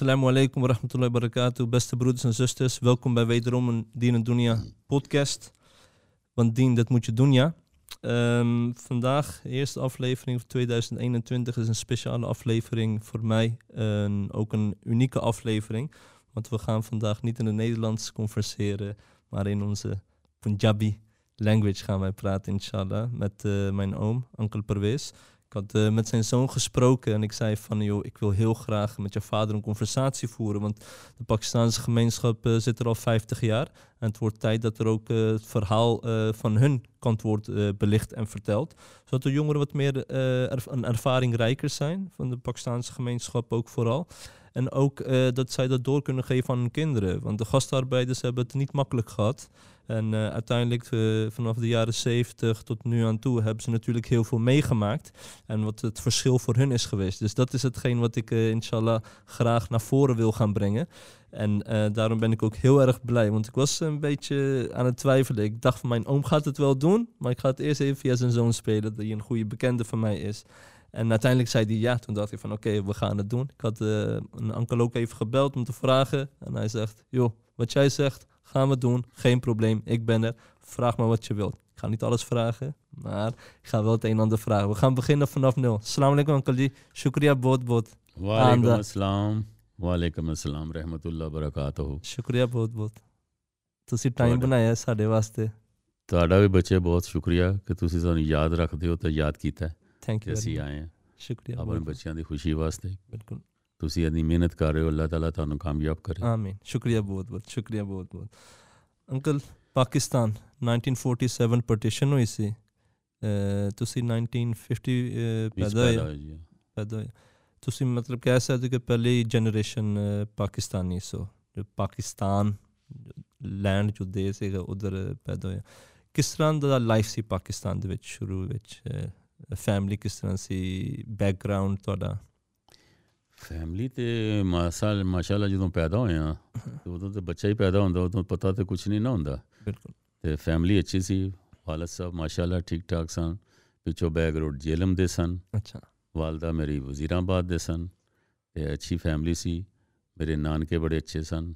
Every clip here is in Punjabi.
Assalamu alaikum wa rahmatullahi wa barakatuh. Beste broeders en zusters, welkom bij wederom een Dien en Dunia podcast. Want Dien, dat moet je doen, ja. Ehm, vandaag, eerste aflevering van 2021, is een speciale aflevering voor mij. Een, ook een unieke aflevering. Want we gaan vandaag niet in het Nederlands converseren, maar in onze Punjabi language gaan wij praten, inshallah. Met eh, mijn oom, Uncle Perwees. Ik had uh, met zijn zoon gesproken en ik zei van, joh, ik wil heel graag met je vader een conversatie voeren. Want de Pakistanse gemeenschap uh, zit er al 50 jaar. En het wordt tijd dat er ook uh, het verhaal van hun kant wordt belicht en verteld. Zodat de jongeren wat meer erv een ervaringrijker zijn, van de Pakistanse gemeenschap ook vooral. En ook dat zij dat door kunnen geven aan hun kinderen. Want de gastarbeiders hebben het niet makkelijk gehad. En uh, uiteindelijk uh, vanaf de jaren 70 tot nu aan toe hebben ze natuurlijk heel veel meegemaakt. En wat het verschil voor hun is geweest. Dus dat is hetgeen wat ik uh, inshallah graag naar voren wil gaan brengen. En daarom ben ik ook heel erg blij. Want ik was een beetje aan het twijfelen. Ik dacht van mijn oom gaat het wel doen. Maar ik ga het eerst even via zijn zoon spelen. Hij een goede bekende van mij is. En uiteindelijk zei hij ja. Toen dacht hij van oké, we gaan het doen. Ik had eh, een ankel ook even gebeld om te vragen. En hij zegt, joh, wat jij zegt, gaan we doen. Geen probleem, ik ben er. Vraag maar wat je wilt. Ik ga niet alles vragen, maar ik ga wel het een en ander vragen. We gaan beginnen vanaf nul. Salam alaikum, Ankali. Shukriya, boot, boot. Waalaikum assalam. Waalaikum assalam, rahmatullah, barakatuh. Shukriya, boot, boot. ਤੁਸੀਂ ਟਾਈਮ ਬਣਾਇਆ ਸਾਡੇ ਵਾਸਤੇ ਤੁਹਾਡਾ ਵੀ ਬੱਚੇ ਬਹੁਤ ਸ਼ੁਕਰੀਆ ਕਿ ਤੁਸੀਂ ਸਾਨੂੰ ਯਾਦ ਰੱਖਦੇ ਹੋ ਤੇ ਯਾਦ ਕੀਤਾ ਥੈਂਕ ਕਿ ਯੂ ਅਸੀਂ ਆਏ ਹਾਂ। ਸ਼ੁਕਰੀਆ ਆਪਣੇ ਬਹੁਤ ਬੱਚਿਆਂ ਦੀ ਖੁਸ਼ੀ ਵਾਸਤੇ। ਬਿਲਕੁਲ। ਤੁਸੀਂ ਇੰਨੀ ਮਿਹਨਤ ਕਰ ਰਹੇ ਹੋ ਅੱਲਾਹ ਤਾਲਾ ਤੁਹਾਨੂੰ ਕਾਮਯਾਬ ਕਰੇ। ਆਮੀਨ ਸ਼ੁਕਰੀਆ ਬਹੁਤ ਬਹੁਤ ਸ਼ੁਕਰੀਆ ਬਹੁਤ ਬਹੁਤ ਅੰਕਲ ਪਾਕਿਸਤਾਨ 1947 ਪਾਰਟੀਸ਼ਨ ਹੋਈ ਸੀ। ਅਹ ਤੁਸੀਂ 1950 ਅਹ ਵਿੱਚ ਪੈਦਾ ਹੋਏ ਪੈਦਾ ਹੋਏ। ਜੀ ਪੈਦਾ ਹੋਏ। ਤੁਸੀਂ ਮਤਲਬ ਕਹਿ ਸਕਦੇ ਹੋ ਕਿ ਪਹਿਲੀ ਜਨਰੇਸ਼ਨ ਪਾਕਿਸਤਾਨੀ ਸੋ ਜੋ ਪਾਕਿਸਤਾਨ ਲੈਂਡ ਜੋ ਦੇਸ਼ ਹੈਗਾ ਉਧਰ ਪੈਦਾ ਹੋਇਆ। ਕਿਸ ਤਰ੍ਹਾਂ ਦਾ ਲਾਈਫ ਸੀ ਪਾਕਿਸਤਾਨ ਦੇ ਵਿੱਚ ਸ਼ੁਰੂ ਵਿੱਚ? ਫੈਮਿਲੀ ਕਿਸ ਤਰ੍ਹਾਂ ਸੀ ਬੈਕਗ੍ਰਾਉਂਡ ਤੁਹਾਡਾ ਫੈਮਿਲੀ ਤੇ ਮਾਸ਼ਾਅੱਲਾ ਮਾਸ਼ਾਅੱਲਾ ਜਦੋਂ ਪੈਦਾ ਹੋਇਆ ਤੇ ਉਦੋਂ ਤੇ ਬੱਚਾ ਹੀ ਪੈਦਾ ਹੁੰਦਾ ਉਦੋਂ ਪਤਾ ਤੇ ਕੁਝ ਨਹੀਂ ਨਾ ਹੁੰਦਾ ਬਿਲਕੁਲ ਤੇ ਫੈਮਿਲੀ ਅੱਛੀ ਸੀ ਵਾਲਦ ਸਾਹਿਬ ਮਾਸ਼ਾਅੱਲਾ ਠੀਕ ਠਾਕ ਸਨ ਪਿੱਛੋਂ ਬੈਕਗ੍ਰਾਉਂਡ ਜੇਲਮ ਦੇ ਸਨ ਅੱਛਾ ਵਾਲਦਾ ਮੇਰੀ ਵਜ਼ੀਰਾਬਾਦ ਦੇ ਸਨ ਤੇ ਅੱਛੀ ਫੈਮਿਲੀ ਸੀ ਮੇਰੇ ਨਾਨਕੇ ਬੜੇ ਅੱਛੇ ਸਨ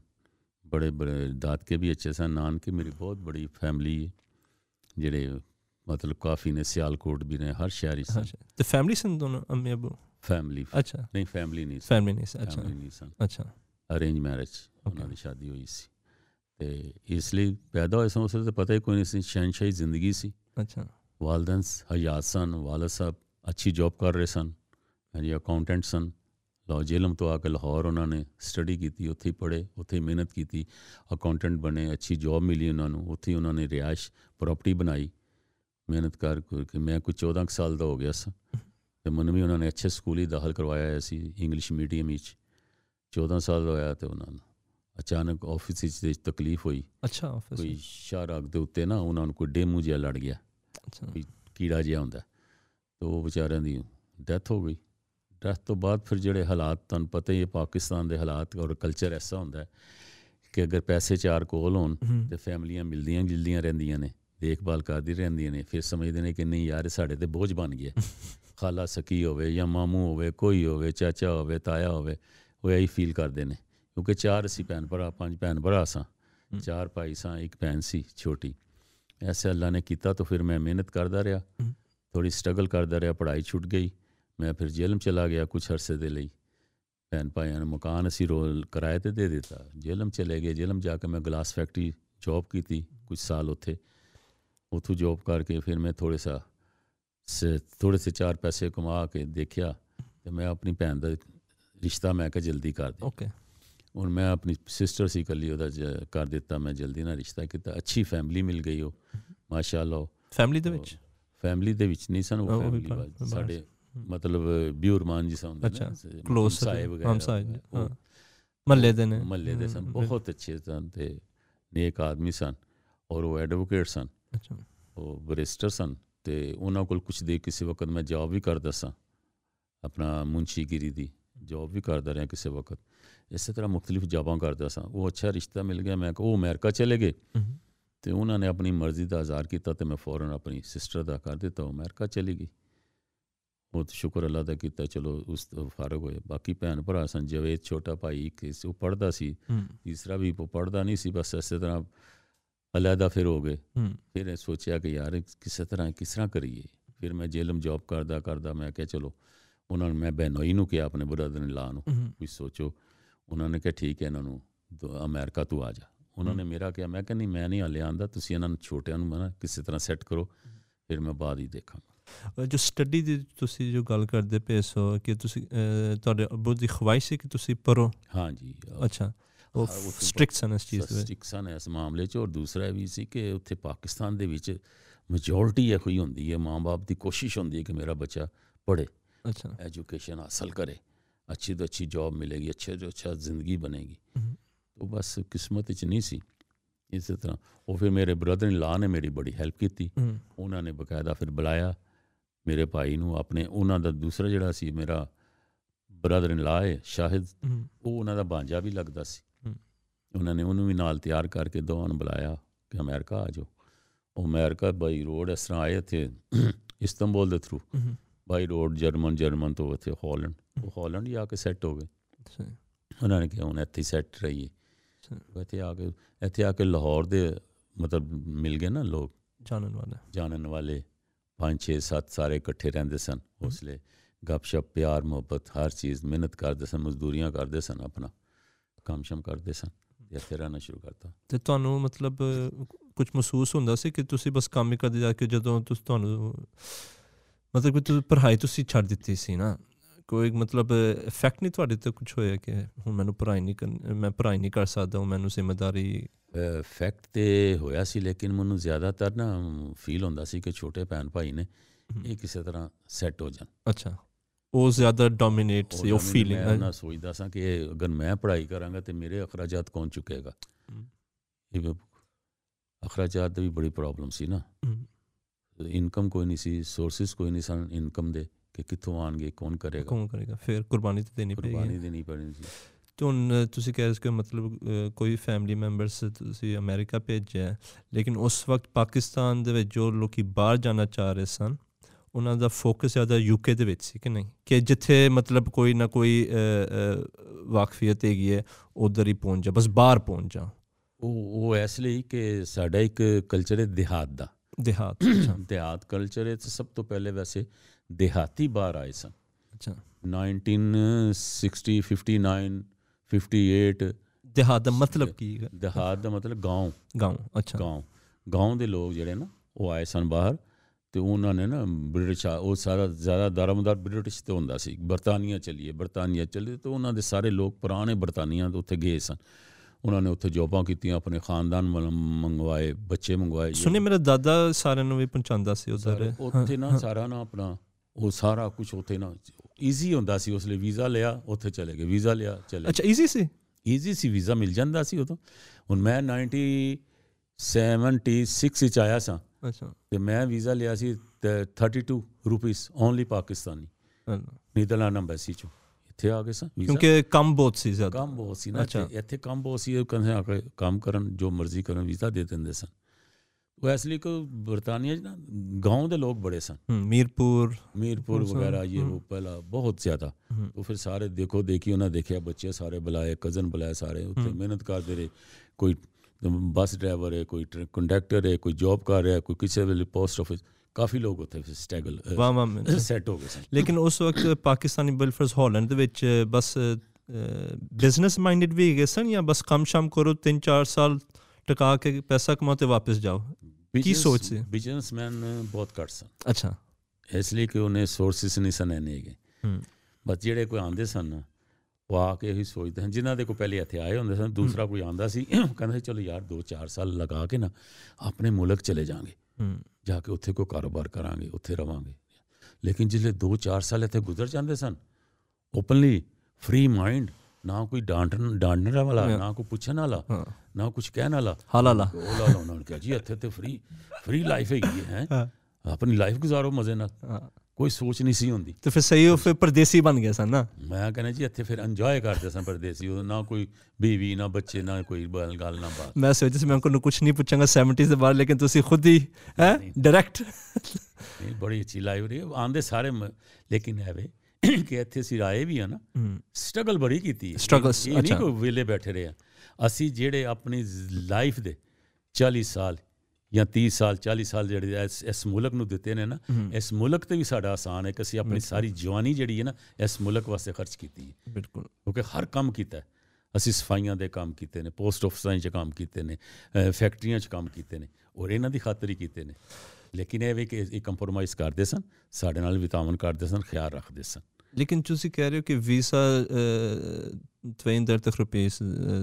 ਬੜੇ ਬੜੇ ਦਾਦਕੇ ਵੀ ਅੱਛੇ ਸਨ ਨਾਨਕੇ ਮੇਰੀ ਬਹੁਤ ਬੜੀ ਫੈਮਿਲੀ ਜਿਹੜੇ ਮਤਲਬ ਕਾਫੀ ਨੇ ਸਿਆਲਕੋਟ ਵੀ ਨੇ ਹਰ ਸ਼ਹਿਰ ਹੀ ਸਨ ਅੱਛਾ ਤੇ ਫੈਮਿਲੀ ਸਨ ਦੋਨੋਂ ਅੰਮੀ ਅਬੂ ਫੈਮਿਲੀ ਅੱਛਾ ਨਹੀਂ ਫੈਮਿਲੀ ਨਹੀਂ ਸੀ ਫੈਮਿਲੀ ਨਹੀਂ ਸੀ ਅੱਛਾ ਫੈਮਿਲੀ ਨਹੀਂ ਸਨ ਅੱਛਾ ਅਰੇਂਜ ਮੈਰਿਜ ਉਹਨਾਂ ਦੀ ਸ਼ਾਦੀ ਹੋਈ ਸੀ ਤੇ ਇਸ ਲਈ ਪੈਦਾ ਹੋਏ ਸਨ ਉਸ ਵੇਲੇ ਤਾਂ ਪਤਾ ਹੀ ਕੋਈ ਨਹੀਂ ਸੀ ਸ਼ਹਿਨਸ਼ਾਹੀ ਜ਼ਿੰਦਗੀ ਸੀ ਅੱਛਾ ਵਾਲਦਨ ਹਯਾਤ ਸਨ ਵਾਲਦ ਸਾਹਿਬ ਅੱਛੀ ਜੌਬ ਕਰ ਰਹੇ ਸਨ ਹਾਂਜੀ ਅਕਾਊਂਟੈਂਟ ਸਨ ਲਾਹੌਰ ਜੇਲਮ ਤੋਂ ਆ ਕੇ ਲਾਹੌਰ ਉਹਨਾਂ ਨੇ ਸਟੱਡੀ ਕੀਤੀ ਉੱਥੇ ਹੀ ਪੜ੍ਹੇ ਉੱਥੇ ਹੀ ਮਿਹਨਤ ਕੀਤੀ ਅਕਾਊਂਟੈਂਟ ਬਣੇ ਅੱਛੀ ਜੌਬ ਮਿਲੀ ਉਹਨਾਂ ਨੂੰ ਉੱਥੇ ਹੀ ਉਹਨਾਂ ਨੇ ਰਿਹਾਇਸ਼ ਪ੍ਰਾਪਰਟੀ ਬਣਾਈ ਮਿਹਨਤ ਕਰ ਕੇ ਮੈਂ ਕੋਈ 14 ਕੁ ਸਾਲ ਦਾ ਹੋ ਗਿਆ ਸੀ। ਤੇ ਮੈਨੂੰ ਵੀ ਉਹਨਾਂ ਨੇ ਅੱਛੇ ਸਕੂਲ ਹੀ ਦਾਖਲ ਕਰਵਾਇਆ ਹੋਇਆ ਸੀ ਇੰਗਲਿਸ਼ ਮੀਡੀਅਮ ਵਿੱਚ। 14 ਸਾਲ ਦਾ ਹੋਇਆ ਤੇ ਉਹਨਾਂ ਨੂੰ। ਅਚਾਨਕ ਆਫਿਸ ਵਿੱਚ ਤਕਲੀਫ ਹੋਈ। ਅੱਛਾ ਆਫਿਸ ਕੋਈ ਸ਼ਾਹਰਾਗ ਦੇ ਉੱਤੇ ਨਾ ਉਹਨਾਂ ਨੂੰ ਕੋਈ ਡੇਮੂ ਜਿਹਾ ਲੜ ਗਿਆ। ਅੱਛਾ। ਵੀ ਕੀੜਾ ਜਿਹਾ ਹੁੰਦਾ। ਤੇ ਉਹ ਵਿਚਾਰਿਆਂ ਦੀ ਡੈਥ ਹੋ ਗਈ। ਡੈਥ ਤੋਂ ਬਾਅਦ ਫਿਰ ਜਿਹੜੇ ਹਾਲਾਤ ਤੁਹਾਨੂੰ ਪਤਾ ਹੀ ਹੈ ਪਾਕਿਸਤਾਨ ਦੇ ਹਾਲਾਤ ਔਰ ਕਲਚਰ ਐਸਾ ਹੁੰਦਾ ਹੈ ਕਿ ਅਗਰ ਪੈਸੇ ਚਾਰ ਕੋਲ ਹੋਣ ਤੇ ਫੈਮਲੀਆਂ ਮਿਲਦੀਆਂ ਜਿਲਦੀਆਂ ਰਹਿੰਦੀਆਂ ਨੇ। ਦੇਖਭਾਲ ਕਰਦੀ ਰਹਿੰਦੀਆਂ ਨੇ ਫਿਰ ਸਮਝਦੇ ਨੇ ਕਿ ਨਹੀਂ ਯਾਰ ਇਹ ਸਾਡੇ ਤੇ ਬੋਝ ਬਣ ਗਿਆ। ਖਾਲਾ ਸਕੀ ਹੋਵੇ ਜਾਂ ਮਾਮੂ ਹੋਵੇ ਕੋਈ ਹੋਵੇ ਚਾਚਾ ਹੋਵੇ ਤਾਇਆ ਹੋਵੇ ਉਹ ਇਹੀ ਫੀਲ ਕਰਦੇ ਨੇ। ਕਿਉਂਕਿ ਚਾਰ ਅਸੀਂ ਭੈਣ ਭਰਾ ਪੰਜ ਭੈਣ ਭਰਾ ਸਾਂ। ਹਮ। ਚਾਰ ਭਾਈ ਸਾਂ ਇੱਕ ਭੈਣ ਸੀ ਛੋਟੀ। ਐਸੇ ਅੱਲਾ ਨੇ ਕੀਤਾ ਤਾਂ ਫਿਰ ਮੈਂ ਮਿਹਨਤ ਕਰਦਾ ਰਿਹਾ। ਹਮ। ਥੋੜੀ ਸਟਰਗਲ ਕਰਦਾ ਰਿਹਾ ਪੜ੍ਹਾਈ ਛੁੱਟ ਗਈ। ਮੈਂ ਫਿਰ ਜੇਲਮ ਚਲਾ ਗਿਆ ਕੁਝ ਅਰਸੇ ਦੇ ਲਈ। ਭੈਣ ਭਾਈਆਂ ਨੇ ਮਕਾਨ ਅਸੀਂ ਰੋਲ ਕਿਰਾਏ ਤੇ ਦੇ ਦਿੱਤਾ। ਜੇਲਮ ਚਲੇ ਗਏ ਜੇਲਮ ਜਾ ਕੇ ਮੈਂ ਗਲਾਸ ਫੈਕਟਰੀ ਜੌਬ ਕੀਤੀ ਕੁਝ ਸਾਲ ਉੱਥੇ ਜੌਬ ਕਰਕੇ ਫਿਰ ਮੈਂ ਥੋੜੇ ਸਾ ਥੋੜੇ ਸੇ ਚਾਰ ਪੈਸੇ ਕਮਾ ਕੇ ਦੇਖਿਆ ਤੇ ਮੈਂ ਆਪਣੀ ਭੈਣ ਦਾ ਰਿਸ਼ਤਾ ਮੈਂ ਕਿਹਾ ਜਲਦੀ ਕਰ ਦੇ। ਓਕੇ ਹੁਣ ਮੈਂ ਆਪਣੀ ਸਿਸਟਰ ਸੀ ਇਕੱਲੀ ਉਹਦਾ ਜ- ਕਰ ਦਿੱਤਾ ਮੈਂ ਜਲਦੀ ਨਾਲ ਰਿਸ਼ਤਾ ਕੀਤਾ। ਅੱਛੀ ਫੈਮਿਲੀ ਮਿਲ ਗਈ ਉਹ ਮਾਸ਼ਾਅੱਲਾ। ਫੈਮਿਲੀ ਦੇ ਵਿੱਚ? ਫੈਮਿਲੀ ਦੇ ਵਿੱਚ ਨਹੀਂ ਸਨ ਉਹ ਫੈਮਿਲੀ ਸਾਡੇ। ਮਤਲਬ ਬਿਊਰਮਾਨ ਜਿਸਾ ਹੁੰਦੇ ਅੱਛਾ, ਨੇ ਕਲੋਸ ਹਮਸਾਏ ਵਗੈਰਾ ਹਮਸਾਏ ਉਹ ਹਾਂ। ਮਹੱਲੇ ਦੇ ਨੇ। ਮਹੱਲੇ ਦੇ ਸਨ ਬਹੁਤ ਅੱਛੇ ਸਨ ਤੇ ਨੇਕ ਆਦਮੀ ਸਨ ਔਰ ਉਹ ਐਡਵੋਕੇਟ ਸਨ। ਅੱਛਾ। ਉਹ ਬਰਿਸਟਰ ਸਨ ਤੇ ਉਹਨਾਂ ਕੋਲ ਕੁਝ ਦੇ ਕਿਸੇ ਵਕਤ ਮੈਂ ਜੌਬ ਵੀ ਕਰਦਾ ਸਾਂ। ਆਪਣਾ ਮੁੰਸ਼ੀਗਿਰੀ ਦੀ ਜੌਬ ਵੀ ਕਰਦਾ ਰਿਹਾ ਕਿਸੇ ਵਕਤ। ਇਸੇ ਤਰ੍ਹਾਂ ਮੁxtਲਿਫ ਜੌਬਾਂ ਕਰਦਾ ਸਾਂ। ਉਹ ਅੱਛਾ ਰਿਸ਼ਤਾ ਮਿਲ ਗਿਆ। ਮੈਂ ਉਹ ਅਮਰੀਕਾ ਚਲੇ ਗਏ। ਤੇ ਉਹਨਾਂ ਨੇ ਆਪਣੀ ਮਰਜ਼ੀ ਦਾ ਇਜ਼ਹਾਰ ਕੀਤਾ ਤੇ ਮੈਂ ਫੌਰਨ ਆਪਣੀ ਸਿਸਟਰ ਦਾ ਕਰ ਦਿੱਤਾ। ਉਹ ਅਮਰੀਕਾ ਚਲੀ ਗਈ। ਉਹ ਤਾਂ ਸ਼ੁਕਰ ਅੱਲਾ ਦਾ ਕੀਤਾ। ਚਲੋ ਉਸ ਤੋਂ ਫਾਰਗ ਹੋਏ। ਬਾਕੀ ਭੈਣ ਭਰਾ ਸਨ ਜਵੇਦ ਛੋਟਾ ਭਾਈ ਇੱਕ ਸੀ ਉਹ ਪੜਦਾ ਸੀ। ਤੀਸਰਾ ਵੀ ਉਹ ਪੜਦਾ ਨਹੀਂ ਸੀ। ਬਸ ਇਸੇ ਤਰ੍ਹਾਂ ਅਲੱਦਾ ਫਿਰ ਹੋ ਗਏ ਹੂੰ ਫਿਰ ਇਹ ਸੋਚਿਆ ਕਿ ਯਾਰ ਕਿਸੇ ਤਰ੍ਹਾਂ ਕਿਸ ਤਰ੍ਹਾਂ ਕਰੀਏ ਫਿਰ ਮੈਂ ਜੇਲਮ ਜੌਬ ਕਰਦਾ ਕਰਦਾ ਮੈਂ ਕਿਹਾ ਚਲੋ ਉਹਨਾਂ ਨੂੰ ਮੈਂ ਬੈਨੋਈ ਨੂੰ ਕਿਹਾ ਆਪਣੇ ਬ੍ਰਦਰ ਨੇ ਲਾ ਨੂੰ ਹੂੰ ਵੀ ਸੋਚੋ ਉਹਨਾਂ ਨੇ ਕਿਹਾ ਠੀਕ ਹੈ ਇਹਨਾਂ ਨੂੰ ਦੋ- ਅਮਰੀਕਾ ਤੂੰ ਆ ਜਾ ਉਹਨਾਂ ਨੇ ਮੇਰਾ ਕਿਹਾ ਮੈਂ ਕਿਹਾ ਨਹੀਂ ਮੈਂ ਨਹੀਂ ਹਾਲੇ ਆਂਦਾ ਤੁਸੀਂ ਇਹਨਾਂ ਨੂੰ ਛੋਟਿਆਂ ਨੂੰ ਮਨਾ ਕਿਸੇ ਤਰ੍ਹਾਂ ਸੈੱਟ ਕਰੋ ਫਿਰ ਮੈਂ ਬਾਅਦ ਹੀ ਦੇਖਾਂਗਾ ਅਹ ਜੋ ਸਟੱਡੀ ਦੀ ਤੁਸੀਂ ਜੋ ਗੱਲ ਕਰਦੇ ਪਏ ਸੋ ਕਿ ਤੁਸੀਂ ਅਹ, ਤੁਹਾਡੇ ਬਹੁਤ ਉਹ ਸਟ੍ਰਿਕਟ ਸਨ ਇਸ ਚੀਜ਼ ਦੇ ਸਟ੍ਰਿਕਟ ਸਨ ਇਸ ਮਾਮਲੇ 'ਚ। ਔਰ ਦੂਸਰਾ ਵੀ ਸੀ ਕਿ ਉੱਥੇ ਪਾਕਿਸਤਾਨ ਦੇ ਵਿੱਚ ਮੈਜੋਰਟੀ ਇਹ ਕੋਈ ਹੁੰਦੀ ਹੈ। ਮਾਂ-ਬਾਪ ਦੀ ਕੋਸ਼ਿਸ਼ ਹੁੰਦੀ ਹੈ ਕਿ ਮੇਰਾ ਬੱਚਾ ਪੜ੍ਹੇ ਅੱਛਾ। ਐਜੂਕੇਸ਼ਨ ਹਾਸਲ ਕਰੇ ਅੱਛੀ ਤੋਂ ਅੱਛੀ ਜੌਬ ਮਿਲੇਗੀ ਅੱਛੇ ਤੋਂ ਅੱਛਾ ਜ਼ਿੰਦਗੀ ਬਣੇਗੀ। ਉਹ ਬਸ ਕਿਸਮਤ 'ਚ ਨਹੀਂ ਸੀ। ਇਸ ਤਰ੍ਹਾਂ ਉਹ ਫਿਰ ਮੇਰੇ ਬ੍ਰਦਰ ਇਨ ਲਾ ਨੇ ਮੇਰੀ ਬੜੀ ਹੈਲਪ ਕੀਤੀ। ਉਹਨਾਂ ਨੇ ਬਕਾਇਦਾ ਫਿਰ ਬੁਲਾਇਆ ਮੇਰੇ ਭਾਈ ਨੂੰ ਆਪਣੇ ਉਹਨਾਂ ਦਾ ਦੂਸਰਾ ਜਿਹੜਾ ਸੀ ਮੇਰਾ ਬ੍ਰਦਰ ਇਨ ਲਾ ਹੈ। ਸ਼ਾਹਿਦ ਉਹ ਉਹਨਾਂ ਦਾ ਬਾਂਝਾ ਵੀ ਲੱਗਦਾ ਸੀ। ਉਹਨਾਂ ਨੇ ਉਹਨੂੰ ਵੀ ਨਾਲ ਤਿਆਰ ਕਰਕੇ ਦੋਵਾਂ ਨੂੰ ਬੁਲਾਇਆ ਕਿ ਅਮਰੀਕਾ ਆ ਜਾਓ। ਉਹ ਅਮਰੀਕਾ ਬਾਈ ਰੋਡ ਇਸ ਤਰ੍ਹਾਂ ਆਏ ਇੱਥੇ ਇਸਤੰਬੁਲ ਦੇ through by road German German ਤੋਂ ਇੱਥੇ ਹਾਲੈਂਡ। ਉਹ ਹਾਲੈਂਡ ਹੀ ਆ ਕੇ ਸੈੱਟ ਹੋ ਗਏ। ਉਹਨਾਂ ਨੇ ਕਿਹਾ ਹੁਣ ਇੱਥੇ ਸੈੱਟ ਰਹੀਏ। ਇੱਥੇ ਆ ਕੇ ਇੱਥੇ ਆ ਕੇ ਲਾਹੌਰ ਦੇ ਮਤਲਬ ਮਿਲ ਗਏ ਨਾ ਲੋਕ। ਜਾਣਨ ਵਾਲਾ। ਜਾਣਨ ਵਾਲੇ। ਪੰਜ ਛੇ ਸੱਤ ਸਾਰੇ ਇਕੱਠੇ ਰਹਿੰਦੇ ਸਨ। ਹੌਸਲੇ ਗੱਪਸ਼ਪ ਪਿਆਰ ਮੁਹੱਬਤ ਹਰ ਚੀਜ਼ ਮਿਹਨਤ ਕਰਦੇ ਸਨ ਮਜ਼ਦੂਰੀਆਂ ਕਰਦੇ ਸਨ ਆਪਣਾ। ਕੰਮ ਸ਼ਮ ਕਰਦੇ ਸਨ। ਇੱਥੇ ਰਹਿਣਾ ਸ਼ੁਰੂ ਕਰਤਾ? ਤੇ ਤੁਹਾਨੂੰ ਮਤਲਬ ਕੁਝ ਮਹਿਸੂਸ ਹੁੰਦਾ ਸੀ ਕਿ ਤੁਸੀਂ ਬਸ ਕੰਮ ਹੀ ਕਰਦੇ ਜਾ ਕੇ ਜਦੋਂ ਤੁਸੀਂ ਤੁਹਾਨੂੰ ਮਤਲਬ ਕਿ ਤੁਸੀਂ ਪੜ੍ਹਾਈ ਤੁਸੀਂ ਛੱਡ ਦਿੱਤੀ ਸੀ ਨਾ? ਕੋਈ ਮਤਲਬ ਇਫੈਕਟ ਨਹੀਂ ਤੁਹਾਡੇ ਤੇ ਕੁਝ ਹੋਇਆ ਕਿ ਹੁਣ ਮੈਨੂੰ ਪੜ੍ਹਾਈ ਨਹੀਂ ਕਰਨੀ ਮੈਂ ਪੜ੍ਹਾਈ ਨਹੀਂ ਕਰ ਸਕਦਾ ਹੁਣ ਮੈਨੂੰ ਜ਼ਿੰਮੇਵਾਰੀ ਫੈਕਟ ਤੇ ਹੋਇਆ ਸੀ ਲੇਕਿਨ ਮੈਨੂੰ ਜ਼ਿਆਦਾਤਰ ਨਾ ਫੀਲ ਹੁੰਦਾ ਸੀ ਕਿ ਛੋਟੇ ਭੈਣ ਭਾਈ ਨੇ ਇਹ ਕਿਸੇ ਤਰ੍ਹਾਂ ਸੈੱਟ ਹੋ ਜਾਣ। ਅੱਛਾ। ਉਹ ਜ਼ਿਆਦਾ ਡੋਮਿਨੇਟ ਸੀ ਉਹ ਮੈਂ ਫੀਲਿੰਗ ਉਹਨਾਂ ਸੋਚਦਾ ਸਾਂ ਕਿ ਇਹ ਅਗਰ ਮੈਂ ਪੜ੍ਹਾਈ ਕਰਾਂਗਾ ਤੇ ਮੇਰੇ ਅਖਰਾਜਾਤ ਕੌਣ ਚੁੱਕੇਗਾ ਹਮ। ਇਹ ਅਖਰਾਜਾਤ ਦੀ ਵੀ ਬੜੀ ਪ੍ਰੋਬਲਮ ਸੀ ਨਾ ਇਨਕਮ ਕੋਈ ਨਹੀਂ ਸੀ ਸੋਰਸਸ ਕੋਈ ਨਹੀਂ ਸਨ ਇਨਕਮ ਦੇ ਕਿ ਕਿੱਥੋਂ ਆਣਗੇ ਕੌਣ ਕਰੇਗਾ ਕੌਣ ਕਰੇਗਾ ਫਿਰ ਕੁਰਬਾਨੀ ਤੇ ਦੇਣੀ ਕੁਰਬਾਨੀ ਪਏਗੀ ਦੇਣੀ ਪੈਣੀ ਸੀ ਤੇ ਹੁਣ ਤੁਸੀਂ ਕਹਿ ਰਹੇ ਸੀ ਕਿ ਮਤਲਬ ਅਹ, ਕੋਈ ਫੈਮਿਲੀ ਮੈਂਬਰਸ ਤੁਸੀਂ ਅਮਰੀਕਾ ਭੇਜਿਆ ਹੈ, ਲੇਕਿਨ ਉਸ ਵਕਤ ਪਾਕਿਸਤਾਨ ਦੇ ਵਿੱਚ ਜੋ ਲੋਕੀ ਬਾਹਰ ਜਾਣਾ ਚਾਹ ਰਹੇ ਸਨ ਉਹਨਾਂ ਦਾ ਫੋਕਸ ਜ਼ਿਆਦਾ ਯੂਕੇ ਦੇ ਵਿੱਚ ਸੀ ਕਿ ਨਹੀਂ ਕਿ ਜਿੱਥੇ ਮਤਲਬ ਕੋਈ ਨਾ ਕੋਈ ਅਹ, ਅਹ, ਵਾਕਫੀਅਤ ਹੈਗੀ ਹੈ ਉਧਰ ਹੀ ਪਹੁੰਚ ਜਾ ਬਸ ਬਾਹਰ ਪਹੁੰਚ ਜਾ ਉਹ ਉਹ ਇਸ ਲਈ ਕਿ ਸਾਡਾ ਇੱਕ ਕਲਚਰ ਹੈ ਦਿਹਾਤ ਦਾ ਦਿਹਾਤ ਅੱਛਾ ਦਿਹਾਤ ਕਲਚਰ ਹੈ ਤੇ ਸਭ ਤੋਂ ਪਹਿਲੇ ਵੈਸੇ ਦਿਹਾਤੀ ਬਾਹਰ ਆਏ ਸਨ ਅੱਛਾ 1960 59 58 ਦਿਹਾਤ ਦਾ ਮਤਲਬ ਕੀ ਹੈ ਦਿਹਾਤ ਦਾ ਮਤਲਬ گاؤں گاؤں ਅੱਛਾ گاؤں گاؤں ਦੇ ਲੋਕ ਜਿਹੜੇ ਨਾ ਉਹ ਆਏ ਸਨ ਬਾਹਰ ਤੇ ਉਹਨਾਂ ਨੇ ਨਾ ਬ੍ਰਿਟਿਸ਼ ਉਹ ਸਾਰਾ ਜ਼ਿਆਦਾ ਦਾਰਮਦਾਰ ਬ੍ਰਿਟਿਸ਼ ਤੇ ਹੁੰਦਾ ਸੀ। ਬਰਤਾਨੀਆ ਚਲੀਏ ਬਰਤਾਨੀਆ ਚੱਲੀਏ ਤੇ ਉਹਨਾਂ ਦੇ ਸਾਰੇ ਲੋਕ ਪੁਰਾਣੇ ਬਰਤਾਨੀਆ ਤੋਂ ਉੱਥੇ ਗਏ ਸਨ। ਉਹਨਾਂ ਨੇ ਉੱਥੇ ਜੋਬਾਂ ਕੀਤੀਆਂ ਆਪਣੇ ਖਾਨਦਾਨ ਮੰਗਵਾਏ ਬੱਚੇ ਮੰਗਵਾਏ। ਸੁਣੇ ਮੇਰਾ ਦਾਦਾ ਸਾਰਿਆਂ ਨੂੰ ਵੀ ਪਹੁੰਚਾਉਂਦਾ ਸੀ ਉਧਰ। ਉੱਥੇ ਨਾ ਸਾਰਾ ਨਾ ਆਪਣਾ ਉਹ ਸਾਰਾ ਕੁਝ ਉੱਥੇ ਨਾ ਈਜ਼ੀ ਹੁੰਦਾ ਸੀ ਉਸ ਲਈ ਵੀਜ਼ਾ ਲਿਆ ਉੱਥੇ ਚਲੇ ਗਏ। ਵੀਜ਼ਾ ਲਿਆ ਚਲੇ ਅੱਛਾ ਈਜ਼ੀ ਸੀ? ਈਜ਼ੀ ਸੀ ਵੀਜ਼ਾ ਮਿਲ ਜਾਂਦਾ ਸੀ ਉਦੋਂ। ਹੁਣ ਮੈਂ 1976 ਵਿੱਚ ਆਇਆ ਸਾਂ। میر پو پا بہت زیادہ۔ سارے دیکھو بچے بلا بلا سارے محنت کرتے رہے۔ کوئی ਬੱਸ ਡਰਾਈਵਰ ਹੈ ਕੋਈ ਕੰਡਕਟਰ ਹੈ ਕੋਈ ਜੌਬ ਕਰ ਰਿਹਾ ਕੋਈ ਕਿਸੇ ਵੇਲੇ ਪੋਸਟ ਆਫਿਸ ਕਾਫੀ ਲੋਕ ਉੱਥੇ ਸਟੈਗਲ ਸੈੱਟ ਹੋ ਗਏ ਸਨ। ਲੇਕਿਨ ਉਸ ਵਕਤ ਪਾਕਿਸਤਾਨੀ ਬਿਲਫਰਸ ਹਾਲੈਂਡ ਦੇ ਵਿੱਚ ਬਸ ਬਿਜ਼ਨਸ ਮਾਈਂਡਡ ਵੀ ਹੈਗੇ ਸਨ ਜਾਂ ਬਸ ਕੰਮ ਸ਼ਾਮ ਕਰੋ 3-4 ਸਾਲ ਟਿਕਾ ਕੇ ਪੈਸਾ ਕਮਾਓ ਤੇ ਵਾਪਸ ਜਾਓ? ਕੀ ਸੋਚ ਸੀ? ਬਿਜ਼ਨਸਮੈਨ ਬਹੁਤ ਘੱਟ ਸਨ। ਅੱਛਾ। ਇਸ ਲਈ ਕਿ ਉਹਨੇ ਸੋਰਸਿਸ ਨਹੀਂ ਸਨ ਇਹਨੇ ਹੈਗੇ। ਬਸ ਜਿਹੜੇ ਕੋਈ ਆਉਂਦੇ ਸਨ ਉਹ ਆ ਕੇ ਇਹੀ ਸੋਚਦੇ ਹਨ। ਜਿਨ੍ਹਾਂ ਦੇ ਕੋਲ ਪਹਿਲੇ ਇੱਥੇ ਆਏ ਹੁੰਦੇ ਸਨ ਦੂਸਰਾ ਕੋਈ ਆਂਦਾ ਸੀ ਕਹਿੰਦਾ ਸੀ, ਚਲੋ ਯਾਰ 2-4 ਸਾਲ ਲਗਾ ਕੇ ਨਾ ਆਪਣੇ ਮੁਲਕ ਚਲੇ ਜਾਾਂਗੇ। ਜਾ ਕੇ ਉੱਥੇ ਕੋਈ ਕਾਰੋਬਾਰ ਕਰਾਂਗੇ ਉੱਥੇ ਰਵਾਂਗੇ। ਲੇਕਿਨ ਜਿਹੜੇ 2-4 ਸਾਲ ਇੱਥੇ ਗੁਜ਼ਰ ਜਾਂਦੇ ਸਨ ਓਪਨਲੀ ਫ੍ਰੀ ਮਾਈਂਡ ਨਾ ਕੋਈ ਡਾਂਟਣ ਡਾਂਟਣ ਵਾਲਾ. ਨਾ ਕੋਈ ਪੁੱਛਣ ਵਾਲਾ ਨਾ ਕੁਝ ਕਹਿਣ ਵਾਲਾ। ਹਾਲਾਲਾ ਉਹ ਲਾ ਲਾ ਉਹਨਾਂ ਨੇ ਕਿਹਾ ਜੀ ਇੱਥੇ ਤੇ ਫ੍ਰੀ ਫ੍ਰੀ ਲਾਈਫ ਹੈਗੀ ਹੈ ਆਪਣੀ ਲਾਈਫ ਗੁਜ਼ਾਰੋ ਮਜ਼ੇ ਨਾਲ। ਕੋਈ ਸੋਚ ਨਹੀਂ ਸੀ ਹੁੰਦੀ। ਤੇ ਫਿਰ ਸਹੀ ਉਹ ਫਿਰ ਪਰਦੇਸੀ ਬਣ ਗਿਆ ਸਨ ਨਾ। ਮੈਂ ਕਹਿੰਦਾ ਜੀ ਇੱਥੇ ਫਿਰ ਇੰਜੋਏ ਕਰਦੇ ਸਾਂ ਪਰਦੇਸੀ ਉਦੋਂ ਨਾ ਕੋਈ ਬੀਵੀ ਨਾ ਬੱਚੇ ਨਾ ਕੋਈ ਗੱਲ ਨਾ ਬਾਤ। ਮੈਂ ਸੋਚਿਆ ਸੀ ਮੈਂ ਅੰਕਲ ਨੂੰ ਕੁਝ ਨਹੀਂ ਪੁੱਛਾਂਗਾ 70s ਦੇ ਬਾਅਦ ਲੇਕਿਨ ਤੁਸੀਂ ਖੁਦ ਹੀ ਹੈ ਡਾਇਰੈਕਟ ਨਹੀਂ ਬੜੀ ਅੱਛੀ ਰਹੀ। ਆਂਦੇ ਸਾਰੇ ਲੇਕਿਨ ਹੈ ਵੇ ਕਿ ਇੱਥੇ ਅਸੀਂ ਆਏ ਵੀ ਆ ਨਾ ਸਟਰਗਲ ਬੜੀ ਕੀਤੀ। ਹੈ Struggles, ਇਹ ਨਹੀਂ। ਕੋਈ ਵਿਲੇ ਬੈਠੇ ਰਹੇ ਅਸੀਂ ਜਿਹੜੇ ਆਪਣੀ ਲਾਈਫ ਦੇ 40 ਸਾਲ ਜਾਂ 30 ਸਾਲ 40 ਸਾਲ ਜਿਹੜੇ ਇਸ ਇਸ ਮੁਲਕ ਨੂੰ ਦਿੱਤੇ ਨੇ ਨਾ ਇਸ ਮੁਲਕ ਤੇ ਵੀ ਸਾਡਾ ਆਸਾਨ ਹੈ ਕਿ ਅਸੀਂ ਆਪਣੀ ਸਾਰੀ ਜਵਾਨੀ ਜਿਹੜੀ ਹੈ ਨਾ ਇਸ ਮੁਲਕ ਵਾਸਤੇ ਖਰਚ ਕੀਤੀ ਹੈ। ਬਿਲਕੁਲ। ਕਿਉਂਕਿ ਹਰ ਕੰਮ ਕੀਤਾ ਹੈ। ਅਸੀਂ ਸਫਾਈਆਂ ਦੇ ਕੰਮ ਕੀਤੇ ਨੇ ਪੋਸਟ ਆਫਿਸਾਂ 'ਚ ਕੰਮ ਕੀਤੇ ਨੇ ਫੈਕਟਰੀਆਂ 'ਚ ਕੰਮ ਕੀਤੇ ਨੇ ਔਰ ਇਹਨਾਂ ਦੀ ਖਾਤਰ ਹੀ ਕੀਤੇ ਨੇ। ਲੇਕਿਨ ਇਹ ਵੀ ਕਿ ਇਹ ਕੰਪਰੋਮਾਈਜ਼ ਕਰਦੇ ਸਨ ਸਾਡੇ ਨਾਲ ਵੀ ਤਾਮਨ ਕਰਦੇ ਸਨ ਖਿਆਲ ਰੱਖਦੇ ਸਨ। ਲੇਕਿਨ ਤੁਸੀਂ ਕਹਿ ਰਹੇ ਹੋ ਕਿ ਵੀਜ਼ਾ 32 ਰੁਪਏ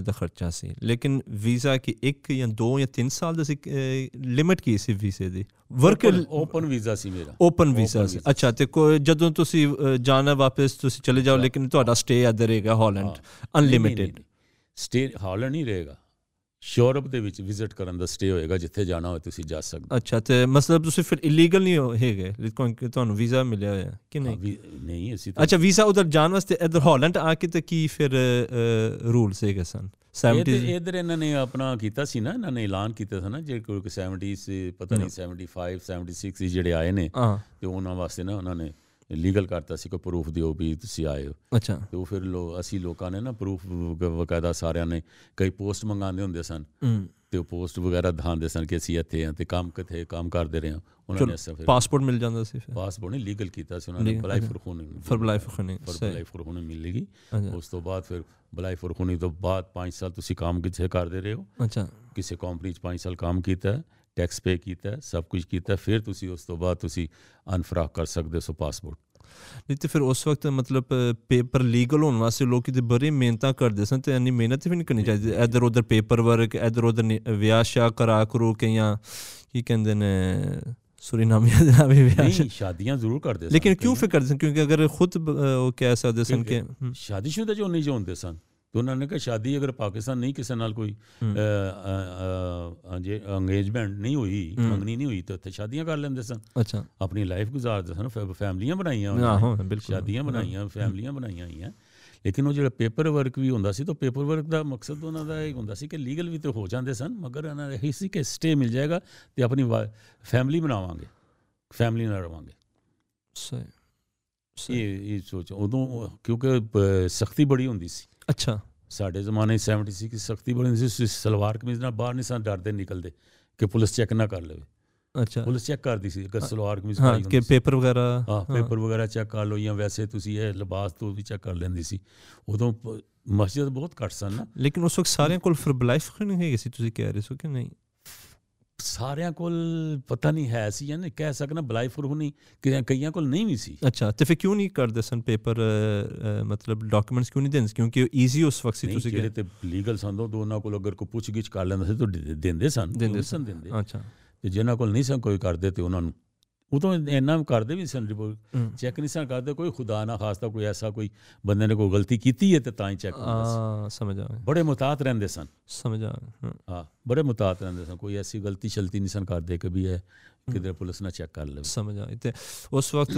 ਦਾ ਖਰਚਾ ਸੀ ਲੇਕਿਨ ਵੀਜ਼ਾ ਕਿ ਇੱਕ ਜਾਂ ਦੋ ਜਾਂ ਤਿੰਨ ਸਾਲ ਦਾ ਸੀ ਲਿਮਿਟ ਕੀ ਸੀ ਵੀਜ਼ੇ ਦੀ ਵਰਕ ਓਪਨ ਵੀਜ਼ਾ ਸੀ ਮੇਰਾ ਓਪਨ ਵੀਜ਼ਾ ਸੀ ਅੱਛਾ ਤੇ ਜਦੋਂ ਤੁਸੀਂ ਜਾਣਾ ਵਾਪਸ ਤੁਸੀਂ ਚਲੇ ਜਾਓ ਲੇਕਿਨ ਤੁਹਾਡਾ ਸਟੇ ਇੱਧਰ ਰਹੇਗਾ ਹਾਲੈਂਡ ਅਨਲਿਮਿਟਿਡ ਸਟੇ ਹਾਲੈਂਡ ਨਹੀਂ ਰਹੇਗਾ ਯੂਰਪ ਦੇ ਵਿੱਚ ਵਿਜ਼ਿਟ ਕਰਨ ਦਾ ਸਟੇ ਹੋਏਗਾ ਜਿੱਥੇ ਜਾਣਾ ਹੋਵੇ ਤੁਸੀਂ ਜਾ ਸਕਦੇ ਅੱਛਾ ਤੇ ਮਤਲਬ ਤੁਸੀਂ ਫਿਰ ਇਲੀਗਲ ਨਹੀਂ ਹੋ- ਹੈਗੇ ਕਿਉਂਕਿ ਤੁਹਾਨੂੰ ਵੀਜ਼ਾ ਮਿਲਿਆ ਹੋਇਆ ਕਿ ਨਹੀਂ? ਨਹੀਂ ਅਸੀਂ ਤਾਂ ਅੱਛਾ ਵੀਜ਼ਾ ਉਧਰ ਜਾਣ ਵਾਸਤੇ ਇੱਧਰ ਹਾਲੈਂਡ ਆ ਕੇ ਤੇ ਕੀ ਫਿਰ ਰੂਲਸ ਹੈਗੇ ਸਨ? 70s ਇਧਰ ਇਹਨਾਂ ਨੇ ਆਪਣਾ ਕੀਤਾ ਸੀ ਨਾ ਇਹਨਾਂ ਨੇ ਐਲਾਨ ਕੀਤਾ ਸੀ ਨਾ ਜੇ ਕੋਈ 70 ਸੀ ਪਤਾ ਨਹੀਂ 75 76 ਸੀ ਜਿਹੜੇ ਆਏ ਨੇ ਤੇ ਉਹਨਾਂ ਵਾਸਤੇ ਨਾ ਉਹਨਾਂ ਨੇ ਲੀਗਲ ਕਰਤਾ ਸੀ ਕੋਈ ਪ੍ਰੂਫ ਦਿਓ ਵੀ ਤੁਸੀਂ ਆਏ ਹੋ। ਅੱਛਾ। ਤੇ ਉਹ ਫਿਰ ਲੋ ਅਸੀਂ ਲੋਕਾਂ ਨੇ ਨਾ ਪ੍ਰੂਫ ਵਕਾਇਦਾ ਸਾਰਿਆਂ ਨੇ ਕਈ ਪੋਸਟ ਮੰਗਾਉਂਦੇ ਹੁੰਦੇ ਸਨ। ਤੇ ਉਹ ਪੋਸਟ ਵਗੈਰਾ ਦਿਖਾਉਂਦੇ ਸਨ ਕਿ ਅਸੀਂ ਇੱਥੇ ਹਾਂ ਤੇ ਕੰਮ ਕਿੱਥੇ ਕੰਮ ਕਰਦੇ ਰਹੇ ਹਾਂ। ਉਹਨਾਂ ਨੇ ਅਸਾਂ ਫਿਰ ਪਾਸਪੋਰਟ ਮਿਲ ਜਾਂਦਾ ਸੀ ਫਿਰ। ਪਾਸਪੋਰਟ ਨਹੀਂ ਲੀਗਲ ਕੀਤਾ ਸੀ ਉਹਨਾਂ ਨੇ ਬਲਾਈ। ਫਰਖੂਨੀ। ਫਰ ਬਲਾਈ ਫਖਣੀ ਫਰ ਬਲਾਈ ਫਰਖੂਨੀ ਮਿਲੇਗੀ ਉਸ ਤੋਂ ਬਾਅਦ ਫਿਰ ਬਲਾਈ ਫਰਖੂਨੀ ਤੋਂ ਬਾਅਦ 5 ਸਾਲ ਤੁਸੀਂ ਕੰਮ ਕਿੱਥੇ ਕਰਦੇ ਰਹੇ ਹੋ? ਅੱਛਾ। ਕਿਸੇ ਕੰਪਨੀ 'ਚ 5 ਸਾਲ ਕੰਮ ਕੀਤਾ। ਟੈਕਸ ਪੇ ਕੀਤਾ ਸਭ ਕੁਝ ਕੀਤਾ ਫਿਰ ਤੁਸੀਂ ਉਸ ਤੋਂ ਬਾਅਦ ਤੁਸੀਂ ਅਨਫਰਾਕ ਕਰ ਸਕਦੇ ਹੋ ਸੋ ਪਾਸਪੋਰਟ ਨਹੀਂ ਤੇ ਫਿਰ ਉਸ ਵਕਤ ਮਤਲਬ ਪੇਪਰ ਲੀਗਲ ਹੋਣ ਵਾਸਤੇ ਲੋਕੀ ਤੇ ਬੜੀ ਮਿਹਨਤਾਂ ਕਰਦੇ ਸਨ ਤੇ ਇੰਨੀ ਮਿਹਨਤ ਵੀ ਨਹੀਂ ਕਰਨੀ ਚਾਹੀਦੀ। ਇੱਧਰ ਉੱਧਰ ਪੇਪਰ ਵਰਕ ਇੱਧਰ ਉੱਧਰ ਵਿਆਹ ਸ਼ਾ ਕਰਾ ਕਰੂ ਕੇ ਜਾਂ ਕੀ ਕਹਿੰਦੇ ਨੇ ਸੁਰੀਨਾਮੀਆਂ ਦੇ ਨਾਲ ਵੀ ਵਿਆਹ ਨਹੀਂ ਸ਼ਾਦੀਆਂ ਜ਼ਰੂਰ ਕਰਦੇ ਸਨ ਲੇਕਿਨ ਕਿਉਂ। ਫਿਰ ਕਰਦੇ ਸਨ? ਕਿਉਂਕਿ ਅਗਰ ਖੁਦ ਉਹ ਕਹਿ ਸਕਦੇ ਸਨ ਕਿ ਸ਼ਾਦੀशुदा ਜੋ ਨਹੀਂ ਜੋ ਹੁੰਦੇ ਸਨ। ਤੇ ਉਹਨਾਂ ਨੇ ਕਿਹਾ ਸ਼ਾਦੀ ਅਗਰ ਪਾਕਿਸਤਾਨ ਨਹੀਂ ਕਿਸੇ ਨਾਲ ਕੋਈ। ਜੇ ਅੰਗੇਜਮੈਂਟ ਨਹੀਂ ਹੋਈ ਮੰਗਣੀ ਨਹੀਂ ਹੋਈ ਤਾਂ ਉੱਥੇ ਸ਼ਾਦੀਆਂ ਕਰ ਲੈਂਦੇ ਸਨ। ਅੱਛਾ। ਆਪਣੀ ਲਾਈਫ ਗੁਜ਼ਾਰਦੇ ਸਨ ਫੈਮਲੀਆਂ ਬਣਾਈਆਂ ਆਹੋ ਬਿਲਕੁਲ। ਸ਼ਾਦੀਆਂ ਬਣਾਈਆਂ ਫੈਮਲੀਆਂ ਬਣਾਈਆਂ ਹੋਈਆਂ। ਲੇਕਿਨ ਉਹ ਜਿਹੜਾ ਪੇਪਰ ਵਰਕ ਵੀ ਹੁੰਦਾ ਸੀ ਤਾਂ ਪੇਪਰ ਵਰਕ ਦਾ ਮਕਸਦ ਉਹਨਾਂ ਦਾ ਇਹ ਹੁੰਦਾ ਸੀ ਕਿ ਲੀਗਲ ਵੀ ਤੇ ਹੋ ਜਾਂਦੇ ਸਨ ਮਗਰ ਉਹਨਾਂ ਦਾ ਇਹ ਸੀ ਕਿ ਸਟੇ ਮਿਲ ਜਾਏਗਾ ਤੇ ਆਪਣੀ ਫੈਮਲੀ ਬਣਾਵਾਂਗੇ ਫੈਮਲੀ ਨਾਲ ਰਵਾਂਗੇ। ਸਹੀ। ਇਹ ਇਹ ਸੋਚ ਉਦੋਂ ਕਿਉਂਕਿ ਸਖਤੀ ਬੜੀ ਹੁੰਦੀ ਸੀ। ਅੱਛਾ। ਸਾਡੇ ਜ਼ਮਾਨੇ 'ਚ 76 ਦੀ ਸਖਤੀ ਬੜੀ ਹੁੰਦੀ ਸੀ ਸਲਵਾਰ ਕਮੀਜ਼ ਨਾਲ ਬਾਹਰ ਨਹੀਂ ਸਨ ਡਰਦੇ ਨਿਕਲਦੇ ਕਿ ਪੁਲਿਸ ਚੈੱਕ ਨਾ ਕਰ ਲਵੇ। ਅੱਛਾ। ਪੁਲਿਸ ਚੈੱਕ ਕਰਦੀ ਸੀ ਅਗਰ ਸਲਵਾਰ ਕਮੀਜ਼ ਹਾਂ ਪਾਈ ਕਿ ਸੀ। ਪੇਪਰ ਵਗੈਰਾ ਹਾਂ ਪੇਪਰ ਵਗੈਰਾ ਚੈੱਕ ਕਰ ਲਓ ਜਾਂ ਵੈਸੇ ਤੁਸੀਂ ਇਹ ਲਿਬਾਸ ਤੋਂ ਵੀ ਚੈੱਕ ਕਰ ਲੈਂਦੀ ਸੀ। ਉਦੋਂ ਮਸਜਿਦ ਬਹੁਤ ਘੱਟ ਸਨ ਨਾ। ਲੇਕਿਨ ਉਸ ਵਕਤ ਸਾਰਿਆਂ ਕੋਲ ਫਿਰ ਬਲਾਈਫ ਨਹੀਂ ਹੈਗੀ ਸੀ ਤੁਸੀਂ ਕਹਿ ਰਹੇ ਸੋ ਕਿ ਨਹੀਂ? ਸਾਰਿਆਂ ਕੋਲ ਪਤਾ ਨਹੀਂ ਹੈ ਸੀ ਜਾਂ ਨਹੀਂ ਕਹਿ ਸਕਣਾ ਬਲਾਈ ਫਰਹੂਨੀ ਕਿ ਕਈਆਂ ਕੋਲ ਨਹੀਂ ਵੀ ਸੀ। ਅੱਛਾ ਤੇ ਫਿਰ ਕਿਉਂ ਨਹੀਂ ਕਰਦੇ ਸਨ ਪੇਪਰ ਮਤਲਬ ਡਾਕੂਮੈਂਟਸ ਕਿਉਂ ਨਹੀਂ ਦਿੰਦੇ? ਕਿਉਂਕਿ ਈਜ਼ੀ ਉਸ ਵਕਤ ਸੀ ਤੁਸੀਂ ਜਿਹੜੇ ਕਹਿ। ਤੇ ਲੀਗਲ ਸਨ ਉਹ ਉਹਨਾਂ ਕੋਲ ਅਗਰ ਕੋਈ ਪੁੱਛਗਿੱਛ ਕਰ ਲੈਂਦਾ ਸੀ ਤਾਂ ਦਿੰਦੇ ਸਨ ਦਿੰਦੇ ਸਨ। ਦਿੰਦੇ। ਅੱਛਾ। ਤੇ ਜਿਨ੍ਹਾਂ ਕੋਲ ਨਹੀਂ ਸਨ ਕੋਈ ਕਰਦੇ ਤੇ ਉਹਨਾਂ ਨੂੰ ਉਦੋਂ ਇੰਨਾ ਕਰਦੇ ਵੀ ਸਨ ਰਿਪੋਰਟ। ਚੈੱਕ ਨਹੀਂ ਸਨ ਕਰਦੇ ਕੋਈ ਖੁਦਾ ਨਾ ਖਾਸਤਾ ਕੋਈ ਐਸਾ ਕੋਈ ਬੰਦੇ ਨੇ ਕੋਈ ਗਲਤੀ ਕੀਤੀ ਹੈ ਤੇ ਤਾਂ ਹੀ ਚੈੱਕ ਹੁੰਦਾ ਸੀ। ਆ ਸਮਝ ਆ ਗਿਆ ਬੜੇ ਮੁਤਾਤ ਰਹਿੰਦੇ ਸਨ। ਸਮਝ ਆ ਗਿਆ ਹਾਂ। ਹਾਂ ਬੜੇ ਮੁਤਾਤ ਰਹਿੰਦੇ ਸਨ। ਕੋਈ ਐਸੀ ਗਲਤੀ ਸ਼ਲਤੀ ਨਹੀਂ ਸਨ ਕਰਦੇ ਕਿ ਵੀ ਇਹ ਕਿਧਰ ਪੁਲਿਸ ਨਾ ਚੈੱਕ ਕਰ ਲਵੇ। ਸਮਝ ਆ ਤੇ ਉਸ ਵਕਤ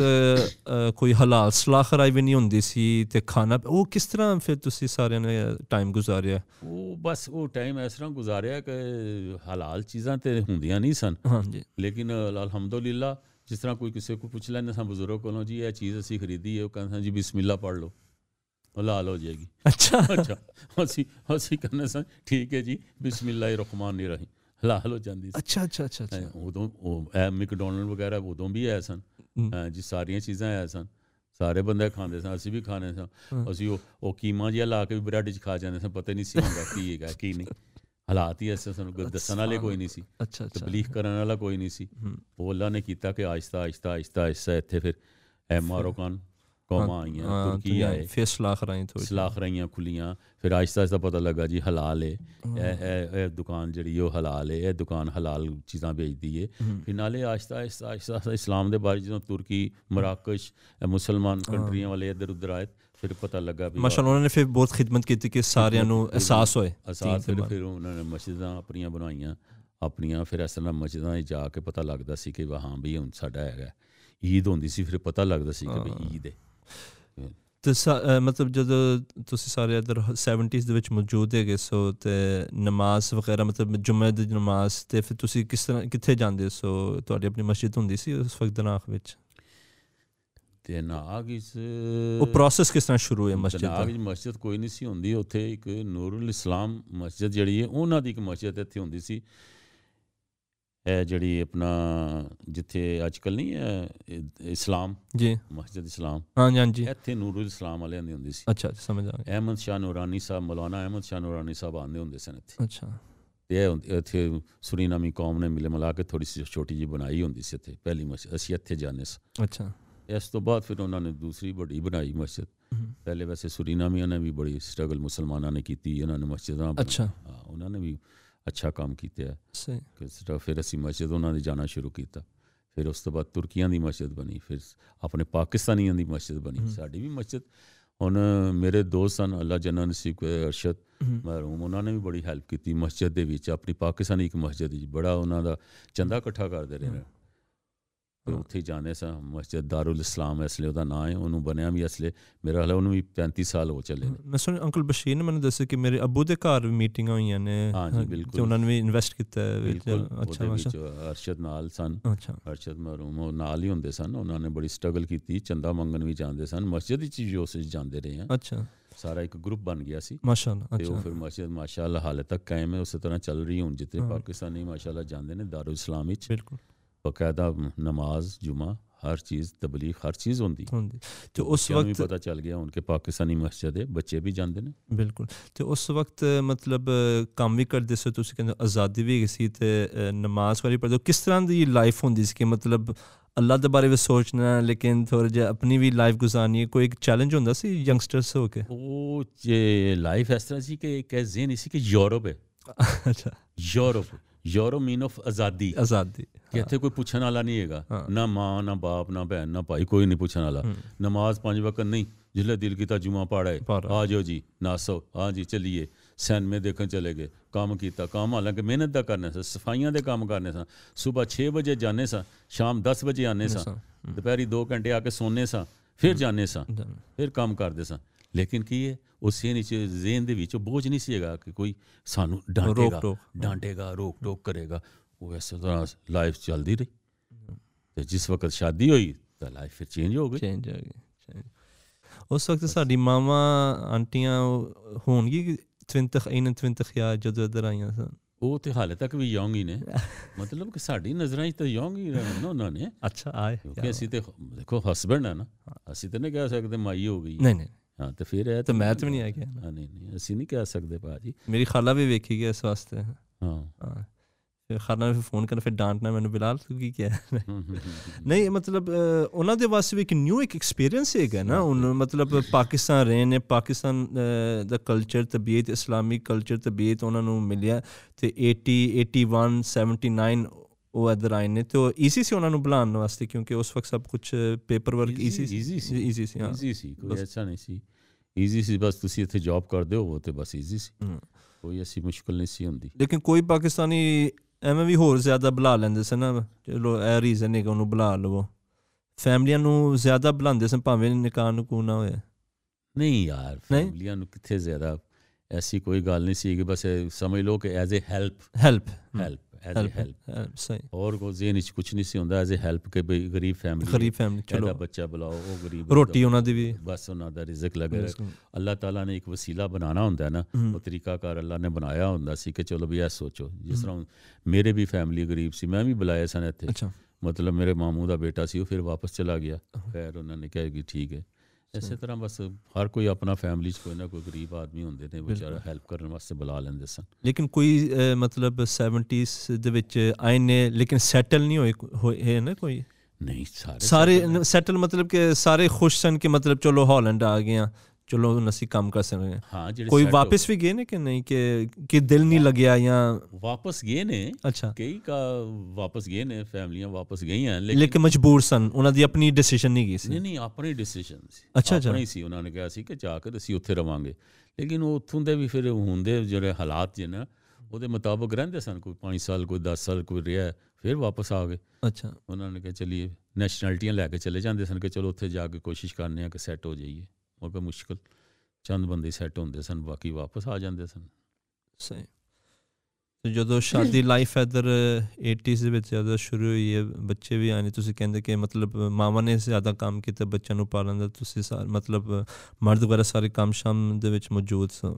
ਕੋਈ ਹਲਾਲ ਸਲਾਹ ਖਰਾਈ ਵੀ ਨਹੀਂ ਹੁੰਦੀ ਸੀ ਤੇ ਖਾਣਾ ਉਹ ਕਿਸ ਤਰ੍ਹਾਂ ਫਿਰ ਤੁਸੀਂ ਸਾਰਿਆਂ ਨੇ ਟਾਈਮ ਗੁਜ਼ਾਰਿਆ? ਉਹ ਬਸ ਉਹ ਟਾਈਮ ਇਸ ਤਰ੍ਹਾਂ ਗੁਜ਼ਾਰਿਆ ਕਿ ਹਲਾਲ ਚੀਜ਼ਾਂ ਤੇ ਹੁੰਦੀਆਂ ਨਹੀਂ ਸਨ। ਹਾਂਜੀ। ਲੇਕਿਨ ਅਲਹਮਦੁਲਿਲਾ ਜਿਸ ਤਰ੍ਹਾਂ ਕੋਈ ਕਿਸੇ ਕੋ ਪੁੱਛ ਲੈਂਦੇ ਸਾਂ ਬਜ਼ੁਰਗ ਕੋਲੋਂ ਜੀ ਇਹ ਚੀਜ਼ ਅਸੀਂ ਖਰੀਦੀ ਹੈ ਉਹ ਕਹਿੰਦੇ ਸਾਂ ਜੀ ਬਿਸਮਿਲ੍ਲਾ ਪੜ੍ਹ ਲਓ ਹਲਾਲ ਹੋ ਜਾਏਗੀ ਅੱਛਾ ਅੱਛਾ ਅਸੀਂ ਅਸੀਂ ਕਹਿੰਦੇ ਸਾਂ ਠੀਕ ਹੈ ਜੀ ਬਿਸਮਿਲ੍ਲਾਹਿਰ ਰਹਿਮਾਨ ਰਹੀਮ ਹਲਾਲ ਹੋ ਜਾਂਦੀ ਸੀ ਅੱਛਾ ਅੱਛਾ ਅੱਛਾ ਅੱਛਾ ਹੈਂ, ਉਦੋਂ ਉਹ ਇਹ ਮੈਕਡੋਨਲਡ ਵਗੈਰਾ ਉਦੋਂ ਵੀ ਆਏ ਸਨ ਹਮ। ਹੈਂ, ਜੀ ਸਾਰੀਆਂ ਚੀਜ਼ਾਂ ਆਏ ਸਨ ਸਾਰੇ ਬੰਦੇ ਖਾਂਦੇ ਸਨ ਅਸੀਂ ਵੀ ਖਾਣੇ ਸਾਂ ਹਾਂ। ਅਸੀਂ ਉਹ ਉਹ ਕੀਮਾ ਜਿਹਾ ਲਾ ਕੇ ਵੀ ਬ੍ਰੈਡ 'ਚ ਖਾ ਜਾਂਦੇ ਸਾਂ ਪਤਾ ਨਹੀਂ ਸੀ ਹੁੰਦਾ ਕੀ ਹੈਗਾ ਕੀ ਨਹੀਂ ਹਾਲਾਤ ਹੀ ਐਸੇ ਸਾਨੂੰ ਕੋਈ ਦੱਸਣ ਵਾਲੇ ਕੋਈ ਨਹੀਂ ਸੀ ਅੱਛਾ ਅੱਛਾ ਤਬਲੀਗ ਕਰਨ ਵਾਲਾ ਕੋਈ ਨਹੀਂ ਸੀ ਹਮ। ਉਹ ਅੱਲਾ ਨੇ ਕੀਤਾ ਕਿ ਆਹਿਸਤਾ ਆਹਿਸਤਾ ਆਹਿਸਤਾ ਆਹਿਸਤਾ ਇੱਥੇ ਫਿਰ ਇਹ ਮਾਰੋਕਾਨ ਕੌਮਾਂ ਆਈਆਂ ਹਾਂ, ਤੁਰਕੀ ਤੁਸੀਂ ਆਏ ਫਿਰ ਸਲਾਹ ਖਰਾਈ ਥੋੜੀ ਸਲਾਖ ਰਹੀਆਂ ਖੁੱਲੀਆਂ ਫਿਰ ਆਹਿਸਤਾ ਆਹਿਸਤਾ ਪਤਾ ਲੱਗਾ ਜੀ ਹਲਾਲ ਹੈ ਇਹ ਇਹ ਇਹ ਦੁਕਾਨ ਜਿਹੜੀ ਉਹ ਹਲਾਲ ਹੈ ਇਹ ਦੁਕਾਨ ਹਲਾਲ ਚੀਜ਼ਾਂ ਵੇਚਦੀ ਹੈ ਫਿਰ ਨਾਲੇ ਆਹਿਸਤਾ ਆਹਿਸਤਾ ਆਹਿਸਤਾ ਆਹਿਸਤਾ ਇਸਲਾਮ ਦੇ ਬਾਰੇ ਜਦੋਂ ਤੁਰਕੀ ਮਰਾਕਸ਼ ਇਹ ਮੁਸਲਮਾਨ ਕੰਟਰੀਆਂ ਵਾਲੇ ਇੱਧਰ ਉੱਧਰ ਆਏ ਫਿਰ ਪਤਾ ਲੱਗਾ ਵੀ ਮਾਸ਼ਾਅੱਲਾ ਉਹਨਾਂ ਨੇ ਫਿਰ ਬਹੁਤ ਖਿਦਮਤ ਕੀਤੀ ਕਿ ਸਾਰਿਆਂ ਨੂੰ ਅਹਿਸਾਸ ਹੋਏ ਅਸਾਸ ਫਿਰ ਫਿਰ ਉਹਨਾਂ ਨੇ ਮਸਜਿਦਾਂ ਆਪਣੀਆਂ ਬਣਾਈਆਂ ਆਪਣੀਆਂ ਫਿਰ ਇਸ ਤਰ੍ਹਾਂ ਮਸਜਿਦਾਂ 'ਚ ਜਾ ਕੇ ਪਤਾ ਲੱਗਦਾ ਸੀ ਕਿ ਵੀ ਹਾਂ ਵੀ ਹੁਣ ਸਾਡਾ ਹੈਗਾ ਈਦ ਹੁੰਦੀ ਸੀ ਫਿਰ ਪਤਾ ਲੱਗਦਾ ਸੀ ਕਿ ਵੀ ਈਦ ਹੈ ਤੇ ਮਤਲਬ ਜਦੋਂ ਤੁਸੀਂ ਸਾਰੇ ਇਧਰ 70s ਦੇ ਵਿੱਚ ਮੌਜੂਦ ਹੈਗੇ ਸੋ ਤੇ ਨਮਾਜ਼ ਵਗੈਰਾ ਮਤਲਬ ਜੁਮੇ ਦੀ ਨਮਾਜ਼ ਤੇ ਫਿਰ ਤੁਸੀਂ ਕਿਸ ਤਰ੍ਹਾਂ ਕਿੱਥੇ ਜਾਂਦੇ ਸੋ ਤੁਹਾਡੀ ਆਪਣੀ ਮਸਜਿਦ ਹੁੰਦੀ ਸੀ ਉਸ ਵਕਤ ਦਨਾਖ ਵਿੱਚ ਤੇ ਨਾਗ ਇਸ ਉਹ ਪ੍ਰੋਸੈਸ ਕਿਸ ਤਰ੍ਹਾਂ ਸ਼ੁਰੂ ਹੋਇਆ ਮਸਜਿਦ ਦਾ? ਦੀ ਮਸਜਿਦ ਕੋਈ ਨਹੀਂ ਸੀ ਹੁੰਦੀ ਉੱਥੇ ਇੱਕ ਨੂਰੁਲ ਇਸਲਾਮ ਮਸਜਿਦ ਜਿਹੜੀ ਹੈ ਉਹਨਾਂ ਦੀ ਇੱਕ ਮਸਜਿਦ ਇੱਥੇ ਹੁੰਦੀ ਸੀ। ਇਹ ਜਿਹੜੀ ਆਪਣਾ ਜਿੱਥੇ ਅੱਜ ਕੱਲ ਨਹੀਂ ਹੈ ਇਸਲਾਮ ਜੀ। ਮਸਜਿਦ ਇਸਲਾਮ। ਹਾਂਜੀ ਹਾਂਜੀ ਇੱਥੇ ਨੂਰੁਲ ਇਸਲਾਮ ਵਾਲਿਆਂ ਦੀ ਹੁੰਦੀ ਸੀ। ਅੱਛਾ ਸਮਝ ਆ ਗਿਆ। ਅਹਿਮਦ ਸ਼ਾਹ ਨੂਰਾਨੀ ਸਾਹਿਬ ਮੌਲਾਨਾ ਅਹਿਮਦ ਸ਼ਾਹ ਨੂਰਾਨੀ ਸਾਹਿਬ ਆਉਂਦੇ ਹੁੰਦੇ ਸਨ ਇੱਥੇ। ਅੱਛਾ। ਤੇ ਇੱਥੇ ਸੁਰੀਨਾਮੀ ਕੌਮ ਨੇ ਮਿਲੇ ਮਿਲਾ ਕੇ ਥੋੜੀ ਸੀ ਛੋਟੀ ਜੀ ਬਣਾਈ ਹੁੰਦੀ ਸੀ ਇੱਥੇ ਪਹਿਲੀ ਮਸਜਿਦ ਅਸੀਂ ਇੱਥੇ ਜਾਂਦੇ ਸੀ। ਅੱਛਾ। ਇਸ ਤੋਂ ਬਾਅਦ ਫਿਰ ਉਹਨਾਂ ਨੇ ਦੂਸਰੀ ਵੱਡੀ ਬਣਾਈ ਮਸਜਿਦ। ਪਹਿਲੇ ਵੈਸੇ ਸੁਰੀਨਾਮੀਆਂ ਨੇ ਵੀ ਬੜੀ ਸਟਰਗਲ ਮੁਸਲਮਾਨਾਂ ਨੇ ਕੀਤੀ ਉਹਨਾਂ ਨੇ ਮਸਜਿਦਾਂ ਅੱਛਾ। ਉਹਨਾਂ ਨੇ ਵੀ ਅੱਛਾ ਕੰਮ ਕੀਤਾ ਸਹੀ। ਕਿ ਫਿਰ ਅਸੀਂ ਮਸਜਿਦ ਉਹਨਾਂ ਦੀ ਜਾਣਾ ਸ਼ੁਰੂ ਕੀਤਾ। ਫਿਰ ਉਸ ਤੋਂ ਬਾਅਦ ਤੁਰਕੀਆਂ ਦੀ ਮਸਜਿਦ ਬਣੀ ਫਿਰ ਆਪਣੇ ਪਾਕਿਸਤਾਨੀਆਂ ਦੀ ਮਸਜਿਦ ਬਣੀ। ਸਾਡੀ ਵੀ ਮਸਜਿਦ ਹੁਣ ਮੇਰੇ ਦੋਸਤ ਹਨ ਅੱਲਾ ਜੰਨਾ ਨਸੀਬ ਅਰਸ਼ਦ ਹਮ, ਮਰਹੂਮ ਉਹਨਾਂ ਨੇ ਵੀ ਬੜੀ ਹੈਲਪ ਕੀਤੀ ਮਸਜਿਦ ਦੇ ਵਿੱਚ। ਆਪਣੀ ਪਾਕਿਸਤਾਨੀ ਇੱਕ ਮਸਜਿਦ ਵਿੱਚ ਬੜਾ ਉਹਨਾਂ ਦਾ ਚੰਦਾ ਇਕੱਠਾ ਕਰਦੇ ਰਹੇ। ਤੇ। ਉੱਥੇ ਜਾਂਦੇ ਸਾਂ ਮਸਜਿਦ ਦਾਰੁਲ ਇਸਲਾਮ ਇਸ ਲਈ ਉਹਦਾ ਨਾਂ ਹੈ ਉਹਨੂੰ ਬਣਿਆ ਵੀ ਇਸ ਲਈ ਮੇਰਾ ਹਾਲ ਉਹਨੂੰ ਵੀ 35 ਸਾਲ ਹੋ ਚੱਲੇ ਨੇ। ਮੈਂ ਸੁਣ ਅੰਕਲ ਬਸ਼ੀਰ ਨੇ ਮੈਨੂੰ ਦੱਸਿਆ ਕਿ ਮੇਰੇ ਅੱਬੂ ਦੇ ਘਰ ਵੀ ਮੀਟਿੰਗਾਂ ਹੋਈਆਂ ਨੇ ਹਾਂ ਜੀ, ਹਾਂ, ਬਿਲਕੁਲ। ਤੇ ਉਹਨਾਂ ਨੇ ਵੀ ਇਨਵੈਸਟ ਕੀਤਾ ਬਿਲਕੁਲ ਅੱਛਾ ਮਾਸ਼ਾ ਅਰਸ਼ਦ ਨਾਲ ਸਨ। ਅੱਛਾ। ਅਰਸ਼ਦ ਮਰਹੂਮ ਉਹ ਨਾਲ ਹੀ ਹੁੰਦੇ ਸਨ ਉਹਨਾਂ ਨੇ ਬੜੀ ਸਟਰਗਲ ਕੀਤੀ ਚੰਦਾ ਮੰਗਣ ਵੀ ਜਾਂਦੇ ਸਨ ਮਸਜਿਦ ਵਿੱਚ ਵੀ ਉਸ ਜਾਂਦੇ ਰਹੇ ਆ। ਅੱਛਾ। ਸਾਰਾ ਇੱਕ ਗਰੁੱਪ ਬਣ ਗਿਆ ਸੀ। ਮਾਸ਼ਾਅੱਲਾ ਤੇ ਉਹ ਅੱਛਾ। ਫਿਰ ਮਸਜਿਦ ਮਾਸ਼ਾਅੱਲਾ ਹਾਲੇ ਤੱਕ ਕਾਇਮ ਹੈ ਉਸੇ ਤਰ੍ਹਾਂ ਚੱਲ ਰਹੀ ਹੁਣ ਹਾਂ। ਪਾਕਿਸਤਾਨੀ ਮਾਸ਼ਾਅੱਲਾ ਜਾਂਦੇ ਨੇ ਦਾਰੁਲ ਇਸਲਾਮ ਵਿੱਚ। ਬਿਲਕੁਲ। ਬਕਾਇਦਾ ਨਮਾਜ਼ ਜੁਮਾ ਹਰ ਚੀਜ਼ ਤਬਲੀਗ ਹਰ ਚੀਜ਼ ਹੁੰਦੀ ਹੁੰਦੀ ਤੇ ਉਸ ਬੱਚਿਆਂ ਨੂੰ ਵੀ ਵਕਤ ਪਤਾ ਚੱਲ ਗਿਆ ਹੁਣ ਕਿ ਪਾਕਿਸਤਾਨੀ ਮਸਜਿਦ ਹੈ ਬੱਚੇ ਵੀ ਜਾਂਦੇ ਨੇ ਬਿਲਕੁਲ ਤੇ ਉਸ ਵਕਤ ਮਤਲਬ ਅ, ਕੰਮ ਵੀ ਕਰਦੇ ਸੀ ਤੁਸੀਂ ਕਹਿੰਦੇ ਆਜ਼ਾਦੀ ਵੀ ਹੈਗੀ ਸੀ ਤੇ ਅ, ਨਮਾਜ਼ ਵਾਲੀ ਪੜ੍ਹਦੇ ਹੋ। ਕਿਸ ਤਰ੍ਹਾਂ ਦੀ ਲਾਈਫ ਹੁੰਦੀ ਸੀ ਕਿ ਮਤਲਬ ਅੱਲਾ ਦੇ ਬਾਰੇ ਵੀ ਸੋਚਣਾ ਲੇਕਿਨ ਥੋੜਾ ਜਿਹਾ ਆਪਣੀ ਵੀ ਲਾਈਫ ਗੁਜ਼ਾਰਨੀ ਹੈ ਕੋਈ ਇੱਕ ਚੈਲੰਜ ਹੁੰਦਾ ਸੀ ਯੰਗਸਟਰਸ ਹੋ ਕੇ ਉਹ ਜੇ ਲਾਈਫ ਇਸ ਤਰ੍ਹਾਂ ਸੀ ਕਿ ਇੱਕ ਜ਼ਿਹਨ ਨਹੀਂ ਸੀ ਕਿ ਯੂਰਪ ਹੈ ਅੱਛਾ ਯੂਰਪ ਯੂਰਪ ਮੀਨ ਆਫ ਆਜ਼ਾਦੀ ਆਜ਼ਾਦੀ ਕਿ ਇੱਥੇ ਕੋਈ ਪੁੱਛਣ ਵਾਲਾ ਨਹੀਂ ਹੈਗਾ ਹਾਂ। ਨਾ ਮਾਂ ਨਾ ਬਾਪ ਨਾ ਭੈਣ ਨਾ ਭਾਈ ਕੋਈ ਨਹੀਂ ਪੁੱਛਣ ਵਾਲਾ ਹਮ, ਨਮਾਜ਼ ਪੰਜ ਵਕਤ ਨਹੀਂ ਜਿਸਲੇ ਦਿਲ ਕੀਤਾ ਜੁਮਾ ਪੜਾਏ ਪੜ੍ਹ ਆਏ। ਆ ਜਾਓ ਜੀ ਨਾਸੋ ਹਾਂ ਜੀ ਚਲਿਏ ਸੈਨਮੇ ਦੇਖਣ ਚਲੇ ਗਏ ਕੰਮ ਕੀਤਾ ਕੰਮ ਹਾਲਾਂਕਿ ਮਿਹਨਤ ਦਾ ਕਰਨੇ ਸਾਂ ਸਫਾਈਆਂ ਦੇ ਕੰਮ ਕਰਨੇ ਸਾਂ ਸਵੇਰ 6 ਵਜੇ ਜਾਣੇ ਸਾਂ ਸ਼ਾਮ 10 ਵਜੇ ਆਨੇ ਸਾਂ ਹਮ, ਦੁਪਹਿਰੀ 2 ਲੇਕਿਨ ਕੀ ਹੈ ਉਸ ਜ਼ੇਨ ਵਿੱਚ ਜ਼ੇਨ ਦੇ ਵਿੱਚ ਬੋਝ ਨਹੀਂ ਸੀ ਹੈਗਾ ਕਿ ਕੋਈ ਸਾਨੂੰ ਡਾਂਟੇਗਾ ਡਾਂਟੇਗਾ ਰੋਕ ਟੋਕ ਕਰੇਗਾ। ਉਹ ਇਸੇ ਤਰ੍ਹਾਂ ਲਾਈਫ ਚੱਲਦੀ ਰਹੀ। ਤੇ ਜਿਸ ਵਕਤ ਸ਼ਾਦੀ ਹੋਈ ਤਾਂ ਲਾਈਫ ਫਿਰ ਚੇਂਜ ਹੋ ਗਈ। ਚੇਂਜ ਆ ਗਈ। ਉਸ ਵਕਤ ਸਾਡੀ ਮਾਵਾਂ ਆਂਟੀਆਂ ਹੋਣਗੀ 20 21 ਜਾਂ ਜਦੋਂ ਇੱਧਰ ਆਈਆਂ ਸਨ? ਉਹ ਤੇ ਹਾਲੇ ਤੱਕ ਵੀ ਯੋਂਗ ਹੀ ਨੇ। ਮਤਲਬ ਕਿ ਸਾਡੀ ਨਜ਼ਰਾਂ 'ਚ ਤਾਂ ਯੋਂਗ ਹੀ ਰਹਿਣਾ ਨਾ ਉਹਨਾਂ ਨੇ। ਅੱਛਾ ਆਏ ਕਿਉਂਕਿ ਅਸੀਂ ਤੇ ਦੇਖੋ ਹਸਬੰਡ ਹੈ ਨਾ। ਅਸੀਂ ਤਾਂ ਨਹੀਂ ਕਹਿ ਸਕਦੇ ਮਾਈ ਹੋ ਗਈ। ਨਹੀਂ ਨਹੀਂ। ਹਾਂ ਤੇ ਫਿਰ ਇਹ ਤੇ ਮੈਂ ਤਾਂ ਵੀ ਨਹੀਂ ਆ ਗਿਆ ਹਾਂ, ਨਹੀਂ ਨਹੀਂ ਅਸੀਂ ਨਹੀਂ ਕਹਿ ਸਕਦੇ ਭਾਜੀ ਮੇਰੀ ਖਾਲਾ ਵੀ ਵੇਖੀ ਗਿਆ ਇਸ ਵਾਸਤੇ ਹਾਂ ਹਾਂ ਫਿਰ ਖਾਲਾ ਨੇ ਫਿਰ ਫੋਨ ਕਰਨ ਫਿਰ ਡਾਂਟਣਾ ਮੈਨੂੰ ਬਿਲਾਲ ਤੂੰ ਕੀ ਕਿਹਾ ਹਮ, ਹਮ, ਹਮ, ਹਮ। ਨਹੀਂ ਮਤਲਬ ਅਹ, ਉਹਨਾਂ ਦੇ ਵਾਸਤੇ ਵੀ ਇੱਕ ਨਿਊ ਇੱਕ ਐਕਸਪੀਰੀਅੰਸ ਹੈਗਾ ਨਾ ਹੁਣ ਮਤਲਬ ਪਾਕਿਸਤਾਨ ਰਹੇ ਨੇ ਪਾਕਿਸਤਾਨ ਅਹ, ਦਾ ਕਲਚਰ ਤਬੀਅਤ ਇਸਲਾਮੀ ਕਲਚਰ ਤਬੀਅਤ ਉਹਨਾਂ ਨੂੰ ਮਿਲਿਆ ਤੇ 80 81 79 ਉਹ ਇੱਧਰ ਆਏ ਨੇ ਤੇ ਈਜ਼ੀ ਸੀ ਉਹਨਾਂ ਨੂੰ ਬੁਲਾਉਣ ਵਾਸਤੇ ਕਿਉਂਕਿ ਉਸ ਵਕਤ ਸਭ ਕੁਝ ਪੇਪਰ ਵਰਕ ਈਜ਼ੀ ਸੀ। ਈਜ਼ੀ ਸੀ। ਹਾਂ। ਈਜ਼ੀ ਸੀ ਕੋਈ। ਐਸਾ ਨਹੀਂ ਸੀ। ਈਜ਼ੀ ਸੀ ਬਸ ਤੁਸੀਂ ਇੱਥੇ ਜੌਬ ਕਰਦੇ ਹੋ ਤੇ ਬਸ ਈਜ਼ੀ ਸੀ। ਕੋਈ ਐਸੀ ਮੁਸ਼ਕਲ ਨਹੀਂ ਸੀ ਹੁੰਦੀ। ਲੇਕਿਨ ਕੋਈ ਪਾਕਿਸਤਾਨੀ ਐਵੇਂ ਵੀ ਹੋਰ ਜ਼ਿਆਦਾ ਬੁਲਾ ਲੈਂਦੇ ਸਨ ਨਾ ਚਲੋ ਇਹ ਰੀਜ਼ਨ ਹੈ ਕਿ ਉਹਨੂੰ ਬੁਲਾ ਲਵੋ। ਫੈਮਲੀਆਂ ਨੂੰ ਜ਼ਿਆਦਾ ਬੁਲਾਉਂਦੇ ਸਨ ਭਾਵੇਂ ਨਿਕਾਹ ਨੂੰ ਨਾ ਹੋਏ। ਨਹੀਂ ਯਾਰ? ਫੈਮਲੀਆਂ ਨੂੰ ਕਿੱਥੇ ਜ਼ਿਆਦਾ ਐਸੀ ਕੋਈ ਗੱਲ ਨਹੀਂ ਸੀ ਕਿ ਬਸ ਸਮਝ ਲਓ ਕਿ as a help help help as a help ਸਹੀ ਔਰ ਕੋ ਜ਼ੇਨ ਵਿੱਚ ਕੁਝ ਨਹੀਂ ਸੀ ਹੁੰਦਾ ਐਜ਼ ਅ ਹੈਲਪ ਕਿ ਬਈ ਗਰੀਬ ਫੈਮਿਲੀ ਗਰੀਬ ਫੈਮਲੀ ਚਲੋ ਚਲੋ ਬੱਚਾ ਬੁਲਾਓ ਉਹ ਗਰੀਬ ਰੋਟੀ ਉਹਨਾਂ ਦੀ ਵੀ ਬਸ ਉਹਨਾਂ ਦਾ ਰਿਜ਼ਕ ਲੱਗੇ ਅੱਲਾਹ ਤਾਲਾ ਨੇ ਇੱਕ ਵਸੀਲਾ ਬਣਾਉਣਾ ਹੁੰਦਾ ਹੈ ਨਾ ਉਹ ਤਰੀਕਾਕਾਰ ਅੱਲਾ ਨੇ ਬਣਾਇਆ ਹੁੰਦਾ ਸੀ ਕਿ ਚਲੋ ਵੀ ਇਹ ਸੋਚੋ ਜਿਸ ਤਰ੍ਹਾਂ ਹੁਣ ਮੇਰੇ ਵੀ ਫੈਮਿਲੀ ਗਰੀਬ ਸੀ ਮੈਂ ਵੀ ਬੁਲਾਇਆ ਸਨ ਇੱਥੇ ਅੱਛਾ ਮਤਲਬ ਮੇਰੇ ਮਾਮੂ ਦਾ ਬੇਟਾ ਸੀ ਉਹ ਫਿਰ ਵਾਪਸ ਚਲਾ ਗਿਆ ਖੈਰ ਉਹਨਾਂ ਨੇ ਕਿਹਾ ਕਿ ਠੀਕ ਹੈ ਇਸੇ ਤਰ੍ਹਾਂ ਬਸ ਹਰ ਕੋਈ ਆਪਣਾ ਫੈਮਿਲੀ 'ਚ ਕੋਈ ਨਾ ਕੋਈ ਗਰੀਬ ਆਦਮੀ ਹੁੰਦੇ ਨੇ ਵਿਚਾਰਾ ਹੈਲਪ ਕਰਨ ਵਾਸਤੇ ਬੁਲਾ ਲੈਂਦੇ ਸਨ ਲੇਕਿਨ ਕੋਈ ਅਹ, ਮਤਲਬ 70s ਦੇ ਵਿੱਚ ਆਏ ਨੇ ਲੇਕਿਨ ਸੈਟਲ ਨਹੀਂ ਹੋਏ ਹੋਏ ਹੈ ਨਾ ਕੋਈ ਨਹੀਂ ਸਾਰੇ ਸਾਰੇ ਸੈਟਲ ਮਤਲਬ ਕਿ ਸਾਰੇ ਖੁਸ਼ ਸਨ ਕਿ ਮਤਲਬ ਚਲੋ ਹਾਲੈਂਡ ਆ ਗਏ ਆ ਚਲੋ ਅਸੀਂ ਕੰਮ ਕਰ ਸਕਦੇ ਹਾਂ ਹਾਂ ਜਿਹੜੇ ਕੋਈ ਵਾਪਸ ਵੀ ਗਏ ਨੇ ਕਿ ਨਹੀਂ? ਕਿ ਕਿ ਦਿਲ ਨਹੀਂ ਲੱਗਿਆ ਜਾਂ। ਵਾਪਸ ਗਏ ਨੇ। ਅੱਛਾ। ਕਈ ਕਾ ਵਾਪਸ ਗਏ ਨੇ ਫੈਮਲੀਆਂ ਵਾਪਸ ਗਈਆਂ ਲੇਕਿਨ ਲੇਕਿਨ ਮਜਬੂਰ ਸਨ। ਉਹਨਾਂ ਦੀ ਆਪਣੀ ਡਿਸੀਜਨ ਨਹੀਂ ਗਈ ਸੀ। ਨਹੀਂ ਨਹੀਂ ਆਪਣੀ ਡਿਸੀਜਨ ਸੀ। ਅੱਛਾ, ਅੱਛਾ। ਆਪਣਾ ਸੀ ਉਹਨਾਂ ਨੇ ਕਿਹਾ ਸੀ ਕਿ ਜਾ ਕੇ ਅਸੀਂ ਉੱਥੇ ਰਵਾਂਗੇ। ਲੇਕਿਨ ਉਹ ਉੱਥੋਂ ਦੇ ਵੀ ਫਿਰ ਹੁੰਦੇ ਜਿਹੜੇ ਹਾਲਾਤ ਜੇ ਨਾ ਉਹਦੇ ਮੁਤਾਬਕ ਰਹਿੰਦੇ ਸਨ। ਕੋਈ 5 ਸਾਲ ਕੋਈ 10 ਸਾਲ ਕੋਈ ਰਿਹਾ ਫਿਰ ਵਾਪਸ ਆ ਗਏ। ਅੱਛਾ। ਉਹਨਾਂ ਨੇ ਕਿਹਾ ਚਲਿਏ ਨੈਸ਼ਨੈਲਿਟੀਆਂ ਲੈ ਕੇ ਚਲੇ ਜਾਂਦੇ ਸਨ ਕਿ ਚਲੋ ਉੱਥੇ ਜਾ ਕੇ ਕੋਸ਼ਿਸ਼ ਕਰਨੇ ਆ ਕਿ ਸੈੱਟ ਹੋ ਜਾਈਏ। ਮਗਰ ਮੁਸ਼ਕਲ ਚੰਦ ਬੰਦੇ ਸੈੱਟ ਹੁੰਦੇ ਸਨ, ਬਾਕੀ ਵਾਪਸ ਆ ਜਾਂਦੇ ਸਨ। ਸਹੀ। ਤੇ ਜਦੋਂ ਸ਼ਾਦੀ ਲਾਈਫ ਇਧਰ 80s ਦੇ ਵਿੱਚ ਜਦੋਂ ਸ਼ੁਰੂ ਹੋਈ ਹੈ, ਬੱਚੇ ਵੀ ਆਏ ਤੁਸੀਂ ਕਹਿੰਦੇ ਕਿ ਮਤਲਬ ਮਾਵਾਂ ਨੇ ਜ਼ਿਆਦਾ ਕੰਮ ਕੀਤਾ ਬੱਚਿਆਂ ਨੂੰ ਪਾਲਣ ਦਾ, ਤੁਸੀਂ ਸਾ- ਮਤਲਬ ਮਰਦ ਵਗੈਰਾ ਸਾਰੇ ਕੰਮ ਸ਼ਾਮ ਦੇ ਵਿੱਚ ਮੌਜੂਦ ਸਨ।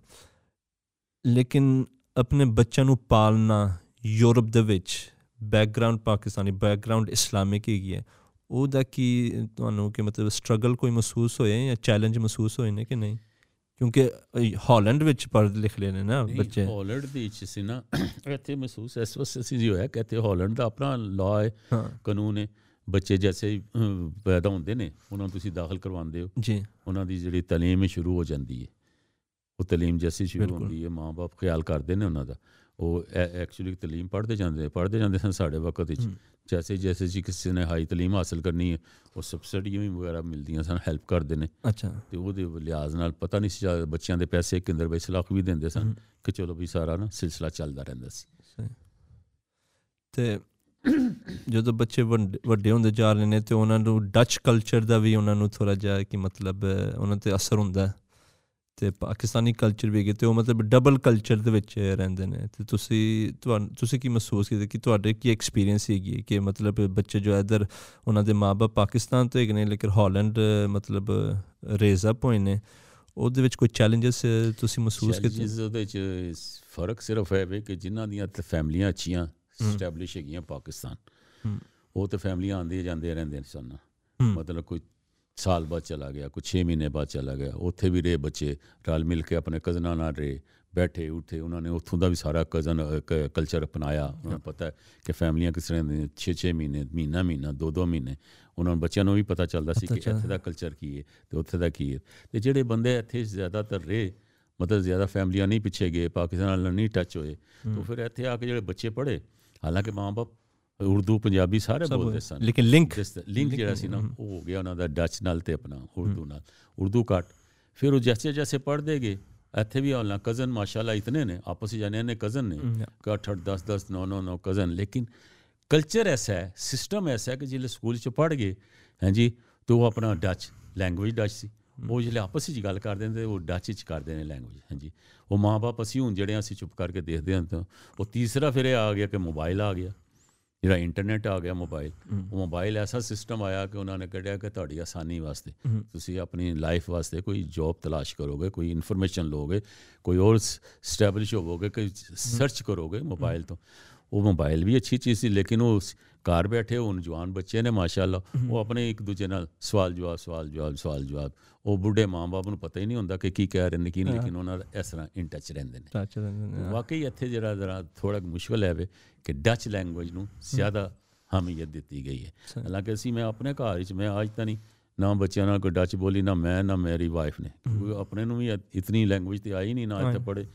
ਲੇਕਿਨ ਆਪਣੇ ਬੱਚਿਆਂ ਨੂੰ ਪਾਲਣਾ ਯੂਰਪ ਦੇ ਵਿੱਚ ਬੈਕਗ੍ਰਾਉਂਡ ਪਾਕਿਸਤਾਨੀ ਬੈਕਗ੍ਰਾਉਂਡ ਇਸਲਾਮਿਕ ਹੈਗੀ ਹੈ ਉਹਦਾ ਕੀ ਤੁਹਾਨੂੰ ਕਿ ਮਤਲਬ ਸਟਰਗਲ ਕੋਈ ਮਹਿਸੂਸ ਹੋਏ ਜਾਂ ਚੈਲੰਜ ਮਹਿਸੂਸ ਹੋਏ ਨੇ ਕਿ ਨਹੀਂ? ਕਿਉਂਕਿ ਹਾਲੈਂਡ ਵਿੱਚ ਪੜ੍ਹ ਲਿਖ ਲਏ ਨੇ ਨਾ ਬੱਚੇ। ਹਾਲੈਂਡ ਦੇ ਵਿੱਚ ਸੀ ਨਾ ਇੱਥੇ ਮਹਿਸੂਸ ਇਸ ਵਸਤੇ ਸੀ ਜੋ ਹੈ ਕਿ ਇੱਥੇ ਹਾਲੈਂਡ ਦਾ ਆਪਣਾ ਲਾਅ ਹੈ ਕਾਨੂੰਨ ਹੈ। ਬੱਚੇ ਜੈਸੇ ਪੈਦਾ ਹੁੰਦੇ ਨੇ ਉਹਨਾਂ ਨੂੰ ਤੁਸੀਂ ਦਾਖਲ ਕਰਵਾਉਂਦੇ ਹੋ। ਜੀ। ਉਹਨਾਂ ਦੀ ਜਿਹੜੀ ਤਾਲੀਮ ਹੈ ਸ਼ੁਰੂ ਹੋ ਜਾਂਦੀ ਹੈ। ਉਹ ਤਾਲੀਮ ਜੈਸੀ ਸ਼ੁਰੂ। ਹੁੰਦੀ ਹੈ ਮਾਂ-ਬਾਪ ਖਿਆਲ ਕਰਦੇ ਨੇ ਉਹਨਾਂ ਦਾ। ਉਹ ਐਕਚੁਅਲੀ ਤਾਲੀਮ ਪੜ੍ਹਦੇ ਜਾਂਦੇ ਪੜ੍ਹਦੇ ਜਾਂਦੇ ਸਨ ਸਾਡੇ ਵਕਤ ਵਿੱਚ। ਜੈਸੇ ਜੈਸੇ ਜੀ ਕਿਸੇ ਨੇ ਹਾਈ ਤਾਲੀਮ ਹਾਸਲ ਕਰਨੀ ਹੈ ਉਹ ਸਬਸਿਡੀਆਂ ਵੀ ਵਗੈਰਾ ਮਿਲਦੀਆਂ ਸਨ ਹੈਲਪ ਕਰਦੇ ਨੇ। ਅੱਛਾ। ਤੇ ਉਹਦੇ ਲਿਹਾਜ਼ ਨਾਲ ਪਤਾ ਨਹੀਂ ਸੀ ਬੱਚਿਆਂ ਦੇ ਪੈਸੇ ਕਿੰਦਰ ਵਿੱਚ ਲੱਖ ਵੀ ਦਿੰਦੇ ਸਨ। ਕਿ ਚਲੋ ਵੀ ਸਾਰਾ ਨਾ ਸਿਲਸਿਲਾ ਚੱਲਦਾ ਰਹਿੰਦਾ ਸੀ। ਤੇ ਜਦੋਂ ਬੱਚੇ ਵੱਡੇ ਹੁੰਦੇ ਜਾ ਰਹੇ ਨੇ ਤੇ ਉਹਨਾਂ ਨੂੰ ਡੱਚ ਕਲਚਰ ਦਾ ਵੀ ਉਹਨਾਂ ਨੂੰ ਥੋੜਾ ਜਿਹਾ ਕਿ ਮਤਲਬ ਉਹਨਾਂ ਤੇ ਅਸਰ ਹੁੰਦਾ ਹੈ? ਤੇ ਪਾਕਿਸਤਾਨੀ ਕਲਚਰ ਵੀ ਹੈਗੇ ਤੇ ਉਹ ਮਤਲਬ ਡਬਲ ਕਲਚਰ ਦੇ ਵਿੱਚ ਰਹਿੰਦੇ ਨੇ ਤੇ ਤੁਸੀਂ ਤੁਹਾਨੂੰ ਤੁਸੀਂ ਕੀ ਮਹਿਸੂਸ ਕੀਤਾ ਕਿ ਤੁਹਾਡੇ ਕੀ ਐਕਸਪੀਰੀਅੰਸ ਹੈਗੀ ਹੈ ਕਿ ਮਤਲਬ ਬੱਚੇ ਜੋ ਇਧਰ ਉਹਨਾਂ ਦੇ ਮਾਪੇ ਪਾਕਿਸਤਾਨ ਤੋਂ ਹੈਗੇ ਨੇ ਲੇਕਿਨ ਹਾਲੈਂਡ ਮਤਲਬ ਰੇਜ਼ ਅਪ ਹੋਏ ਨੇ ਉਹਦੇ ਵਿੱਚ ਕੋਈ ਚੈਲੰਜਸ ਤੁਸੀਂ ਮਹਿਸੂਸ ਕੀਤੇ Challenges ਉਹਦੇ ਚ ਫ਼ਰਕ ਸਿਰਫ ਹੈ ਵੀ ਕਿ ਜਿਨ੍ਹਾਂ ਦੀਆਂ ਤੇ ਫੈਮਲੀਆਂ ਅੱਛੀਆਂ ਸਟੈਬਲਿਸ਼ ਹੈਗੀਆਂ ਪਾਕਿਸਤਾਨ। ਉਹ ਤੇ ਫੈਮਲੀਆਂ ਆਉਂਦੀਆਂ ਜਾਂਦੀਆਂ ਰਹਿੰਦੀਆਂ ਸਨ। ਮਤਲਬ ਕੋਈ ਸਾਲ ਬਾਅਦ ਚਲਾ ਗਿਆ ਕੋਈ 6 ਮਹੀਨੇ ਬਾਅਦ ਚਲਾ ਗਿਆ। ਉੱਥੇ ਵੀ ਰਹੇ ਬੱਚੇ ਰਲ ਮਿਲ ਕੇ ਆਪਣੇ ਕਜ਼ਨਾਂ ਨਾਲ ਰਹੇ ਬੈਠੇ ਉੱਠੇ ਉਹਨਾਂ ਨੇ ਉੱਥੋਂ ਦਾ ਵੀ ਸਾਰਾ ਕਜ਼ਨ ਕਲਚਰ ਅਪਣਾਇਆ। ਉਹਨਾਂ ਨੂੰ ਪਤਾ ਹੈ ਕਿ ਫੈਮਲੀਆਂ ਕਿਸ ਤਰ੍ਹਾਂ ਦੀਆਂ 6-6 ਮਹੀਨੇ ਮਹੀਨਾ ਮਹੀਨਾ ਦੋ ਦੋ ਮਹੀਨੇ ਉਹਨਾਂ ਨੂੰ ਬੱਚਿਆਂ ਨੂੰ ਵੀ ਪਤਾ ਚੱਲਦਾ ਸੀ ਕਿ ਇੱਥੇ ਦਾ ਕਲਚਰ ਕੀ ਹੈ ਤੇ ਉੱਥੇ ਦਾ ਕੀ ਹੈ ਤੇ ਜਿਹੜੇ ਬੰਦੇ ਇੱਥੇ ਜ਼ਿਆਦਾਤਰ ਰਹੇ ਮਤਲਬ ਜ਼ਿਆਦਾ ਫੈਮਲੀਆਂ ਨਹੀਂ ਪਿੱਛੇ ਗਏ ਪਾਕਿਸਤਾਨ ਨਾਲ ਨਹੀਂ ਟੱਚ ਹੋਏ ਤਾਂ ਫਿਰ ਇੱਥੇ ਆ ਕੇ ਜਿਹੜੇ ਬੱਚੇ ਪੜ੍ਹੇ ਹਾਲਾਂਕਿ ਮਾਂ-ਬਾਪ ਉਰਦੂ ਪੰਜਾਬੀ ਸਾਰੇ ਬੋਲਦੇ ਸਨ। ਲੇਕਿਨ ਲਿੰਕ ਲਿੰਕ ਜਿਹੜਾ ਸੀ ਨਾ ਉਹ ਹੋ ਗਿਆ ਉਹਨਾਂ ਦਾ ਡੱਚ ਨਾਲ ਤੇ ਆਪਣਾ ਉਰਦੂ ਨਾਲ। ਉਰਦੂ ਘੱਟ। ਫਿਰ ਉਹ ਜੈਸੇ ਜੈਸੇ ਪੜ੍ਹਦੇ ਗਏ। ਇੱਥੇ ਵੀ ਆਉਣਾ ਕਜ਼ਨ ਮਾਸ਼ਾਅੱਲਾ ਇਤਨੇ ਨੇ ਆਪਸ ਵਿੱਚ ਜਾਣੇ ਨੇ ਕਜ਼ਨ ਨੇ। ਕਿ 8 8 10 10 9 9 9 ਕਜ਼ਨ ਲੇਕਿਨ ਕਲਚਰ ਐਸਾ ਹੈ ਸਿਸਟਮ ਐਸਾ ਹੈ ਕਿ ਜਿਹੜੇ ਸਕੂਲ ਚ ਪੜ੍ਹ ਗਏ ਹਾਂਜੀ ਤੇ ਉਹ ਆਪਣਾ ਡੱਚ ਲੈਂਗੁਏਜ ਡੱਚ ਸੀ। ਉਹ ਜਿਹੜੇ ਆਪਸ ਵਿੱਚ ਗੱਲ ਕਰਦੇ ਨੇ ਉਹ ਡੱਚ ਵਿੱਚ ਕਰਦੇ ਨੇ ਲੈਂਗੁਏਜ ਹਾਂਜੀ। ਉਹ ਮਾਂ-ਬਾਪ ਅਸੀਂ ਹੁਣ ਜਿਹੜੇ ਅਸੀਂ ਚੁੱਪ ਕਰਕੇ ਦੇਖਦੇ ਹਾਂ ਤਾਂ ਉਹ ਤੀਸਰਾ ਫਿਰ ਇਹ ਆ ਗਿਆ ਕਿ ਮੋਬਾਈਲ ਆ ਗਿਆ। ਜਿਹੜਾ ਇੰਟਰਨੈਟ ਆ ਗਿਆ ਮੋਬਾਈਲ ਉਹ ਮੋਬਾਈਲ ਐਸਾ ਸਿਸਟਮ ਆਇਆ ਕਿ ਉਹਨਾਂ ਨੇ ਕੱਢਿਆ ਕਿ ਤੁਹਾਡੀ ਆਸਾਨੀ ਵਾਸਤੇ। ਤੁਸੀਂ ਆਪਣੀ ਲਾਈਫ ਵਾਸਤੇ ਕੋਈ ਜੌਬ ਤਲਾਸ਼ ਕਰੋਗੇ ਕੋਈ ਇਨਫੋਰਮੇਸ਼ਨ ਲੋਗੇ ਕੋਈ ਹੋਰ ਸਟੈਬਲਿਸ਼ ਹੋਵੋਗੇ ਕੋਈ ਸਰਚ ਕਰੋਗੇ ਮੋਬਾਈਲ ਤੋਂ। ਉਹ ਮੋਬਾਈਲ ਵੀ ਅੱਛੀ ਚੀਜ਼ ਸੀ ਲੇਕਿਨ ਉਹ ਘਰ ਬੈਠੇ ਹੁਣ ਜਵਾਨ ਬੱਚੇ ਨੇ ਮਾਸ਼ਾਅੱਲਾ ਉਹ ਆਪਣੇ ਇੱਕ ਦੂਜੇ ਨਾਲ ਸਵਾਲ ਜਵਾਬ ਸਵਾਲ ਜਵਾਬ ਸਵਾਲ ਜਵਾਬ। ਉਹ ਬੁੱਢੇ ਮਾਂ-ਬਾਪ ਨੂੰ ਪਤਾ ਹੀ ਨਹੀਂ ਹੁੰਦਾ ਕਿ ਕੀ ਕਹਿ ਰਹੇ ਨੇ ਕੀ ਨਹੀਂ ਲੇਕਿਨ ਉਹਨਾਂ ਦਾ ਇਸ ਤਰ੍ਹਾਂ ਇਨ ਟੱਚ ਰਹਿੰਦੇ ਨੇ। ਵਾਕਈ ਇੱਥੇ ਜਿਹੜਾ ਜ਼ਰਾ ਥੋੜਾ ਕੁ ਮੁਸ਼ਕਲ ਹੈ ਵੇ ਕਿ ਡੱਚ ਲੈਂਗੁਏਜ ਨੂੰ ਜ਼ਿਆਦਾ ਹਮੀਅਤ ਦਿੱਤੀ ਗਈ ਹੈ ਹਾਲਾਂਕਿ ਅਸੀਂ ਮੈਂ ਆਪਣੇ ਘਰ ਵਿੱਚ ਮੈਂ ਅੱਜ ਤਾਂ ਨਹੀਂ ਨਾ ਬੱਚਿਆਂ ਨਾਲ ਕੋਈ ਡੱਚ ਬੋਲੀ ਨਾ ਮੈਂ ਨਾ ਮੇਰੀ ਵਾਈਫ ਨੇ ਕਿਉਂਕਿ ਆਪਣੇ ਨੂੰ ਵੀ ਇਤਨੀ ਲੈਂਗੁਏਜ ਤੇ ਆਈ ਨਹੀਂ ਨਾ ਇੱਥੇ ਪੜੇ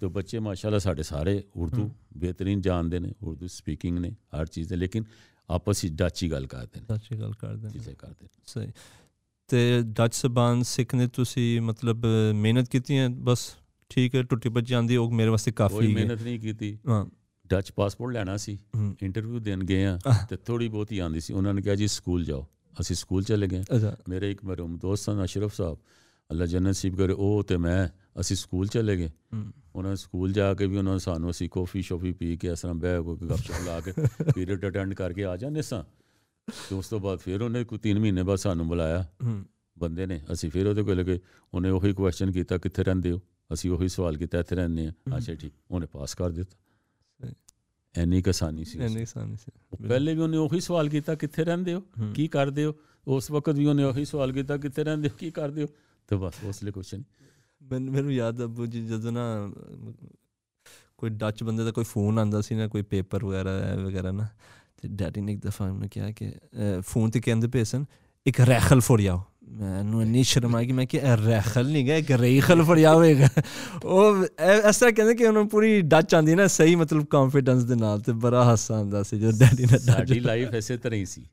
ਤੇ ਬੱਚੇ ਮਾਸ਼ਾਅੱਲਾ ਸਾਡੇ ਸਾਰੇ ਉਰਦੂ ਬਿਹਤਰੀਨ ਜਾਣਦੇ ਨੇ ਉਰਦੂ ਸਪੀਕਿੰਗ ਨੇ ਹਰ ਚੀਜ਼ ਦੇ ਲੇਕਿਨ ਆਪਸ ਵਿੱਚ ਡੱਚ ਹੀ ਗੱਲ ਕਰਦੇ ਨੇ ਸੱਚੀ ਗੱਲ ਕਰਦੇ ਨੇ ਚੀਜ਼ਾਂ ਕਰਦੇ ਨੇ ਸਹੀ ਤੇ ਡੱਚ ਜ਼ਬਾਨ ਸਿੱਖਣੇ ਤੁਸੀਂ ਮਤਲਬ ਮਿਹਨਤ ਕੀਤੀ ਹੈ ਬਸ ਠੀਕ ਹੈ ਟੁੱਟੀ ਭੱਜ ਜਾਂਦੀ ਉਹ ਮੇਰੇ ਵਾਸਤੇ ਕੋਈ ਕਾਫੀ ਹੈ ਮਿਹਨਤ ਨਹੀਂ ਕੀਤੀ ਹਾਂ ਡੱਚ ਪਾਸਪੋਰਟ ਲੈਣਾ ਸੀ ਇੰਟਰਵਿਊ ਦੇਣ ਗਏ ਆ ਤੇ ਥੋੜੀ ਬਹੁਤੀ ਆਂਦੀ ਸੀ। ਉਹਨਾਂ ਨੇ ਕਿਹਾ ਜੀ ਸਕੂਲ ਜਾਓ। ਅਸੀਂ ਸਕੂਲ ਚਲੇ ਗਏ। ਮੇਰੇ ਇੱਕ ਮਰਹੂਮ ਦੋਸਤ ਸਨ ਅਸ਼ਰਫ ਸਾਹਿਬ। ਅੱਲਾ ਜੰਨਤ ਨਸੀਬ ਕਰੇ ਉਹ ਤੇ ਮੈਂ ਅਸੀਂ ਸਕੂਲ ਚਲੇ ਗਏ। ਉਹਨਾਂ ਸਕੂਲ ਜਾ ਕੇ ਵੀ ਉਹਨਾਂ ਨੇ ਸਾਨੂੰ ਅਸੀਂ ਕਾਫੀ ਸ਼ੋਫੀ ਪੀ ਕੇ ਇਸ ਤਰ੍ਹਾਂ ਬਹਿ ਕੋਈ ਗੱਪਸ਼ਪ ਲਾ ਕੇ ਪੀਰੀਅਡ ਅਟੈਂਡ ਕਰਕੇ ਆ ਜਾਂਦੇ ਸਾਂ। ਤੇ ਉਸ ਤੋਂ ਬਾਅਦ ਫਿਰ ਉਹਨੇ ਕੋਈ 3 ਮਹੀਨੇ ਬਾਅਦ ਸਾਨੂੰ ਬੁਲਾਇਆ। ਬੰਦੇ ਨੇ ਅਸੀਂ ਫਿਰ ਉਹਦੇ ਕੋਲ ਗਏ। ਉਹਨੇ ਉਹੀ ਕੁਐਸਚਨ ਕੀਤਾ ਕਿੱਥੇ ਰਹਿੰਦੇ ਹੋ? ਅਸੀਂ ਉਹੀ ਸਵਾਲ ਕੀਤਾ ਇੱਥੇ ਰਹਿੰਦੇ ਆ ਅੱਛਾ ਠੀਕ। ਉਹਨੇ ਪਾਸ ਕਰ ਦਿੱਤਾ। ਐਨੀ ਕੁ ਆਸਾਨੀ ਸੀ ਇੰਨੀ ਆਸਾਨੀ ਸੀ ਪਹਿਲੇ ਵੀ ਉਹਨੇ ਉਹੀ ਸਵਾਲ ਕੀਤਾ ਕਿੱਥੇ ਰਹਿੰਦੇ ਹੋ? ਕੀ ਕਰਦੇ ਹੋ? ਉਸ ਵਕਤ ਵੀ ਉਹਨੇ ਉਹੀ ਸਵਾਲ ਕੀਤਾ ਕਿੱਥੇ ਰਹਿੰਦੇ ਹੋ? ਕੀ ਕਰਦੇ ਹੋ? ਤੇ ਬਸ ਉਸ ਲਈ ਕੁਛ ਨਹੀਂ। ਮੈਨੂੰ ਮੈਨੂੰ ਯਾਦ ਆ ਜੀ ਜਦੋਂ ਨਾ ਕੋਈ ਡੱਚ ਬੰਦੇ ਦਾ ਕੋਈ ਫੋਨ ਆਂਦਾ ਸੀ ਨਾ ਕੋਈ ਪੇਪਰ ਵਗੈਰਾ ਵਗੈਰਾ ਨਾ ਤੇ ਡੈਡੀ ਨੇ ਇੱਕ ਦਫਾ ਉਹਨੇ ਕਿਹਾ ਕਿ ਫੋਨ ਤੇ ਕਹਿੰਦੇ ਪਏ ਸਨ ਇੱਕ ਰੈਖਲ ਫੜਿਆਓ ਮੈਨੂੰ ਇੰਨੀ ਸ਼ਰਮ ਕਿ ਮੈਂ ਕਿ ਰੈਖਲ ਨਹੀਂ ਗਾ ਇੱਕ ਰੇਖਲ ਫੜਿਆ ਹੋਵੇਗਾ ਉਹ ਤਰ੍ਹਾਂ ਕਹਿੰਦੇ ਕਿ ਉਹਨੂੰ ਪੂਰੀ ਡੱਚ ਆਂਦੀ ਨਾ ਸਹੀ ਮਤਲਬ ਕੌਨਫੀਡੈਂਸ ਦੇ ਨਾਲ ਤੇ ਬੜਾ ਹਾਸਾ ਆਉਂਦਾ ਸੀ ਜਦੋਂ ਡੈਡੀ ਨੇ ਸਾਡੀ ਲਾਈਫ ਐਸੇ ਤਰ੍ਹਾਂ ਹੀ ਸੀ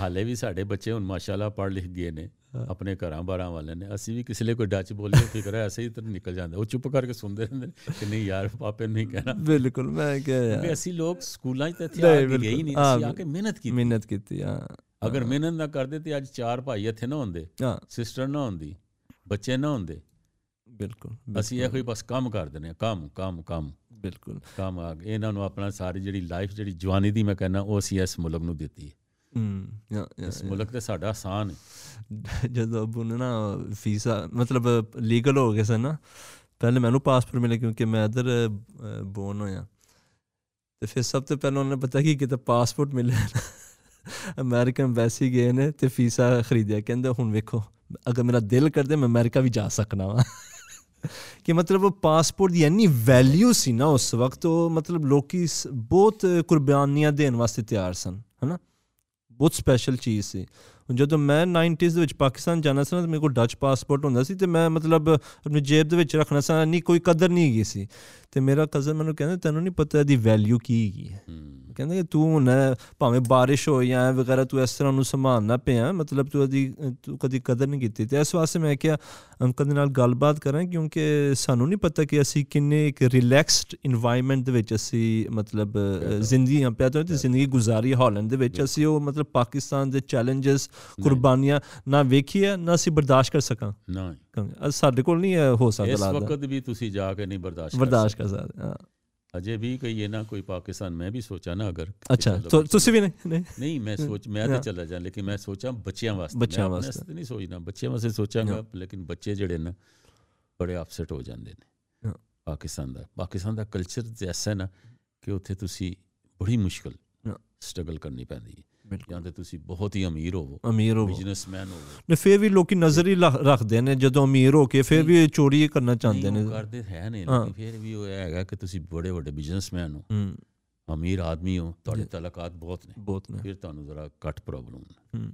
ਹਾਲੇ ਵੀ ਸਾਡੇ ਬੱਚੇ ਹੁਣ ਮਾਸ਼ਾਅੱਲਾ ਪੜ੍ਹ ਲਿਖ ਗਏ ਨੇ ਆਪਣੇ ਘਰਾਂ ਬਾਰਾਂ ਵਾਲੇ ਨੇ ਅਸੀਂ ਵੀ ਕਿਸੇ ਲਈ ਕੋਈ ਡੱਚ ਬੋਲੀਏ ਫਿਕਰ ਐਸੇ ਹੀ ਤਰ੍ਹਾਂ ਨਿਕਲ ਜਾਂਦੇ ਉਹ ਚੁੱਪ ਕਰਕੇ ਸੁਣਦੇ ਰਹਿੰਦੇ ਕਿ ਨਹੀਂ ਯਾਰ ਪਾਪੇ ਨਹੀਂ ਕਹਿਣਾ ਬਿਲਕੁਲ ਮੈਂ ਕਿਹਾ ਯਾਰ ਅਸੀਂ ਲੋਕ ਸਕੂਲਾਂ 'ਚ ਤਾਂ ਇੱਥੇ ਆ ਕੇ। ਗਏ ਹੀ ਨਹੀਂ ਅਸੀਂ ਆ ਕੇ ਮਿਹਨਤ ਕੀਤੀ ਮਿਹਨਤ ਕੀਤੀ ਹਾਂ ਅਗਰ ਮਿਹਨਤ ਨਾ ਕਰਦੇ ਤੇ ਅੱਜ ਚਾਰ ਭਾਈ ਇੱਥੇ ਨਾ ਹੁੰਦੇ ਹਾਂ। ਸਿਸਟਰ ਨਾ ਹੁੰਦੀ ਬੱਚੇ ਨਾ ਹੁੰਦੇ। ਬਿਲਕੁਲ ਅਸੀਂ ਇਹੋ ਹੀ ਬਸ ਕੰਮ ਕਰਦੇ ਨੇ ਕੰਮ ਕੰਮ ਕੰਮ। ਬਿਲਕੁਲ। ਕੰਮ ਆ ਗਏ। ਇਹਨਾਂ ਨੂੰ ਆਪਣਾ ਸਾਰੀ ਜਿਹੜੀ ਲਾਈਫ ਜਿਹੜੀ ਜਵਾਨੀ ਦੀ ਮੈਂ ਕਹਿੰਦਾ ਉਹ ਅਸੀਂ ਇਸ ਮੁਲਕ ਨੂੰ ਦਿੱਤੀ ਹੈ। ਹੂੰ ਯਾ ਇਸ ਮੁਲਕ ਤੇ ਸਾਡਾ ਆਸਾਨ ਹੈ। ਜਦੋਂ ਅਬੂ ਨੇ ਨਾ ਵੀਜ਼ਾ ਮਤਲਬ ਲੀਗਲ ਹੋ ਗਿਆ ਸੀ ਨਾ ਪਹਿਲੇ ਮੈਨੂੰ ਪਾਸਪੋਰਟ ਮਿਲਿਆ ਕਿਉਂਕਿ ਮੈਂ ਇਧਰ ਬੋਰਨ ਹੋਇਆ। ਤੇ ਫਿਰ ਸਭ ਤੋਂ ਪਹਿਲਾਂ ਉਹਨੇ ਪਤਾ ਕੀ ਕੀਤਾ? ਪਾਸਪੋਰਟ ਮਿਲਿਆ ਅਮਰੀਕਨ ਐਮਬੈਸੀ ਗਏ ਨੇ ਤੇ ਵੀਜ਼ਾ ਖਰੀਦਿਆ। ਕਹਿੰਦੇ ਹੁਣ ਵੇਖੋ, ਅਗਰ ਮੇਰਾ ਦਿਲ ਕਰਦੇ ਮੈਂ ਅਮਰੀਕਾ ਵੀ ਜਾ ਸਕਣਾ ਵਾ। ਕਿ ਮਤਲਬ ਉਹ ਪਾਸਪੋਰਟ ਦੀ ਇੰਨੀ ਵੈਲਿਊ ਸੀ ਨਾ ਉਸ ਵਕਤ, ਉਹ ਮਤਲਬ ਲੋਕੀ ਸ- ਬਹੁਤ ਕੁਰਬਾਨੀਆਂ ਦੇਣ ਵਾਸਤੇ ਤਿਆਰ ਸਨ, ਹਨਾ? ਬਹੁਤ ਸਪੈਸ਼ਲ ਚੀਜ਼ ਸੀ। ਹੁਣ ਜਦੋਂ ਮੈਂ 90s ਦੇ ਵਿੱਚ ਪਾਕਿਸਤਾਨ ਜਾਣਾ ਸੀ ਨਾ, ਤੇ ਮੇਰੇ ਕੋਲ ਡੱਚ ਪਾਸਪੋਰਟ ਹੁੰਦਾ ਸੀ ਤੇ ਮੈਂ ਮਤਲਬ ਆਪਣੀ ਜੇਬ ਦੇ ਵਿੱਚ ਰੱਖਣਾ ਸੀ ਨਹੀਂ ਕੋਈ ਕਦਰ ਨਹੀਂ ਹੈਗੀ ਸੀ। ਤੇ ਮੇਰਾ ਕਜ਼ਨ ਮੈਨੂੰ ਕਹਿੰਦਾ, ਤੈਨੂੰ ਨਹੀਂ ਪਤਾ ਇਹਦੀ ਵੈਲਿਊ ਕੀ ਹੈਗੀ ਹੈ। ਕਹਿੰਦੇ ਕਿ ਤੂੰ ਨਾ ਭਾਵੇਂ ਬਾਰਿਸ਼ ਹੋ ਜਾਂ ਵਗੈਰਾ ਤੂੰ ਇਸ ਤਰ੍ਹਾਂ ਨੂੰ ਸੰਭਾਲਣਾ ਪਿਆ ਮਤਲਬ ਤੂੰ ਅਦੀ ਤੂੰ ਕਦੀ ਕਦਰ ਨਹੀਂ ਕੀਤੀ। ਤੇ ਇਸ ਵਾਸਤੇ ਮੈਂ ਕਿਹਾ ਅੰਕਲ ਦੇ ਨਾਲ ਗੱਲਬਾਤ ਕਰਾਂ ਕਿਉਂਕਿ ਸਾਨੂੰ ਨਹੀਂ ਪਤਾ ਕਿ ਅਸੀਂ ਕਿੰਨੇ ਇੱਕ ਰਿਲੈਕਸਡ এনवायरमेंट ਦੇ ਵਿੱਚ ਅਸੀਂ ਮਤਲਬ ਜ਼ਿੰਦਗੀ ਆ ਪਿਆ ਤੇ ਜ਼ਿੰਦਗੀ ਗੁਜ਼ਾਰੀ ਹਾਲੈਂਡ ਦੇ ਵਿੱਚ ਅਸੀਂ ਉਹ ਮਤਲਬ ਪਾਕਿਸਤਾਨ ਦੇ ਚੈਲੰਜਸ ਕੁਰਬਾਨੀਆਂ ਨਾ ਵੇਖੀਏ ਨਾ ਅਸੀਂ ਬਰਦਾਸ਼ਤ ਕਰ ਸਕਾਂ। ਨਹੀਂ। ਸਾਡੇ ਕੋਲ ਨਹੀਂ ਹੋ ਸਕਦਾ ਇਸ ਵਕਤ ਵੀ ਤੁਸੀਂ ਜਾ ਕੇ ਨਹੀਂ ਬਰਦਾਸ਼ਤ ਬਰਦਾਸ਼ਤ ਕਰ ਸਕਦੇ ਹਾਂ। ਸਕਦੇ। ਅਜੇ ਵੀ ਕਹੀਏ ਨਾ ਕੋਈ ਪਾਕਿਸਤਾਨ ਮੈਂ ਵੀ ਸੋਚਾ ਨਾ ਅਗਰ ਅੱਛਾ ਚਲੋ ਤੋ- ਤੁਸੀਂ ਵੀ ਨਹੀਂ ਨਹੀਂ ਨਹੀਂ ਮੈਂ ਸੋਚ ਮੈਂ ਤਾਂ ਚਲਾ ਜਾ ਲੇਕਿਨ ਮੈਂ ਸੋਚਾਂ ਬੱਚਿਆਂ ਵਾਸਤੇ ਬੱਚਿਆਂ ਮੈਂ ਆਪਣੇ ਵਾਸਤੇ। ਨਹੀਂ ਸੋਚਣਾ ਬੱਚਿਆਂ ਵਾਸਤੇ ਸੋਚਾਂਗਾ ਲੇਕਿਨ ਬੱਚੇ ਜਿਹੜੇ ਨੇ ਬੜੇ ਅਪਸੈਟ ਹੋ ਜਾਂਦੇ ਨੇ ਹਾਂ। ਪਾਕਿਸਤਾਨ ਦਾ ਪਾਕਿਸਤਾਨ ਦਾ ਕਲਚਰ ਐਸਾ ਹੈ ਨਾ ਕਿ ਉੱਥੇ ਤੁਸੀਂ ਬੜੀ ਹਾਂ। ਹੈ ਜਾਂ ਤੇ ਤੁਸੀਂ ਬਹੁਤ ਹੀ ਅਮੀਰ ਹੋਵੋ ਅਮੀਰ ਹੋ ਬਿਜ਼ਨਸਮੈਨ ਹੋਵੋ। ਨੇ ਫਿਰ ਵੀ ਲੋਕੀ ਨਜ਼ਰ ਹੀ ਰੱਖਦੇ ਨੇ ਜਦੋਂ ਅਮੀਰ ਹੋ ਕੇ ਫਿਰ ਵੀ ਚੋਰੀ ਕਰਨਾ ਚਾਹੁੰਦੇ ਨੇ। ਕਰਦੇ ਹੈ ਨਹੀਂ ਹਾਂ। ਲੇਕਿਨ ਫਿਰ ਵੀ ਉਹ ਹੈਗਾ ਕਿ ਤੁਸੀਂ ਬੜੇ ਵੱਡੇ ਬਿਜ਼ਨਸਮੈਨ ਹੋ। ਹੂੰ। ਅਮੀਰ ਆਦਮੀ ਹੋ ਤੁਹਾਡੇ। ਤਲਕਾਤ ਬਹੁਤ ਨੇ। ਬਹੁਤ ਨੇ। ਫਿਰ ਤੁਹਾਨੂੰ ਜ਼ਰਾ ਘੱਟ ਪ੍ਰੋਬਲਮ ਹੂੰ।